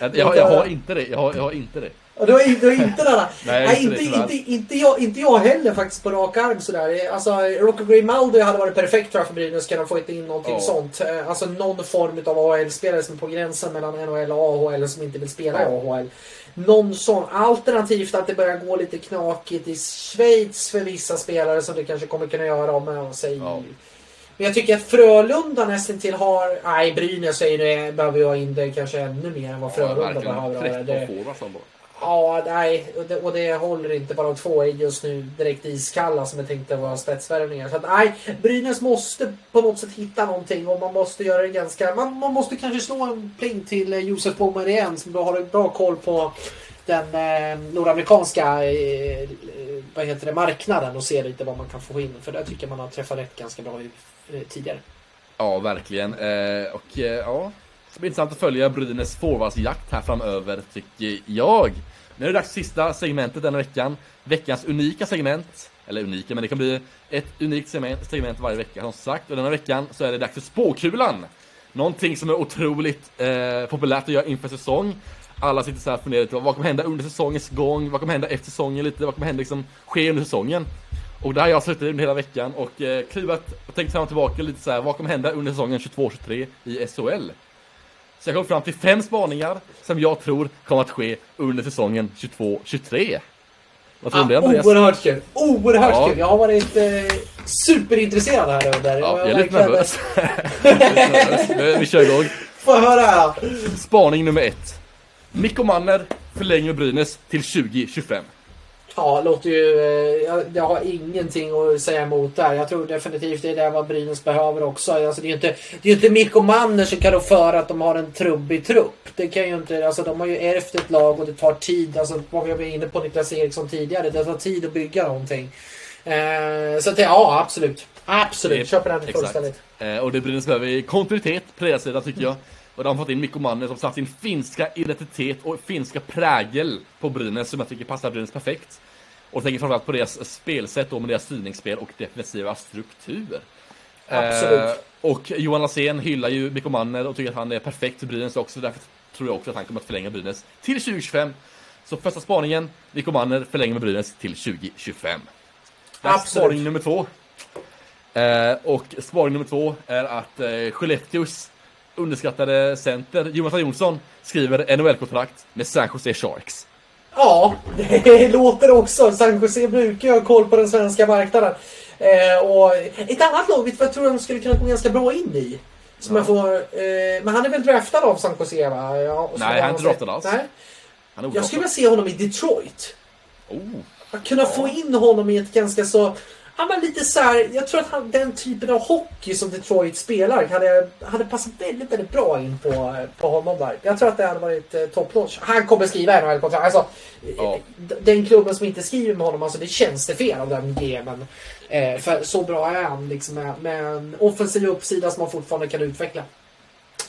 Jag, jag, jag har inte det. Jag har, jag har inte det. Och du har inte den där. Nej, Nej, inte inte, det, inte, inte, jag, inte jag heller faktiskt på rak arm sådär. Alltså, Rocco Grimaldi hade varit perfekt tror jag för Brynäs. Kan de få in någonting Ja. sånt. Eh, Alltså någon form av AHL-spelare som är på gränsen mellan NHL och AHL som inte vill spela i AHL. Någon sån. Alternativt att det börjar gå lite knakigt i Schweiz för vissa spelare som det kanske kommer kunna göra om säger Ja. men jag tycker att Frölunda nästan till har... Nej, Brynäs säger nu behöver jag in det kanske ännu mer än vad Frölunda behöver ha det. Ja, nej. Och det, och det håller inte. Bara de två är just nu direkt iskalla som jag tänkte vara spetsvärvningar. Så att nej, Brynäs måste på något sätt hitta någonting och man måste göra det ganska... Man, man måste kanske slå en pling till eh, Josef Bommar igen som då har en bra koll på den eh, nordamerikanska eh, eh, vad heter det, marknaden och se lite vad man kan få in. För där tycker jag man har träffat rätt ganska bra i, eh, tidigare. Ja, verkligen. Eh, och eh, ja, det blir intressant att följa Brynäs forwardsjakt här framöver, tycker jag. Nu är det dags för sista segmentet denna veckan. Veckans unika segment. Eller unika, men det kan bli ett unikt segment, varje vecka som sagt. Och denna veckan så är det dags för spåkulan. Någonting som är otroligt eh, populärt att göra inför säsong. Alla sitter så här och funderar lite på vad kommer hända under säsongens gång? Vad kommer hända efter säsongen lite? Vad kommer hända liksom ske under säsongen? Och där har jag suttit under hela veckan och eh, kluvat och tänkt fram och tillbaka lite så här. Vad kommer hända under säsongen 22-23 i SHL? Så jag kom fram till fem spaningar som jag tror kommer att ske under säsongen 22-23. Vad tror du om det Ah, Andreas? oerhört kul! Oerhört Ja. kul! Jag har varit eh, superintresserad här under. Ja, jag är lite nervös. Vi kör igång. Få höra! Spaning nummer ett. Mikko Manner förlänger Brynäs till 2025. Ja, låter ju... eh, Jag, jag har ingenting att säga emot där. Jag tror definitivt det är det vad Brynäs behöver också. Alltså, det är ju inte, det är inte Mikko Manner som kan för att de har en trubbig trupp. Det kan ju inte... Alltså, de har ju ärvt ett lag och det tar tid. Alltså, vad vi var inne på Niklas Eriksson tidigare. Det tar tid att bygga någonting. Eh, så att, ja, absolut. Absolut. Köper den fullständigt. Eh, och det Brynäs behöver är kontinuitet på deras sida tycker jag. Och de har fått in Mikko Manner som satt sin finska identitet och finska prägel på Brynäs som jag tycker passar Brynäs perfekt. Och jag tänker framförallt på deras spelsätt då med deras styrningsspel och defensiva struktur. Absolut. Eh, och Johan Lassén hyllar ju Mikko Manner och tycker att han är perfekt för Brynäs också. Därför tror jag också att han kommer att förlänga Brynäs till 2025. Så första spaningen, Mikko Manner förlänger med Brynäs till 2025. Dags Absolut. Spaning nummer två. Eh, och spaning nummer två är att eh, Skellefteås underskattade center Jonathan Jonsson skriver NHL-kontrakt med San Jose Sharks. Ja, det låter också. San Jose brukar ju ha koll på den svenska marknaden. Eh, och ett annat lag vet jag tror de skulle kunna gå ganska bra in i. Som Ja. får, eh, men han är väl draftad av San Jose va? Ja, Nej, han är inte draftad alls. Nej. Han är Jag skulle vilja se honom i Detroit. oh, Att kunna få in honom i ett ganska så... Ja, men lite så här, jag tror att han, den typen av hockey som Detroit spelar hade, hade passat väldigt, väldigt bra in på, på honom där. Jag tror att det hade varit eh, top notch. Han kommer skriva NHL-kontrakt. Alltså, Ja. eh, Den klubben som inte skriver med honom, alltså det känns det fel av den GMen. Eh, för så bra är han liksom med, med en offensiv uppsida som man fortfarande kan utveckla.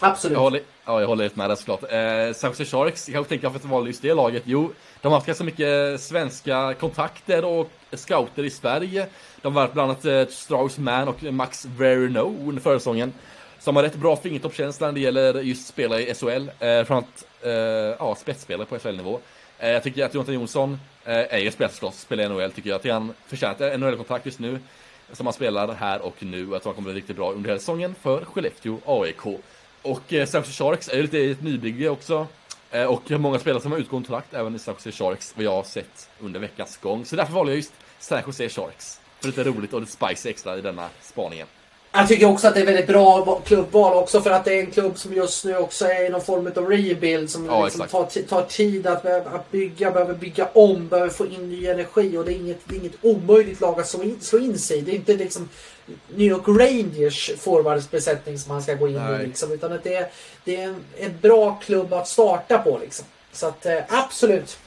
Absolut. jag håller, ja, jag håller helt med där såklart. Eh, San Jose Sharks, jag tänker varför valde just det laget? Jo, de har haft ganska mycket svenska kontakter och scouter i Sverige. De har varit bland annat eh, Strauss Mann och Max Verino under försäsongen. Som har rätt bra fingertoppskänsla när det gäller just spelare i SHL. Eh, framförallt eh, ja, spetsspelare på SHL-nivå. Eh, jag tycker att Jonathan Jonsson eh, är ju spelare förstås, spelar i NHL tycker jag. Att han förtjänar en NHL-kontrakt just nu. Som han spelar här och nu. Jag tror han kommer bli riktigt bra under hela säsongen för Skellefteå AIK. Och eh, San Jose Sharks är ju lite i ett nybygge också. Eh, och många spelare som har utgående kontrakt även i San Jose Sharks, vad jag har sett under veckans gång. Så därför valde jag just San Jose Sharks. För lite roligt och lite spicy extra i denna spaningen. Jag tycker också att det är väldigt bra va- klubbval också för att det är en klubb som just nu också är i någon form av rebuild som Ja, liksom tar, tar tid att, att bygga, behöver bygga om, behöver få in ny energi och det är inget, det är inget omöjligt lag att slå in, slå in sig i. Det är inte liksom New York Rangers forwardsbesättning som han ska gå in Nej. i liksom, utan att det är, det är en, en bra klubb att starta på liksom. Så att eh, absolut.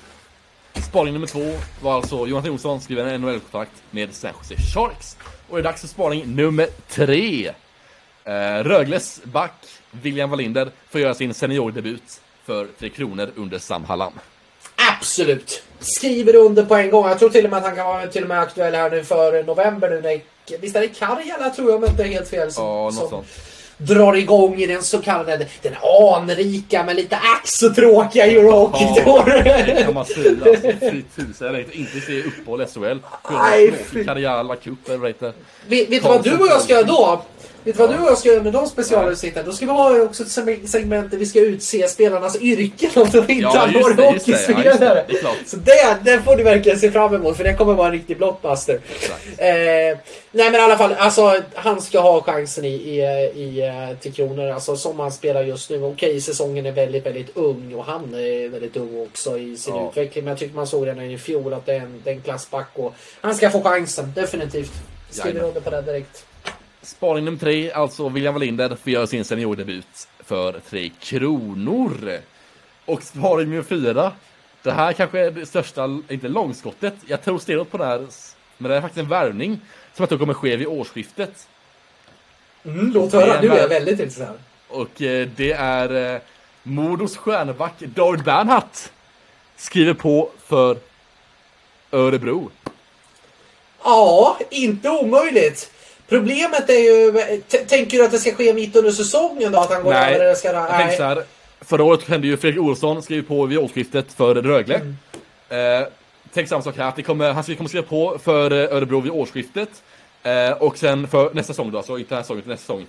Spaning nummer två var alltså Jonathan Jonsson skriver en NHL-kontrakt med San Jose Sharks. Och det är dags för spaning nummer tre. Eh, Rögles back William Wallinder får göra sin seniordebut för Tre Kronor under Sam Hallam. Absolut! Skriver under på en gång. Jag tror till och med att han kan vara till och med aktuell här nu för november nu när visst är det Karjala tror jag om inte är helt fel. Som, Ja, något som sånt. Drar igång i den så kallade, den anrika men lite ack så tråkiga Eurohockey Ja, det kan man säga. Alltså, fy tusan. Jag vet inte se uppehåll i SHL. Karriala Cup det? Vet, vet du vad du och jag ska göra då? Vet du vad du och jag ska göra med de specialavsnitten? Då ska vi ha också ett seg- segment där vi ska utse spelarnas yrken om de inte Ja, har varit det. Ja, det. hockeyspelare. Så det, det får du verkligen se fram emot för det kommer vara en riktig blockbuster. Eh, nej men i alla fall, alltså, han ska ha chansen i, i, i eh, Tre Kronor. Alltså, som han spelar just nu. Okej, säsongen är väldigt, väldigt ung och han är väldigt ung också i sin Ja. utveckling. Men jag tycker man såg redan i fjol att det är en, det är en klassback och han ska få chansen, definitivt. Skriver under på det direkt. Spaning nummer tre, alltså William Wallinder, får göra sin seniordebut för Tre Kronor. Och spaning nummer fyra, det här kanske är det största, inte långskottet, jag tror stenhårt på det här, men det är faktiskt en värvning som jag tror kommer ske vid årsskiftet. Mm, låt höra, nu är jag väl- väldigt intresserad. Och eh, det är eh, Modos stjärneback David Bernhardt skriver på för Örebro. Ja, inte omöjligt. Problemet är ju, tänker du att det ska ske mitt under säsongen då? Att han går Nej, över eller ska jag tänker så här. Förra året hände ju Fredrik Olsson skrev på vid årsskiftet för Rögle. Eh, tänk samma sak här, att kommer, han kommer skriva på för eh, Örebro vid årsskiftet. Eh, och sen för nästa säsong då, alltså inte den här säsongen utan nästa säsong.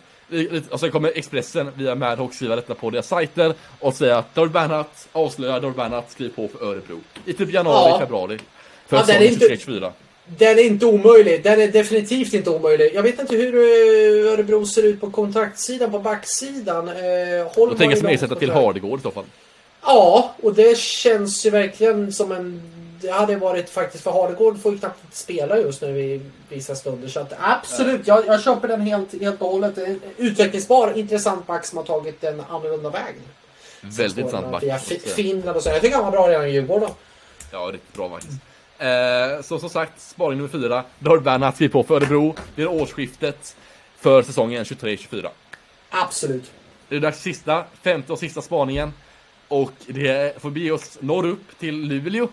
Och sen kommer Expressen via Madhawk skriva detta på deras sajter och säga att David Bernhardt avslöjar David Bernhardt skriver på för Örebro. I typ januari, Ja. februari. För Ja, säsongen inte- 23-24. Den är inte omöjlig. Den är definitivt inte omöjlig. Jag vet inte hur eh, Örebro ser ut på kontraktssidan, på backsidan. Eh, Då Holm tänker jag ersätta till. Hardegård i så fall. Ja, och det känns ju verkligen som en... Det hade varit faktiskt, för Hardegård får ju knappt spela just nu i vissa stunder. Så att absolut, jag, jag köper den helt, helt och hållet. En Utvecklingsbar, intressant back som har tagit en annorlunda väg. Väldigt intressant back. Via Finland och så. Jag tycker han var bra redan i Djurgården. Ja, riktigt bra faktiskt. Eh, så som sagt, spaning nummer fyra. David Bernhardt skriver på för Örebro vid årsskiftet för säsongen 23-24. Absolut. Det är dags sista, femte och sista spaningen. Och det får bege oss norrut till Luleå.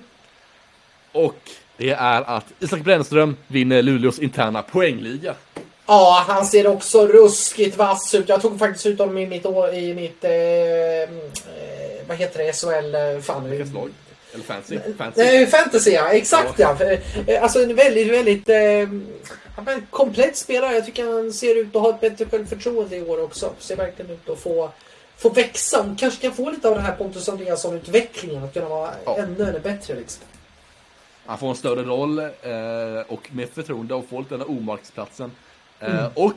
Och det är att Isak Brännström vinner Luleås interna poängliga. Ja, han ser också ruskigt vass ut. Jag tog faktiskt ut honom i mitt, i mitt eh, eh, vad heter det, SHL, eh, fan. Eller fancy. Nej, fantasy ja, exakt ja. Eh, Alltså en väldigt, väldigt eh, komplett spelare. Jag tycker han ser ut att ha ett bättre självförtroende i år också. Ser verkligen ut att få, få växa. Och kanske kan få lite av den här Pontus Andreasson-utvecklingen. Att kunna vara Ja. ännu, ännu bättre liksom. Han får en större roll eh, och med förtroende och får lite den här omarksplatsen. Eh, Och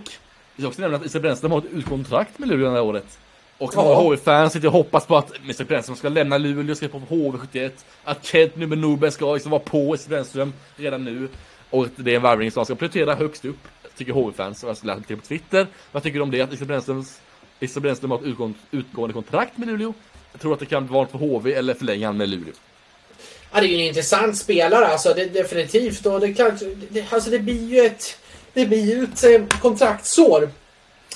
vi ska också nämna att Isak Brännström har ett utkontrakt med Luleå det här året. Och Ja. många HV-fans sitter och hoppas på att Isak Brännström ska lämna Luleå, ska på HV71. Att Kent Nubbe Norberg ska liksom vara på Isak Brännström redan nu. Och att det är en värvning som han ska prioritera högst upp, tycker HV-fans. Och jag har läst lite på Twitter. Vad tycker du om det? Att Brännströms Isak Brännström har ett utgående, utgående kontrakt med Luleå. Jag tror att det kan vara för HV eller förlänga med Luleå. Ja, det är ju en intressant spelare alltså, det, definitivt. Och det, klart, det, alltså, det blir ju ett, det blir ju ett eh, kontraktsår.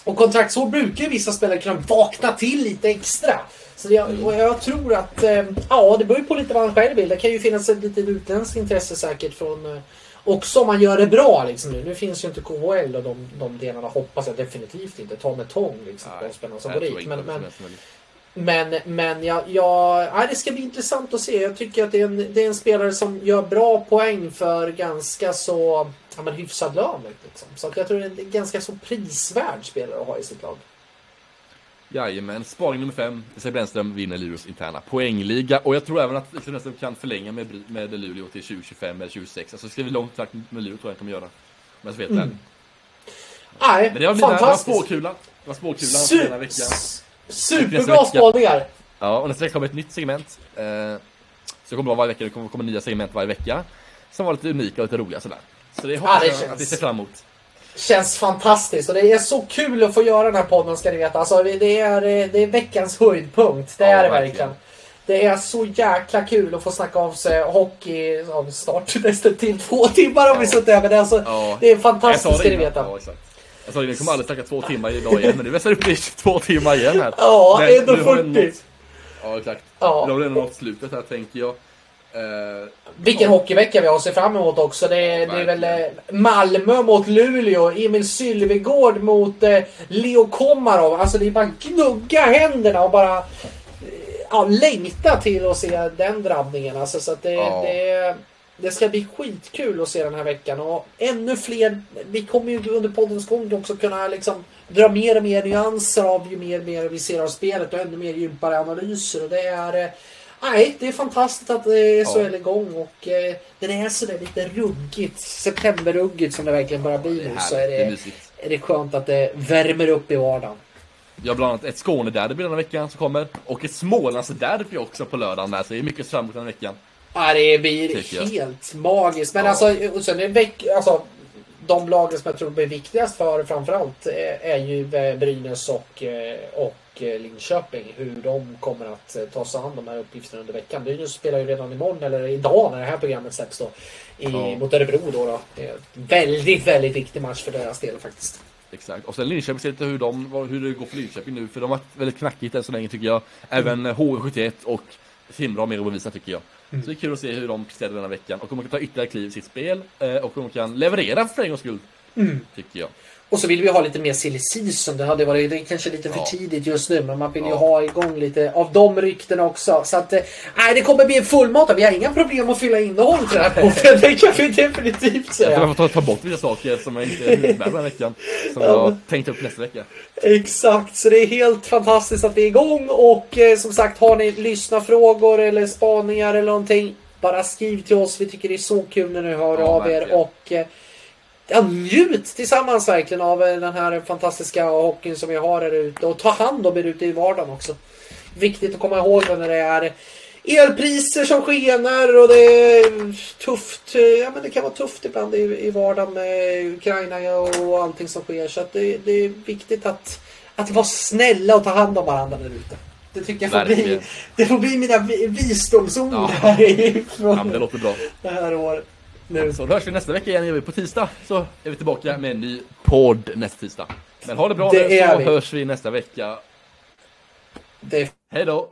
Och kontraktsår brukar ju vissa spelare kunna vakna till lite extra. Så jag, och jag tror att, eh, ja det beror ju på lite vad han själv vill. Det kan ju finnas ett litet utländskt intresse säkert från eh, också om man gör det bra liksom nu. Nu finns ju inte KHL och de, de delarna hoppas jag definitivt inte. Ta med tång liksom. De spelarna som går dit. Men, men. Men, men jag, jag, ja, det ska bli intressant att se. Jag tycker att det är, en, det är en spelare som gör bra poäng för ganska så ja, men hyfsad lön. Liksom. Så jag tror det är en ganska så prisvärd spelare att ha i sitt lag. Jajamän, spaning nummer fem. Isak Brännström vinner Luleås interna poängliga. Och jag tror även att Isak Brännström kan förlänga med, med Luleå till 2025 eller 2026. Alltså skriver långt kontrakt med Luleå tror jag han kommer göra. Om jag ska vara helt ärlig. Nej, Men det var, det var fantastiskt. spåkulan. Det var spåkulan Su- denna vecka. Superbra spaningar. Ja, och nästa vecka kommer ett nytt segment. Eh, så det kommer vara varje vecka, det kommer komma nya segment varje vecka. Som var lite unika och lite roliga sådär. Så det hoppas det jag känns- att vi ser fram emot. Känns fantastiskt och det är så kul att få göra den här podden ska ni veta. Alltså, det, är, det är veckans höjdpunkt. Det Ja, är det verkligen. verkligen. Det är så jäkla kul att få snacka av sig hockey av start nästan till två timmar om vi suttit över det. Alltså, Ja. Det är fantastiskt ska ni veta. Ja, det, vi kommer aldrig snacka två timmar idag igen, men nu är det uppe i två timmar igen här. Ja, Men ändå nu har det 40. nått- Ja, exakt. Ja. Nu har ändå nått slutet här, tänker jag. Eh, Vilken hockeyvecka vi har att se fram emot också. Det är, det är väl eh, Malmö mot Luleå, Emil Sylvegård mot eh, Leo Komarov. Alltså det är bara gnugga händerna och bara eh, ja, längta till att se den drabbningen. Alltså, så att det, Ja. det, det ska bli skitkul att se den här veckan. Och ännu fler. Vi kommer ju under poddens gång också kunna liksom dra mer och mer nyanser av ju mer och mer vi ser av spelet och ännu mer djupare analyser. Och det är... eh, Nej, det är fantastiskt att SHL är igång och eh, den är sådär lite ruggigt, septemberruggigt som det verkligen bara blir det är nu så är det är det, mysigt. är det skönt att det värmer upp i vardagen. Vi har bland annat ett Skåne-derby den här veckan som kommer. Och ett Smålands-derby också på lördagen med. Så det är mycket fram emot den här veckan. Ja, det blir helt magiskt. Men Ja. alltså, och sen är veck, alltså, de lagen som jag tror blir viktigast för framförallt är ju Brynäs och, eh, och eh, Linköping. Hur de kommer att eh, ta sig an de här uppgifterna under veckan. Brynäs spelar ju redan imorgon, eller idag när det här programmet släpps då. I, Ja. Mot Örebro då. då. Väldigt, väldigt viktig match för deras del faktiskt. Exakt. Och sen Linköping, ser lite hur, de, hur det går för Linköping nu. För de har varit väldigt knackigt än så länge tycker jag. Även HV71 och Timrå har mer att bevisa tycker jag. Så det är kul att se hur de presterar den här veckan. Och om de kan ta ytterligare kliv i sitt spel. eh, Och om de kan leverera för en gångs skull. Tycker jag. Och så vill vi ha lite mer silly season. Det hade varit det kanske lite för Ja. tidigt just nu. Men man vill ju Ja. ha igång lite av de ryktena också. Så att, eh, nej, det kommer bli en fullmatad. Vi har inga problem att fylla innehåll till den här podden. Det kan vi definitivt tror jag säga. får ta, bort vissa saker som jag inte hunnit med den här veckan. Som jag har tänkt upp nästa vecka. Exakt, så det är helt fantastiskt att vi är igång. Och eh, som sagt, har ni lyssnarfrågor eller spaningar eller någonting. Bara skriv till oss. Vi tycker det är så kul när ni hör Ja, av er. verkligen. Och eh, ja, njut tillsammans verkligen av eh, den här fantastiska hockeyn som vi har här ute. Och ta hand om er ute i vardagen också. Viktigt att komma ihåg när det är elpriser som skenar och det är tufft. Ja, men det kan vara tufft ibland i, i vardagen med Ukraina och allting som sker. Så det, det är viktigt att, att vara snälla och ta hand om varandra där ute. Det tycker jag får bli, Verkligen. det får bli mina vi- visdomsord Ja. härifrån Ja, det låter bra. det här året. Nu. Så då hörs vi nästa vecka igen. På tisdag så är vi tillbaka med en ny podd nästa tisdag. Men ha det bra Det nu så vi. hörs vi nästa vecka. Det Hej då!